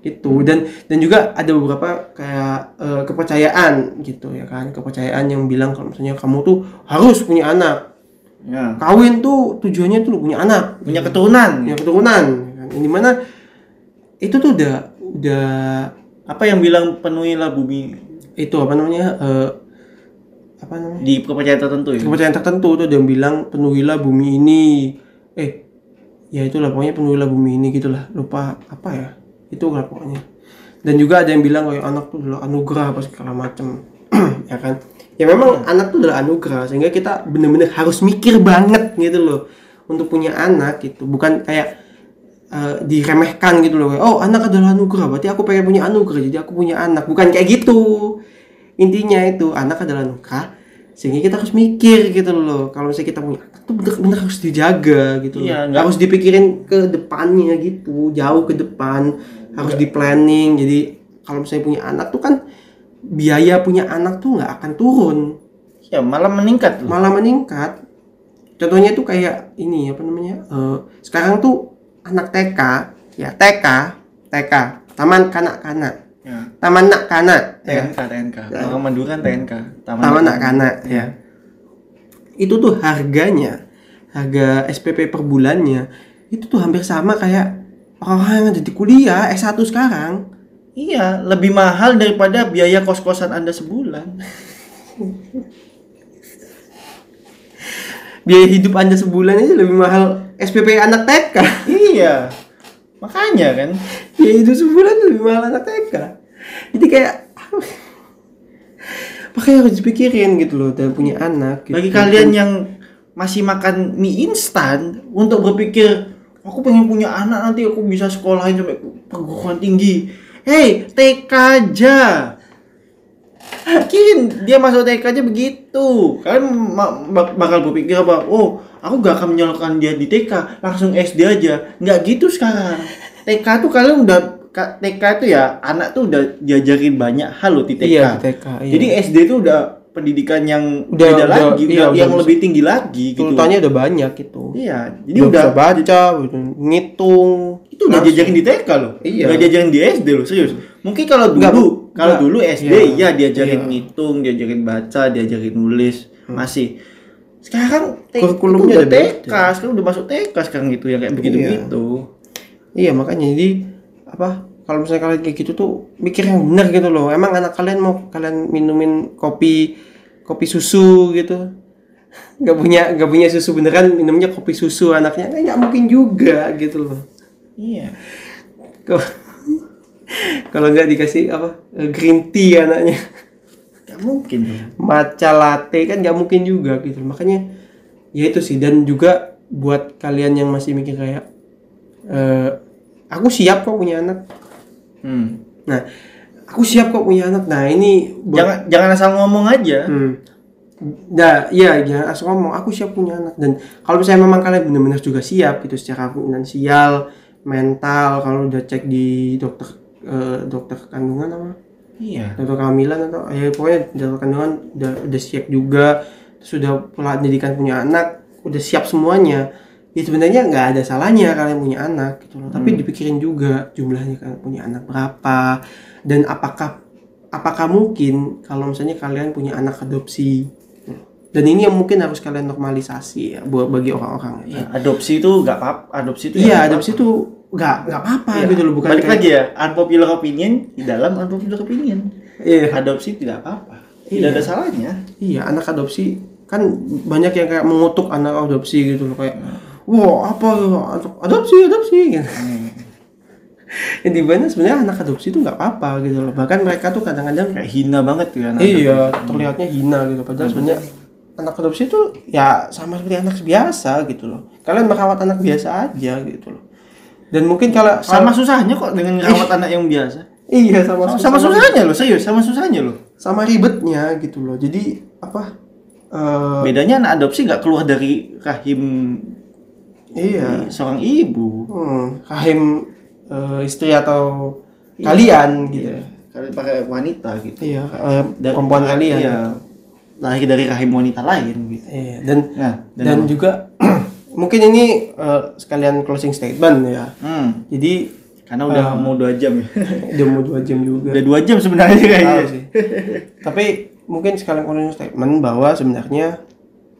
gitu gitu dan dan juga ada beberapa kayak eh, kepercayaan gitu ya kan? Kepercayaan yang bilang kalau misalnya kamu tuh harus punya anak. Ya. kawin tuh tujuannya tuh punya anak. Punya keturunan. punya keturunan ya kan. yang di mana itu tuh udah udah Apa yang bilang penuhilah bumi? Itu apa namanya eh, apa namanya? Di kepercayaan tertentu ya? kepercayaan tertentu tuh ada yang bilang penuhilah bumi ini. Eh ya itulah pokoknya penuhilah bumi ini gitulah lupa apa ya itu lah pokoknya. Dan juga ada yang bilang kayak anak tuh adalah anugerah apa segala macem. Ya kan? Ya memang anak tuh adalah anugerah sehingga kita bener-bener harus mikir banget gitu loh untuk punya anak gitu. Bukan kayak eh, diremehkan gitu loh oh anak adalah anugerah berarti aku pengen punya anugerah jadi aku punya anak. Bukan kayak gitu. Intinya itu anak adalah anugerah sehingga kita harus mikir gitu loh kalau misalnya kita punya anak tuh bener-bener harus dijaga gitu Iya, loh. harus dipikirin ke depannya gitu jauh ke depan harus di planning. Jadi kalau misalnya punya anak tuh kan biaya punya anak tuh nggak akan turun. Ya malah meningkat loh. malah meningkat. Contohnya tuh kayak ini apa namanya eh, sekarang tuh anak TK ya TK TK taman kanak-kanak. Ya. taman nak-kanak ya. TNK, TNK. Orang Madura kan TNK. taman nak-kanak ya. Itu tuh harganya harga SPP per bulannya itu tuh hampir sama kayak orang-orang yang ada di kuliah S1 sekarang Iya, lebih mahal daripada biaya kos-kosan Anda sebulan. biaya hidup anda sebulan aja lebih mahal SPP anak TK iya. Makanya kan. biaya hidup sebulan lebih mahal anak TK jadi kayak makanya harus dipikirin gitu loh dan punya anak gitu. Bagi kalian yang masih makan mie instan untuk berpikir aku pengen punya anak nanti aku bisa sekolahin sampai perguruan tinggi. Hey, TK aja. Mungkin dia masuk TK aja begitu. Kalian bakal berpikir apa? Oh, aku gak akan menyalurkan dia di TK, langsung SD aja. Nggak gitu sekarang. TK tuh kalian udah TK itu ya anak tuh udah diajarin banyak hal loh di TK. Iya, di TK, iya. Jadi SD tuh udah pendidikan yang Udah- beda udah- lagi, iya, udah udah yang bisa- lebih tinggi lagi gitu. tuntutannya udah banyak gitu Iya, jadi udah, udah bisa baca udah ngitung itu udah diajarin di TK loh. Iya. Udah diajarin di SD loh, serius. Mungkin kalau dulu, kalau Enggak. dulu SD Iya. ya diajarin Iya. ngitung, diajarin baca, diajarin nulis, masih. Sekarang Kurikulumnya udah udah beda. TK, sekarang udah masuk TK sekarang gitu yang kayak begitu-begitu. Iya makanya jadi apa kalau misalnya kalian kayak gitu tuh mikir yang benar gitu loh. Emang anak kalian mau kalian minumin kopi kopi susu gitu? Gak punya gak punya susu beneran minumnya kopi susu anaknya kan nggak mungkin juga gitu loh. Iya. Kalau nggak dikasih apa eh, green tea anaknya Gak mungkin matcha latte kan nggak mungkin juga gitu makanya ya itu sih dan juga buat kalian yang masih mikir kayak eh, aku siap kok punya anak Hmm. nah aku siap kok punya anak. Nah ini buat, Jangan jangan asal ngomong aja. hmm, nah iya jangan asal ngomong. Aku siap punya anak. Dan kalau misalnya memang kalian benar-benar juga siap gitu secara finansial mental kalau udah cek di dokter eh, dokter kandungan apa? Iya. dokter kehamilan atau ya pokoknya dokter kandungan udah udah siap juga. Sudah pendidikan punya anak udah siap semuanya ya sebenarnya nggak ada salahnya kalian punya anak gitu loh. Hmm. tapi dipikirin juga jumlahnya kalian punya anak berapa dan apakah apakah mungkin kalau misalnya kalian punya anak adopsi dan ini yang mungkin harus kalian normalisasi ya buat bagi orang-orang Ya, adopsi itu nggak apa adopsi itu iya ya nggak adopsi itu nggak nggak apa-apa Iya. gitu loh. Bukan balik kayak- lagi ya unpopular opinion di dalam unpopular opinion. Iya. Adopsi tidak apa-apa. Iya. tidak ada salahnya. Iya anak adopsi kan banyak yang kayak mengutuk anak adopsi gitu loh kayak wah apa adopsi adopsi gitu. yang di mana sebenarnya anak adopsi itu nggak apa-apa gitu loh. Bahkan mereka tuh kadang-kadang kayak hina banget ya anak iya. terlihatnya hina gitu. Padahal sebenarnya anak adopsi itu ya sama seperti anak biasa gitu loh. Kalian merawat anak biasa aja gitu loh. Dan mungkin kalau sama susahnya kok dengan merawat anak yang biasa? Iya sama sama, sama susahnya loh serius sama susahnya loh. Sama ribetnya gitu loh. Jadi apa eh, bedanya anak adopsi nggak keluar dari rahim iya. Seorang ibu. Hmm, rahim eh, istri atau kalian gitu. Iya. kalian pakai wanita gitu. Iya eh, Dan- perempuan kalian. iya. Lahir dari rahim wanita lain gitu. Iya, dan nah dan, juga mungkin ini eh, sekalian closing statement ya. Hmm, jadi karena udah mau dua jam ya. udah mau dua jam juga. Udah dua jam sebenarnya kayaknya. Tahu sih. Tapi mungkin sekalian closing statement bahwa sebenarnya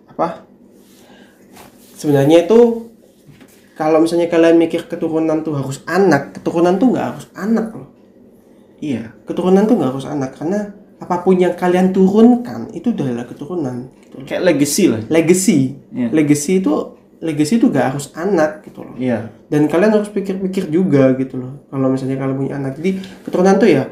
apa? Sebenarnya itu kalau misalnya kalian mikir keturunan tuh harus anak, keturunan tuh nggak harus anak loh. iya Keturunan tuh nggak harus anak karena apa pun yang kalian turunkan itu adalah keturunan. Gitu. loh. kayak legacy lah Legacy, Iya. legacy itu legacy itu gak harus anak gitu loh. iya Dan kalian harus pikir-pikir juga gitu loh. Kalau misalnya kalian punya anak, jadi keturunan tuh ya,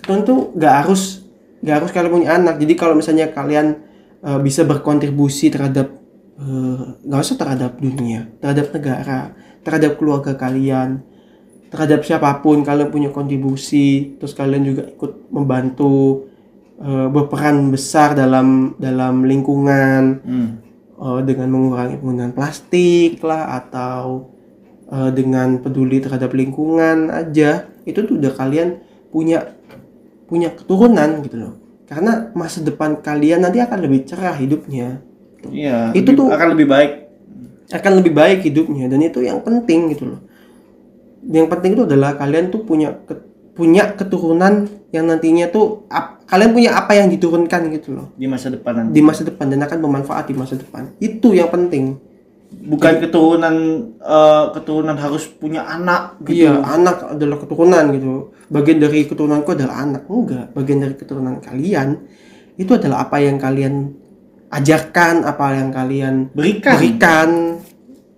keturunan tuh nggak harus nggak harus kalian punya anak. Jadi kalau misalnya kalian eh, bisa berkontribusi terhadap eh, nggak usah terhadap dunia, terhadap negara, terhadap keluarga kalian, terhadap siapa pun kalian punya kontribusi, terus kalian juga ikut membantu eh, berperan besar dalam dalam lingkungan hmm. eh, dengan mengurangi penggunaan plastik lah atau eh, dengan peduli terhadap lingkungan aja. Itu tuh udah kalian punya punya keturunan gitu loh. Karena masa depan kalian nanti akan lebih cerah hidupnya iya Itu lebih- tuh- akan lebih baik. akan lebih baik hidupnya dan itu yang penting gitu loh. Yang penting itu adalah kalian tuh punya ke- punya keturunan yang nantinya tuh ap- kalian punya apa yang diturunkan gitu loh. Di masa depan nanti. Di masa depan dan akan bermanfaat di masa depan. Itu yang penting. Bukan keturunan eh, keturunan harus punya anak gitu. Iya, anak adalah keturunan gitu. Bagian dari keturunanku adalah anak. Enggak, bagian dari keturunan kalian itu adalah apa yang kalian ajarkan, apa yang kalian berikan berikan.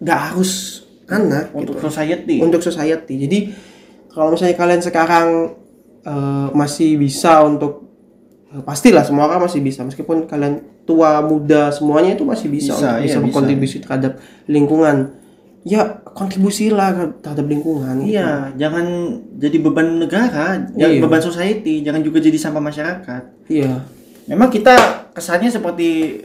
Enggak harus anak untuk gitu. society Untuk society. Jadi kalau misalnya kalian sekarang eh, masih bisa untuk eh, pastilah semua orang masih bisa meskipun kalian tua muda semuanya itu masih bisa, Bisa, untuk iya, bisa bisa. berkontribusi terhadap lingkungan ya kontribusilah terhadap lingkungan gitu. Iya, jangan jadi beban negara, jangan Iya. beban society, jangan juga jadi sampah masyarakat. iya Memang kita kesannya seperti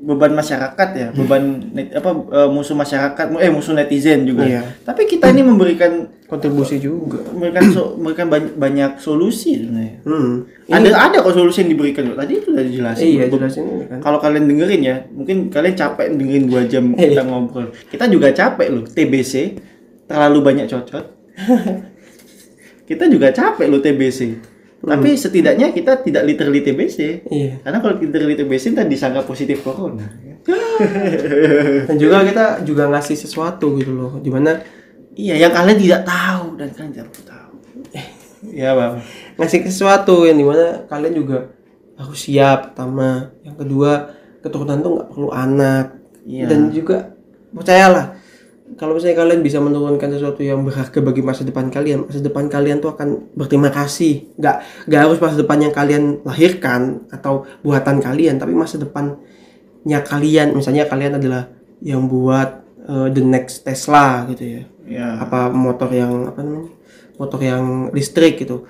beban masyarakat ya, beban net, apa eh, musuh masyarakat, eh musuh netizen juga. Iya. Tapi kita ini memberikan kontribusi juga memberikan so- memberikan banyak, banyak solusi sebenarnya. hmm. Ada ada kok solusi yang diberikan loh. Tadi itu udah dijelasin. iya Be- jelasin ini kan Kalau kalian dengerin ya, mungkin kalian capek dengerin dua jam Iya. kita ngobrol. Kita juga capek loh, TBC terlalu banyak cocot. kita juga capek loh TBC. Tapi setidaknya kita tidak literally TBC. iya Karena kalau literally TBC ntar disangka positif corona. dan juga kita juga ngasih sesuatu gitu loh di mana Iya, yang kalian tidak tahu dan kalian tidak perlu tahu. Iya, Bang. ngasih sesuatu yang di mana kalian juga harus siap pertama yang kedua keturunan tuh nggak perlu anak Iya. dan juga percayalah kalau misalnya kalian bisa menurunkan sesuatu yang berharga bagi masa depan kalian masa depan kalian tuh akan berterima kasih. Nggak nggak harus masa depan yang kalian lahirkan atau buatan kalian tapi masa depannya kalian. Misalnya kalian adalah yang buat eh, the next Tesla gitu ya. Iya. apa motor yang apa namanya motor yang listrik gitu.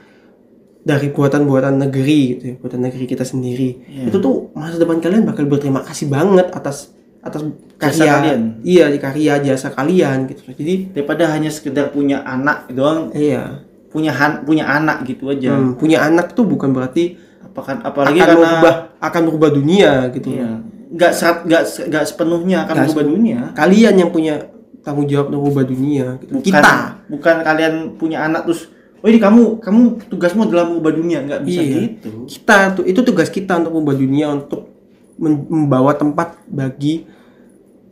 Dari buatan-buatan negeri gitu ya, buatan negeri kita sendiri. Iya. itu tuh masa depan kalian bakal berterima kasih banget atas atas Jasa karya kalian. iya di karya jasa kalian gitu jadi Daripada hanya sekedar punya anak doang, iya punya han, punya anak gitu aja. hmm, punya anak tuh bukan berarti Apakah apalagi akan karena merubah akan merubah dunia gitu Iya. Nggak serat, nggak nggak sepenuhnya akan Nggak berubah dunia. kalian yang punya tanggung jawab untuk ubah dunia gitu. bukan kita bukan kalian punya anak terus oh ini kamu kamu tugasmu adalah mengubah dunia nggak bisa Iya. gitu kita tuh itu tugas kita untuk ubah dunia untuk membawa tempat bagi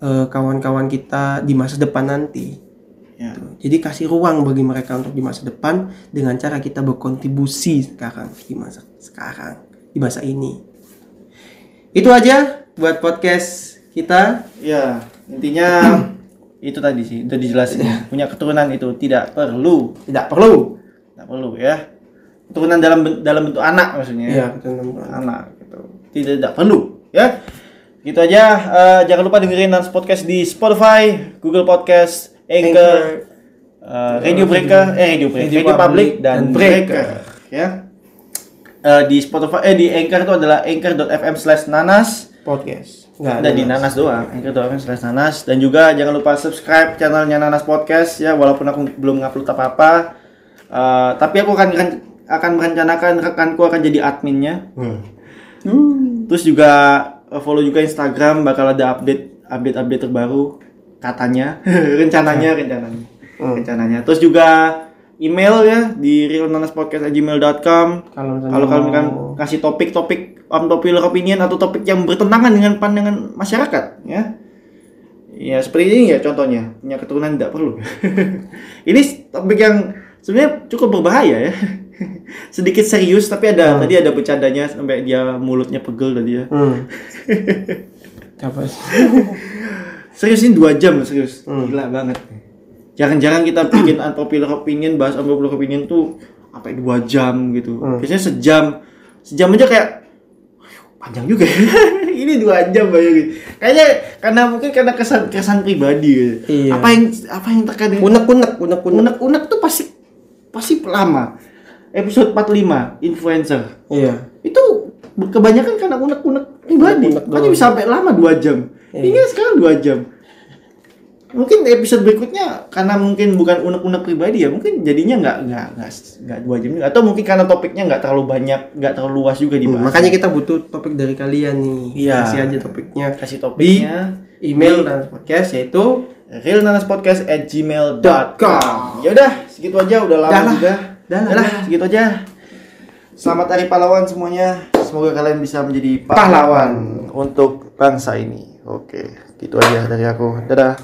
eh, kawan-kawan kita di masa depan nanti. Ya. Jadi kasih ruang bagi mereka untuk di masa depan dengan cara kita berkontribusi sekarang di masa sekarang di masa ini. Itu aja buat podcast kita. Ya intinya itu tadi sih udah dijelasin. Punya keturunan itu tidak perlu. Tidak perlu. Tidak perlu ya. Keturunan dalam dalam bentuk anak maksudnya. Ya keturunan. anak gitu. Tidak tidak perlu ya. Gitu aja. Eh, jangan lupa dengerin Nans podcast di Spotify Google Podcast Anchor, eh, Radio Breaker eh Radio Breaker Radio Radio, Public dan dan Breaker, Breaker. ya. Eh, di Spotify eh di Anchor itu adalah anchor.fm slash nanas. Podcast. Nggak ada di Nanas. doang anchor.fm slash nanas. Dan juga jangan lupa subscribe channelnya Nanas Podcast ya walaupun aku belum ngupload apa-apa. Eh, tapi aku akan akan merencanakan rekanku akan jadi adminnya. Hmm. Terus juga eh, follow juga Instagram bakal ada update update update terbaru katanya. Rencananya rencananya. Hmm. rencananya. Terus juga email ya di realnanaspodcast@gmail.com kalau kalian kan mau- kasih topik-topik unpopular opinion atau topik yang bertentangan dengan pandangan masyarakat ya. Ya seperti ini ya contohnya. Punya keturunan tidak perlu. Ini topik yang sebenarnya cukup berbahaya ya sedikit serius tapi ada tadi ada bercandanya sampai dia mulutnya pegel tadi ya Hmm. Apa sih? serius ini dua jam serius Hmm. gila banget jarang-jarang kita bikin unpopular opinion bahas unpopular opinion tuh apa ya, dua jam gitu Hmm. biasanya sejam sejam aja kayak "Wah, panjang juga ya." ini dua jam bayangin kayaknya karena mungkin karena kesan kesan pribadi gitu. Iya. apa yang apa yang terkait dengan unek-unek unek-unek unek-unek tuh pasti pasti lama episode 45 influencer. Iya. Itu kebanyakan karena unek-unek pribadi. Makanya bisa sampai lama dua jam. Iya. ini sekarang dua jam. Mungkin episode berikutnya karena mungkin bukan unek-unek pribadi ya mungkin jadinya nggak nggak nggak dua jam atau mungkin karena topiknya nggak terlalu banyak nggak terlalu luas juga Hmm, dibahas. Makanya kita butuh topik dari kalian nih. Iya. kasih aja topiknya kasih topiknya email dan podcast yaitu realnanaspodcast at gmail.com com. ya udah segitu aja udah lama Dah lah. juga Dah lah, segitu aja. Selamat hari pahlawan semuanya. Semoga kalian bisa menjadi Pahlawan. pahlawan untuk bangsa ini. Oke gitu aja dari aku. Dadah